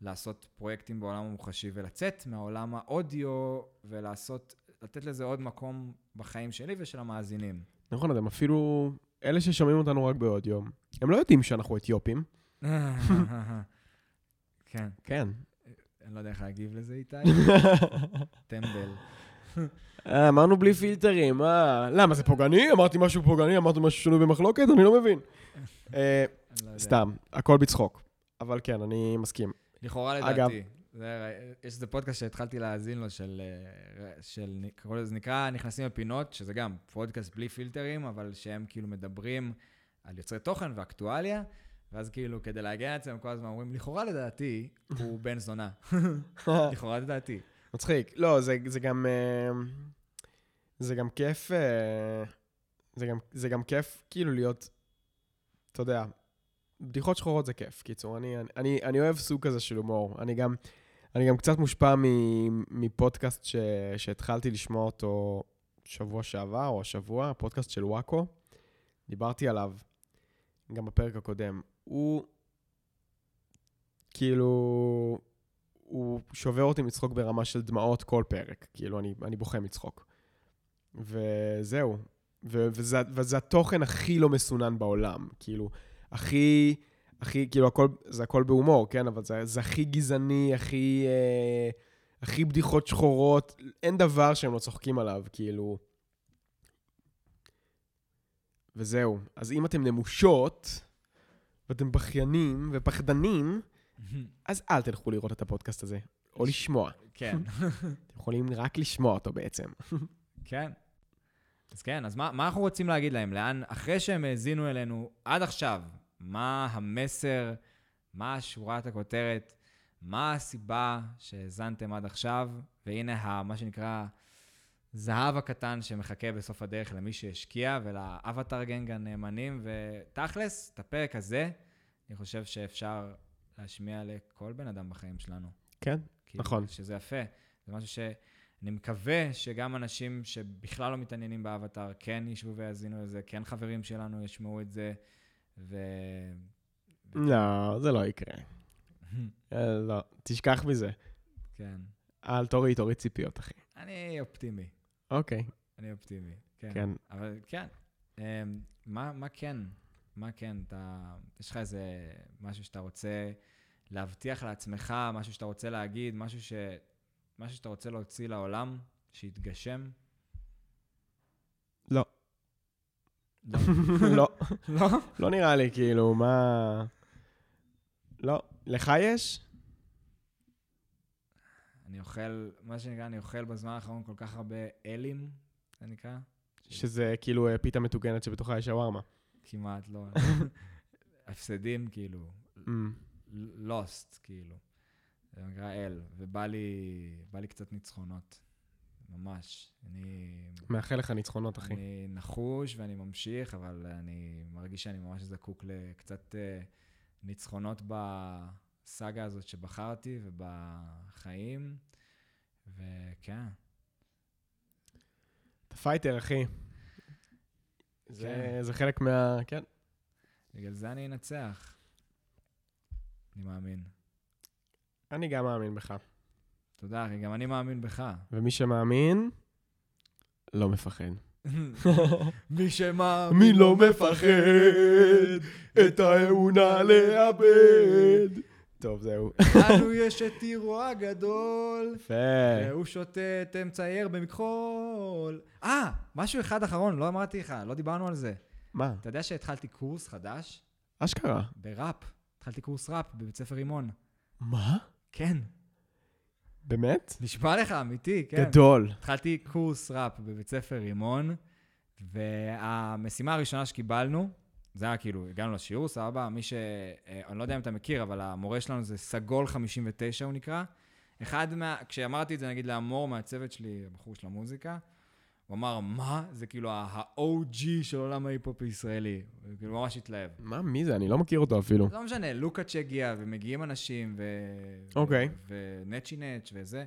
לעשות פרויקטים בעולם המוחשי ולצאת מהעולם האודיו ולעשות, לתת לזה עוד מקום בחיים שלי ושל המאזינים. נכון, אתם אפילו, אלה ששומעים אותנו רק באודיו, הם לא יודעים שאנחנו אתיופים. כן, כן. אני לא יודע איך להגיב לזה, איתי. טמבל. אה, אמרנו בלי פילטרים, מה? למה, זה פוגעני? אמרתי משהו פוגעני? אמרתי משהו שנוי במחלוקת? אני לא מבין. אה, לא. סתם, הכל בצחוק. אבל כן, אני מסכים. לכאורה אגב- לדעתי. זה, יש איזה פודקאסט שהתחלתי להאזין לו, של, אה, של, זה נקרא נכנסים לפינות, שזה גם פודקאסט בלי פילטרים, אבל שהם כאילו מדברים על יוצרי תוכן ואקטואליה, ואז כאילו, כדי להגן על עצמם, כל הזמן אומרים, לכאורה לדעתי, הוא בן זונה. לכאורה לדעתי. מצחיק. לא, זה, זה גם... אה, זה גם כיף... אה, זה גם, זה גם כיף כאילו להיות, אתה יודע, בדיחות שחורות זה כיף. קיצור, אני, אני, אני, אני אוהב סוג כזה של הומור. אני גם, אני גם קצת מושפע מפודקאסט ש, שהתחלתי לשמוע אותו שבוע שעבר, או השבוע, הפודקאסט של וואקו. דיברתי עליו גם בפרק הקודם. הוא, כאילו, הוא שובר אותי מצחוק ברמה של דמעות כל פרק. כאילו, אני, אני בוכה מצחוק. וזהו. ו- וזה, וזה התוכן הכי לא מסונן בעולם. כאילו, הכי, הכי, כאילו, הכל, זה הכל בהומור, כן? אבל זה, זה הכי גזעני, הכי, אה, הכי בדיחות שחורות. אין דבר שהם לא צוחקים עליו, כאילו. וזהו. אז אם אתם נמושות, ואתם בכיינים ופחדנים, אז אל תלכו לראות את הפודקאסט הזה, או לשמוע. כן. אתם יכולים רק לשמוע אותו בעצם. כן. אז כן, אז מה, מה אנחנו רוצים להגיד להם? לאן, אחרי שהם האזינו אלינו עד עכשיו, מה המסר, מה שורת הכותרת, מה הסיבה שהאזנתם עד עכשיו, והנה ה, מה שנקרא זהב הקטן שמחכה בסוף הדרך למי שהשקיע ולאבטר גנג הנאמנים, ותכלס, את הפרק הזה, אני חושב שאפשר להשמיע לכל בן אדם בחיים שלנו. כן, כאילו, נכון. שזה יפה. זה משהו שאני מקווה שגם אנשים שבכלל לא מתעניינים באבטאר כן ישבו ויאזינו לזה, כן חברים שלנו ישמעו את זה, ו... לא, זה לא יקרה. אה, לא, תשכח מזה. כן. אל תוריד, תוריד ציפיות, אחי. אני אופטימי. אוקיי, אני אופטימי. כן. כן. אבל כן. אמ, מה, מה כן? מה כן? אתה... יש לך איזה משהו שאתה רוצה להבטיח לעצמך, משהו שאתה רוצה להגיד, משהו, ש... משהו שאתה רוצה להוציא לעולם, שיתגשם? לא. לא. לא, לא? לא נראה לי, כאילו, מה... לא. לך יש? אני אוכל, מה שנקרא, אני אוכל בזמן האחרון כל כך הרבה אלים, זה נקרא? שזה כאילו אה, פיתה מטוגנת שבתוכה יש שווארמה. כמעט לא. הפסדים, כאילו, לוסט, כאילו. זה נקרא אל, ובא לי, לי קצת ניצחונות. ממש. אני... מאחל לך ניצחונות, אחי. אני נחוש ואני ממשיך, אבל אני מרגיש שאני ממש זקוק לקצת אה, ניצחונות בסאגה הזאת שבחרתי ובחיים, וכן. אתה פייטר, אחי. זה, כן. זה חלק מה... כן. בגלל זה אני אנצח. אני מאמין. אני גם מאמין בך. תודה, אחי, גם אני מאמין בך. ומי שמאמין, לא מפחד. מי שמאמין מי לא מפחד את האמונה לאבד. טוב, זהו. לנו יש את עירו הגדול, יפה. והוא שוטט מצייר במכחול. אה, משהו אחד אחרון, לא אמרתי לך, לא דיברנו על זה. מה? אתה יודע שהתחלתי קורס חדש אשכרה. בראפ? התחלתי קורס ראפ בבית ספר רימון. מה? כן. באמת? נשבע לך, אמיתי, כן. גדול. התחלתי קורס ראפ בבית ספר רימון, והמשימה הראשונה שקיבלנו, זה היה כאילו, הגענו לשיעור, סבבה, מי ש... אה, אני לא יודע אם אתה מכיר, אבל המורה שלנו זה סגול 59, הוא נקרא. אחד מה... כשאמרתי את זה, נגיד, לאמור מהצוות שלי, הבחור של המוזיקה, הוא אמר, מה? זה כאילו ה-OG של עולם ההיפ-הופ הישראלי. הוא כאילו ממש התלהב. מה, מי זה? אני לא מכיר אותו אפילו. לא משנה, לוקאץ' הגיע, ומגיעים אנשים, ו... אוקיי. ונצ'י נץ' וזה.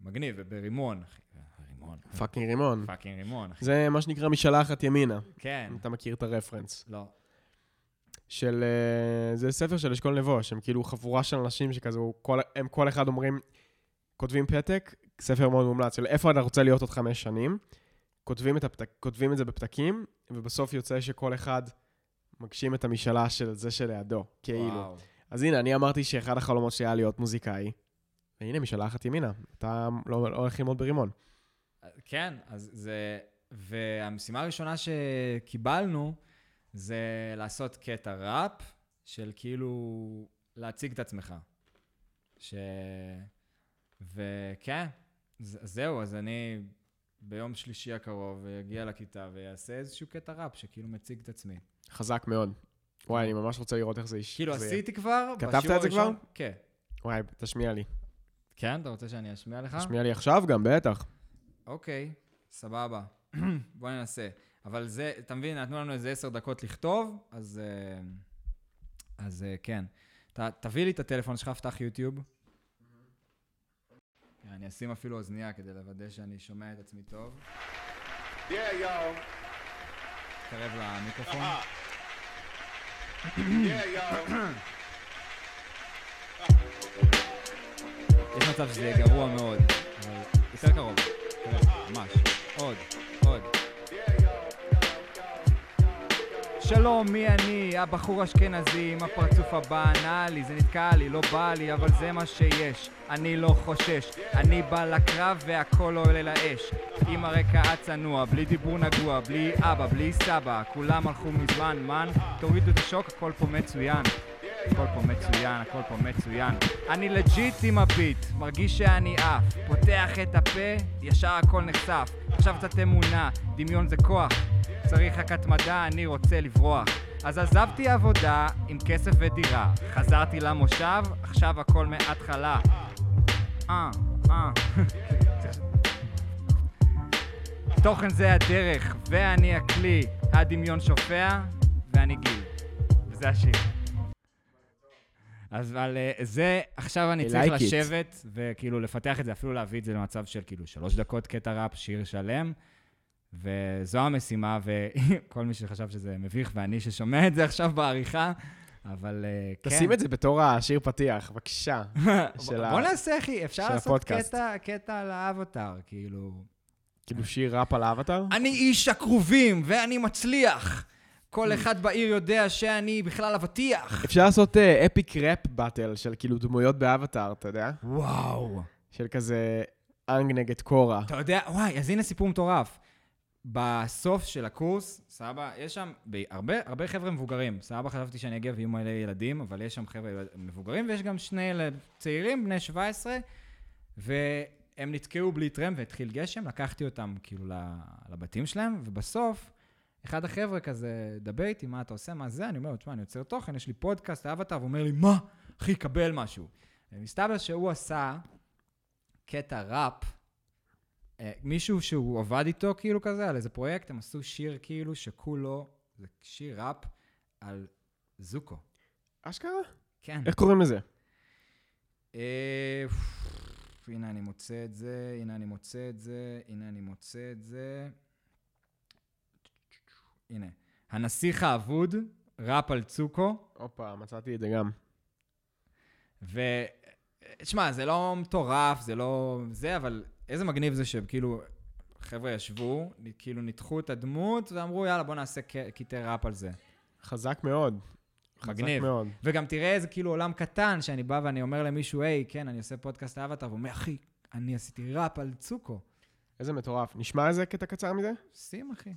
מגניב, וברימון, אחי. רימון. fucking רימון. fucking רימון, אחי. זה מה שנקרא משלחת ימינה, כן. אתה מכיר את הרפרנס. לא. של... אה, זה ספר של אשכול נבו, שהם כאילו חבורה של אנשים שכזה, כל, הם כל אחד אומרים, כותבים פתק, ספר מאוד מומלץ, של איפה אתה רוצה להיות עוד חמש שנים, כותבים את, הפתק, כותבים את זה בפתקים, ובסוף יוצא שכל אחד מגשים את המשאלה של זה שלידו, כאילו. וואו. אז הנה, אני אמרתי שאחד החלומות שלי היה להיות מוזיקאי, והנה, משלחת ימינה, אתה לא, לא הולך ללמוד ברימון. כן, אז זה... והמשימה הראשונה שקיבלנו זה לעשות קטע ראפ של כאילו להציג את עצמך. ש... וכן, ז- זהו, אז אני ביום שלישי הקרוב אגיע לכיתה ואעשה איזשהו קטע ראפ שכאילו מציג את עצמי. חזק מאוד. וואי, אני ממש רוצה לראות איך זה איש. כאילו, זה. עשיתי כבר, כתבת את זה כבר? כן. וואי, תשמיע לי. כן? אתה רוצה שאני אשמיע לך? תשמיע לי עכשיו גם, בטח. אוקיי, סבבה. בוא ננסה. אבל זה, אתה מבין, נתנו לנו איזה עשר דקות לכתוב, אז... אה, אז אה, כן. ת, תביא לי את הטלפון שלך, פתח יוטיוב. כן, אני אשים אפילו אוזנייה כדי לוודא שאני שומע את עצמי טוב. Yeah, y'all. קרב למיקרופון. Y'all. יש מצב שזה יהיה גרוע מאוד, אבל יותר קרוב. ממש. עוד, עוד. שלום, מי אני? הבחור אשכנזי עם הפרצוף הבנאלי זה נתקע לי, לא בא לי, אבל זה מה שיש. אני לא חושש. אני בא לקרב והכל עולה לאש. עם הרקע הצנוע, בלי דיבור נגוע, בלי אבא, בלי סבא. כולם הלכו מזמן, מן. תורידו את השוק, הכל פה מצוין הכל פה מצוין, הכל פה מצוין. אני לג'יט עם הביט, מרגיש שאני עף. פותח את הפה, ישר הכל נחשף. עכשיו קצת אמונה, דמיון זה כוח. צריך רק התמדה, אני רוצה לברוח. אז עזבתי עבודה עם כסף ודירה. חזרתי למושב, עכשיו הכל מההתחלה. אה, אה. תוכן זה הדרך, ואני הכלי. הדמיון שופע, ואני גיל. וזה השיר. אז אבל אה, זה, עכשיו אני צריך like it. לשבת וכאילו לפתח את זה, אפילו להביא את זה למצב של כאילו שלוש דקות קטע ראפ, שיר שלם, וזו המשימה, וכל מי שחשב שזה מביך, ואני ששומע את זה עכשיו בעריכה, אבל אה, כן. תשים את זה בתור השיר פתיח, בבקשה. של ה- בוא נעשה, אחי, אפשר לעשות. קטע, קטע על האבטאר, כאילו... כאילו שיר ראפ על האבטר? אני איש הכרובים, ואני מצליח. כל אחד בעיר יודע שאני בכלל אבטיח. אפשר לעשות אפיק ראפ באטל של כאילו דמויות באבטר, אתה יודע? וואו. של כזה אנג נגד קורה. אתה יודע, וואי, אז הנה סיפור מטורף. בסוף של הקורס, סבא, יש שם ב- הרבה, הרבה חבר'ה מבוגרים. סבא, חשבתי שאני אגיע ויהיו מלא ילדים, אבל יש שם חבר'ה מבוגרים, ויש גם שני צעירים, בני 17, והם נתקעו בלי טרם והתחיל גשם, לקחתי אותם כאילו לבתים שלהם, ובסוף, אחד החבר'ה כזה, דבר איתי, מה אתה עושה, מה זה? אני אומר לו, תשמע, אני יוצר תוכן, יש לי פודקאסט, אבטר, והוא אומר לי, מה? אחי, קבל משהו. ומסתבר שהוא עשה קטע ראפ, אה, מישהו שהוא עבד איתו כאילו כזה, על איזה פרויקט, הם עשו שיר כאילו שכולו, זה שיר ראפ על זוקו. אשכרה? כן. איך קוראים לזה? אה, הנה אני מוצא את זה, הנה אני מוצא את זה, הנה אני מוצא את זה. הנה. הנסיך האבוד, ראפ על צוקו, הופה, מצאתי את זה גם. ו... תשמע, זה לא מטורף, זה לא... זה, אבל איזה מגניב זה שכאילו, חבר'ה ישבו, כאילו ניתחו את הדמות, ואמרו, יאללה, בוא נעשה קטעי ראפ על זה. חזק מאוד. מגניב. מאוד. וגם תראה איזה כאילו עולם קטן, שאני בא ואני אומר למישהו, היי, כן, אני עושה פודקאסט אבטר, והוא אומר, אחי, אני עשיתי ראפ על צוקו. איזה מטורף. נשמע איזה קטע קצר מזה? שים, אחי.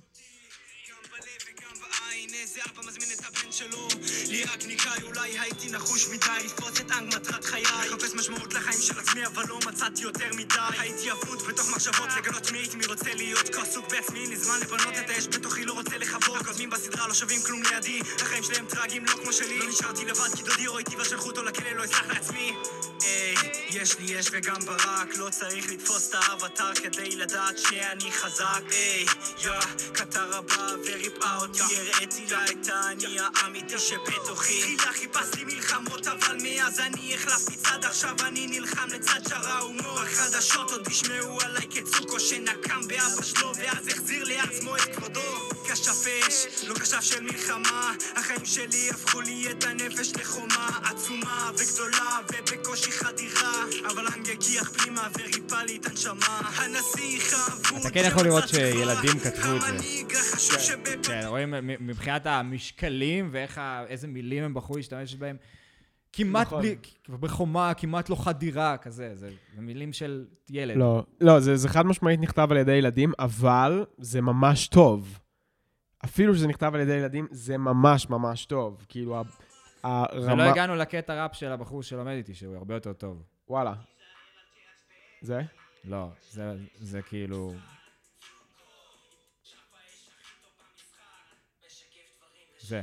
איזה אבא מזמין את הבן שלו? לי רק ניקאי, אולי הייתי נחוש מדי לתפוס את אנג מטרת חיי. מחפש משמעות לחיים של עצמי, אבל לא מצאתי יותר מדי. הייתי אבוד בתוך מחשבות לגלות מי הייתי, מי רוצה להיות. כה עסוק בעצמי, אין לי זמן לבנות את האש בתוכי, לא רוצה לכבות הקודמים בסדרה לא שווים כלום לידי. החיים שלהם טרגיים, לא כמו שלי. לא נשארתי לבד כי דודי רואה איתי והשלחו אותו לכלא, לא אסלח לעצמי. היי, יש לי אש וגם ברק, לא צריך לתפוס את האבטר כדי לדעת שאני חזק, היי, יא, קטר הבא וריפאה אותי, הראיתי לה את האני האמיתי שבתוכי. תחילה חיפשתי מלחמות, אבל מאז אני החלפתי צד, עכשיו אני נלחם לצד שאר ההומור. בחדשות עוד תשמעו עליי כצוקו שנקם באבא שלו, ואז החזיר לעצמו את כבודו. כשף אש, לא כשף של מלחמה, החיים שלי הפכו לי את הנפש לחומה עצומה וגדולה, ובקושי חדירה, אבל אנג הגיח פנימה וריפא לי את הנשמה. הנסיך האבוד אתה כן יכול לראות שילדים כתבו את זה. שבפ... כן, רואים מבחינת המשקלים ואיך, ה- איזה מילים הם בחרו להשתמש בהם. כמעט נכון. בלי, בחומה, כמעט לא חדירה, כזה, זה זה מילים של ילד. לא, לא, זה, זה חד משמעית נכתב על ידי ילדים, אבל זה ממש טוב. אפילו שזה נכתב על ידי ילדים, זה ממש ממש טוב. כאילו, ה- הרמה... ולא הגענו לקטע ראפ של הבחור שלומד איתי, שהוא הרבה יותר טוב. וואלה. זה? לא, זה, זה כאילו... זה.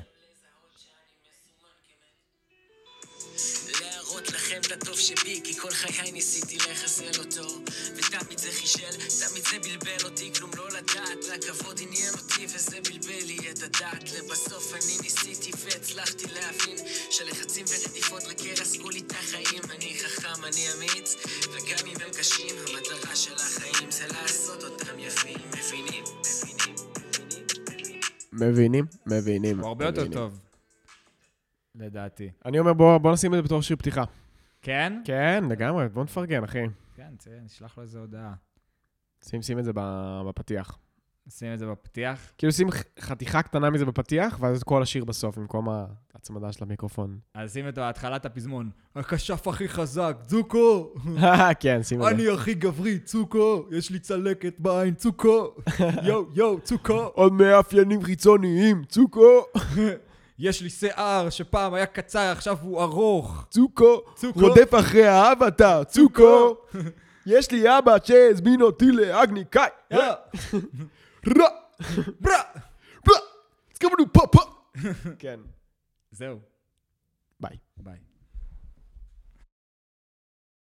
להראות לכם את הטוב שבי, כי כל חיי ניסיתי לחסל אותו. ותמיד זה חישל, תמיד זה בלבל אותי, כלום לא לדעת. רק כבוד עניין אותי וזה בלבל לי את הדעת. לבסוף אני ניסיתי והצלחתי להבין שלחצים ורדיפות רק ירסקו לי את החיים. אני חכם, אני אמיץ, וגם אם הם קשים, המטרה של החיים זה לעשות אותם יפים. מבינים? מבינים? מבינים? הוא הרבה יותר. טוב, לדעתי. אני אומר, בוא בוא נשים את זה בתור שיר פתיחה. כן? כן, לגמרי, בוא נפרגן, אחי. כן, נשלח לו איזה הודעה. שים שים את זה ב- בפתיח. שים את זה בפתיח. כאילו שים חתיכה קטנה מזה בפתיח, ואז את כל השיר בסוף, במקום ההצמדה של המיקרופון. אז שים את התחלת הפזמון. הכשף הכי חזק, צוקו! כן, שים את זה. אני הכי גברי, צוקו! יש לי צלקת בעין, צוקו! יואו, יואו, צוקו! עוד מאפיינים חיצוניים, צוקו! יש לי שיער שפעם היה קצר, עכשיו הוא ארוך. צוקו! צוקו. רודף אחרי האבטר, צוקו! יש לי אבא שהזמין אותי לאגניקאי! רע! ברא! רע! סקרבנו פה פה! כן. זהו, ביי. ביי.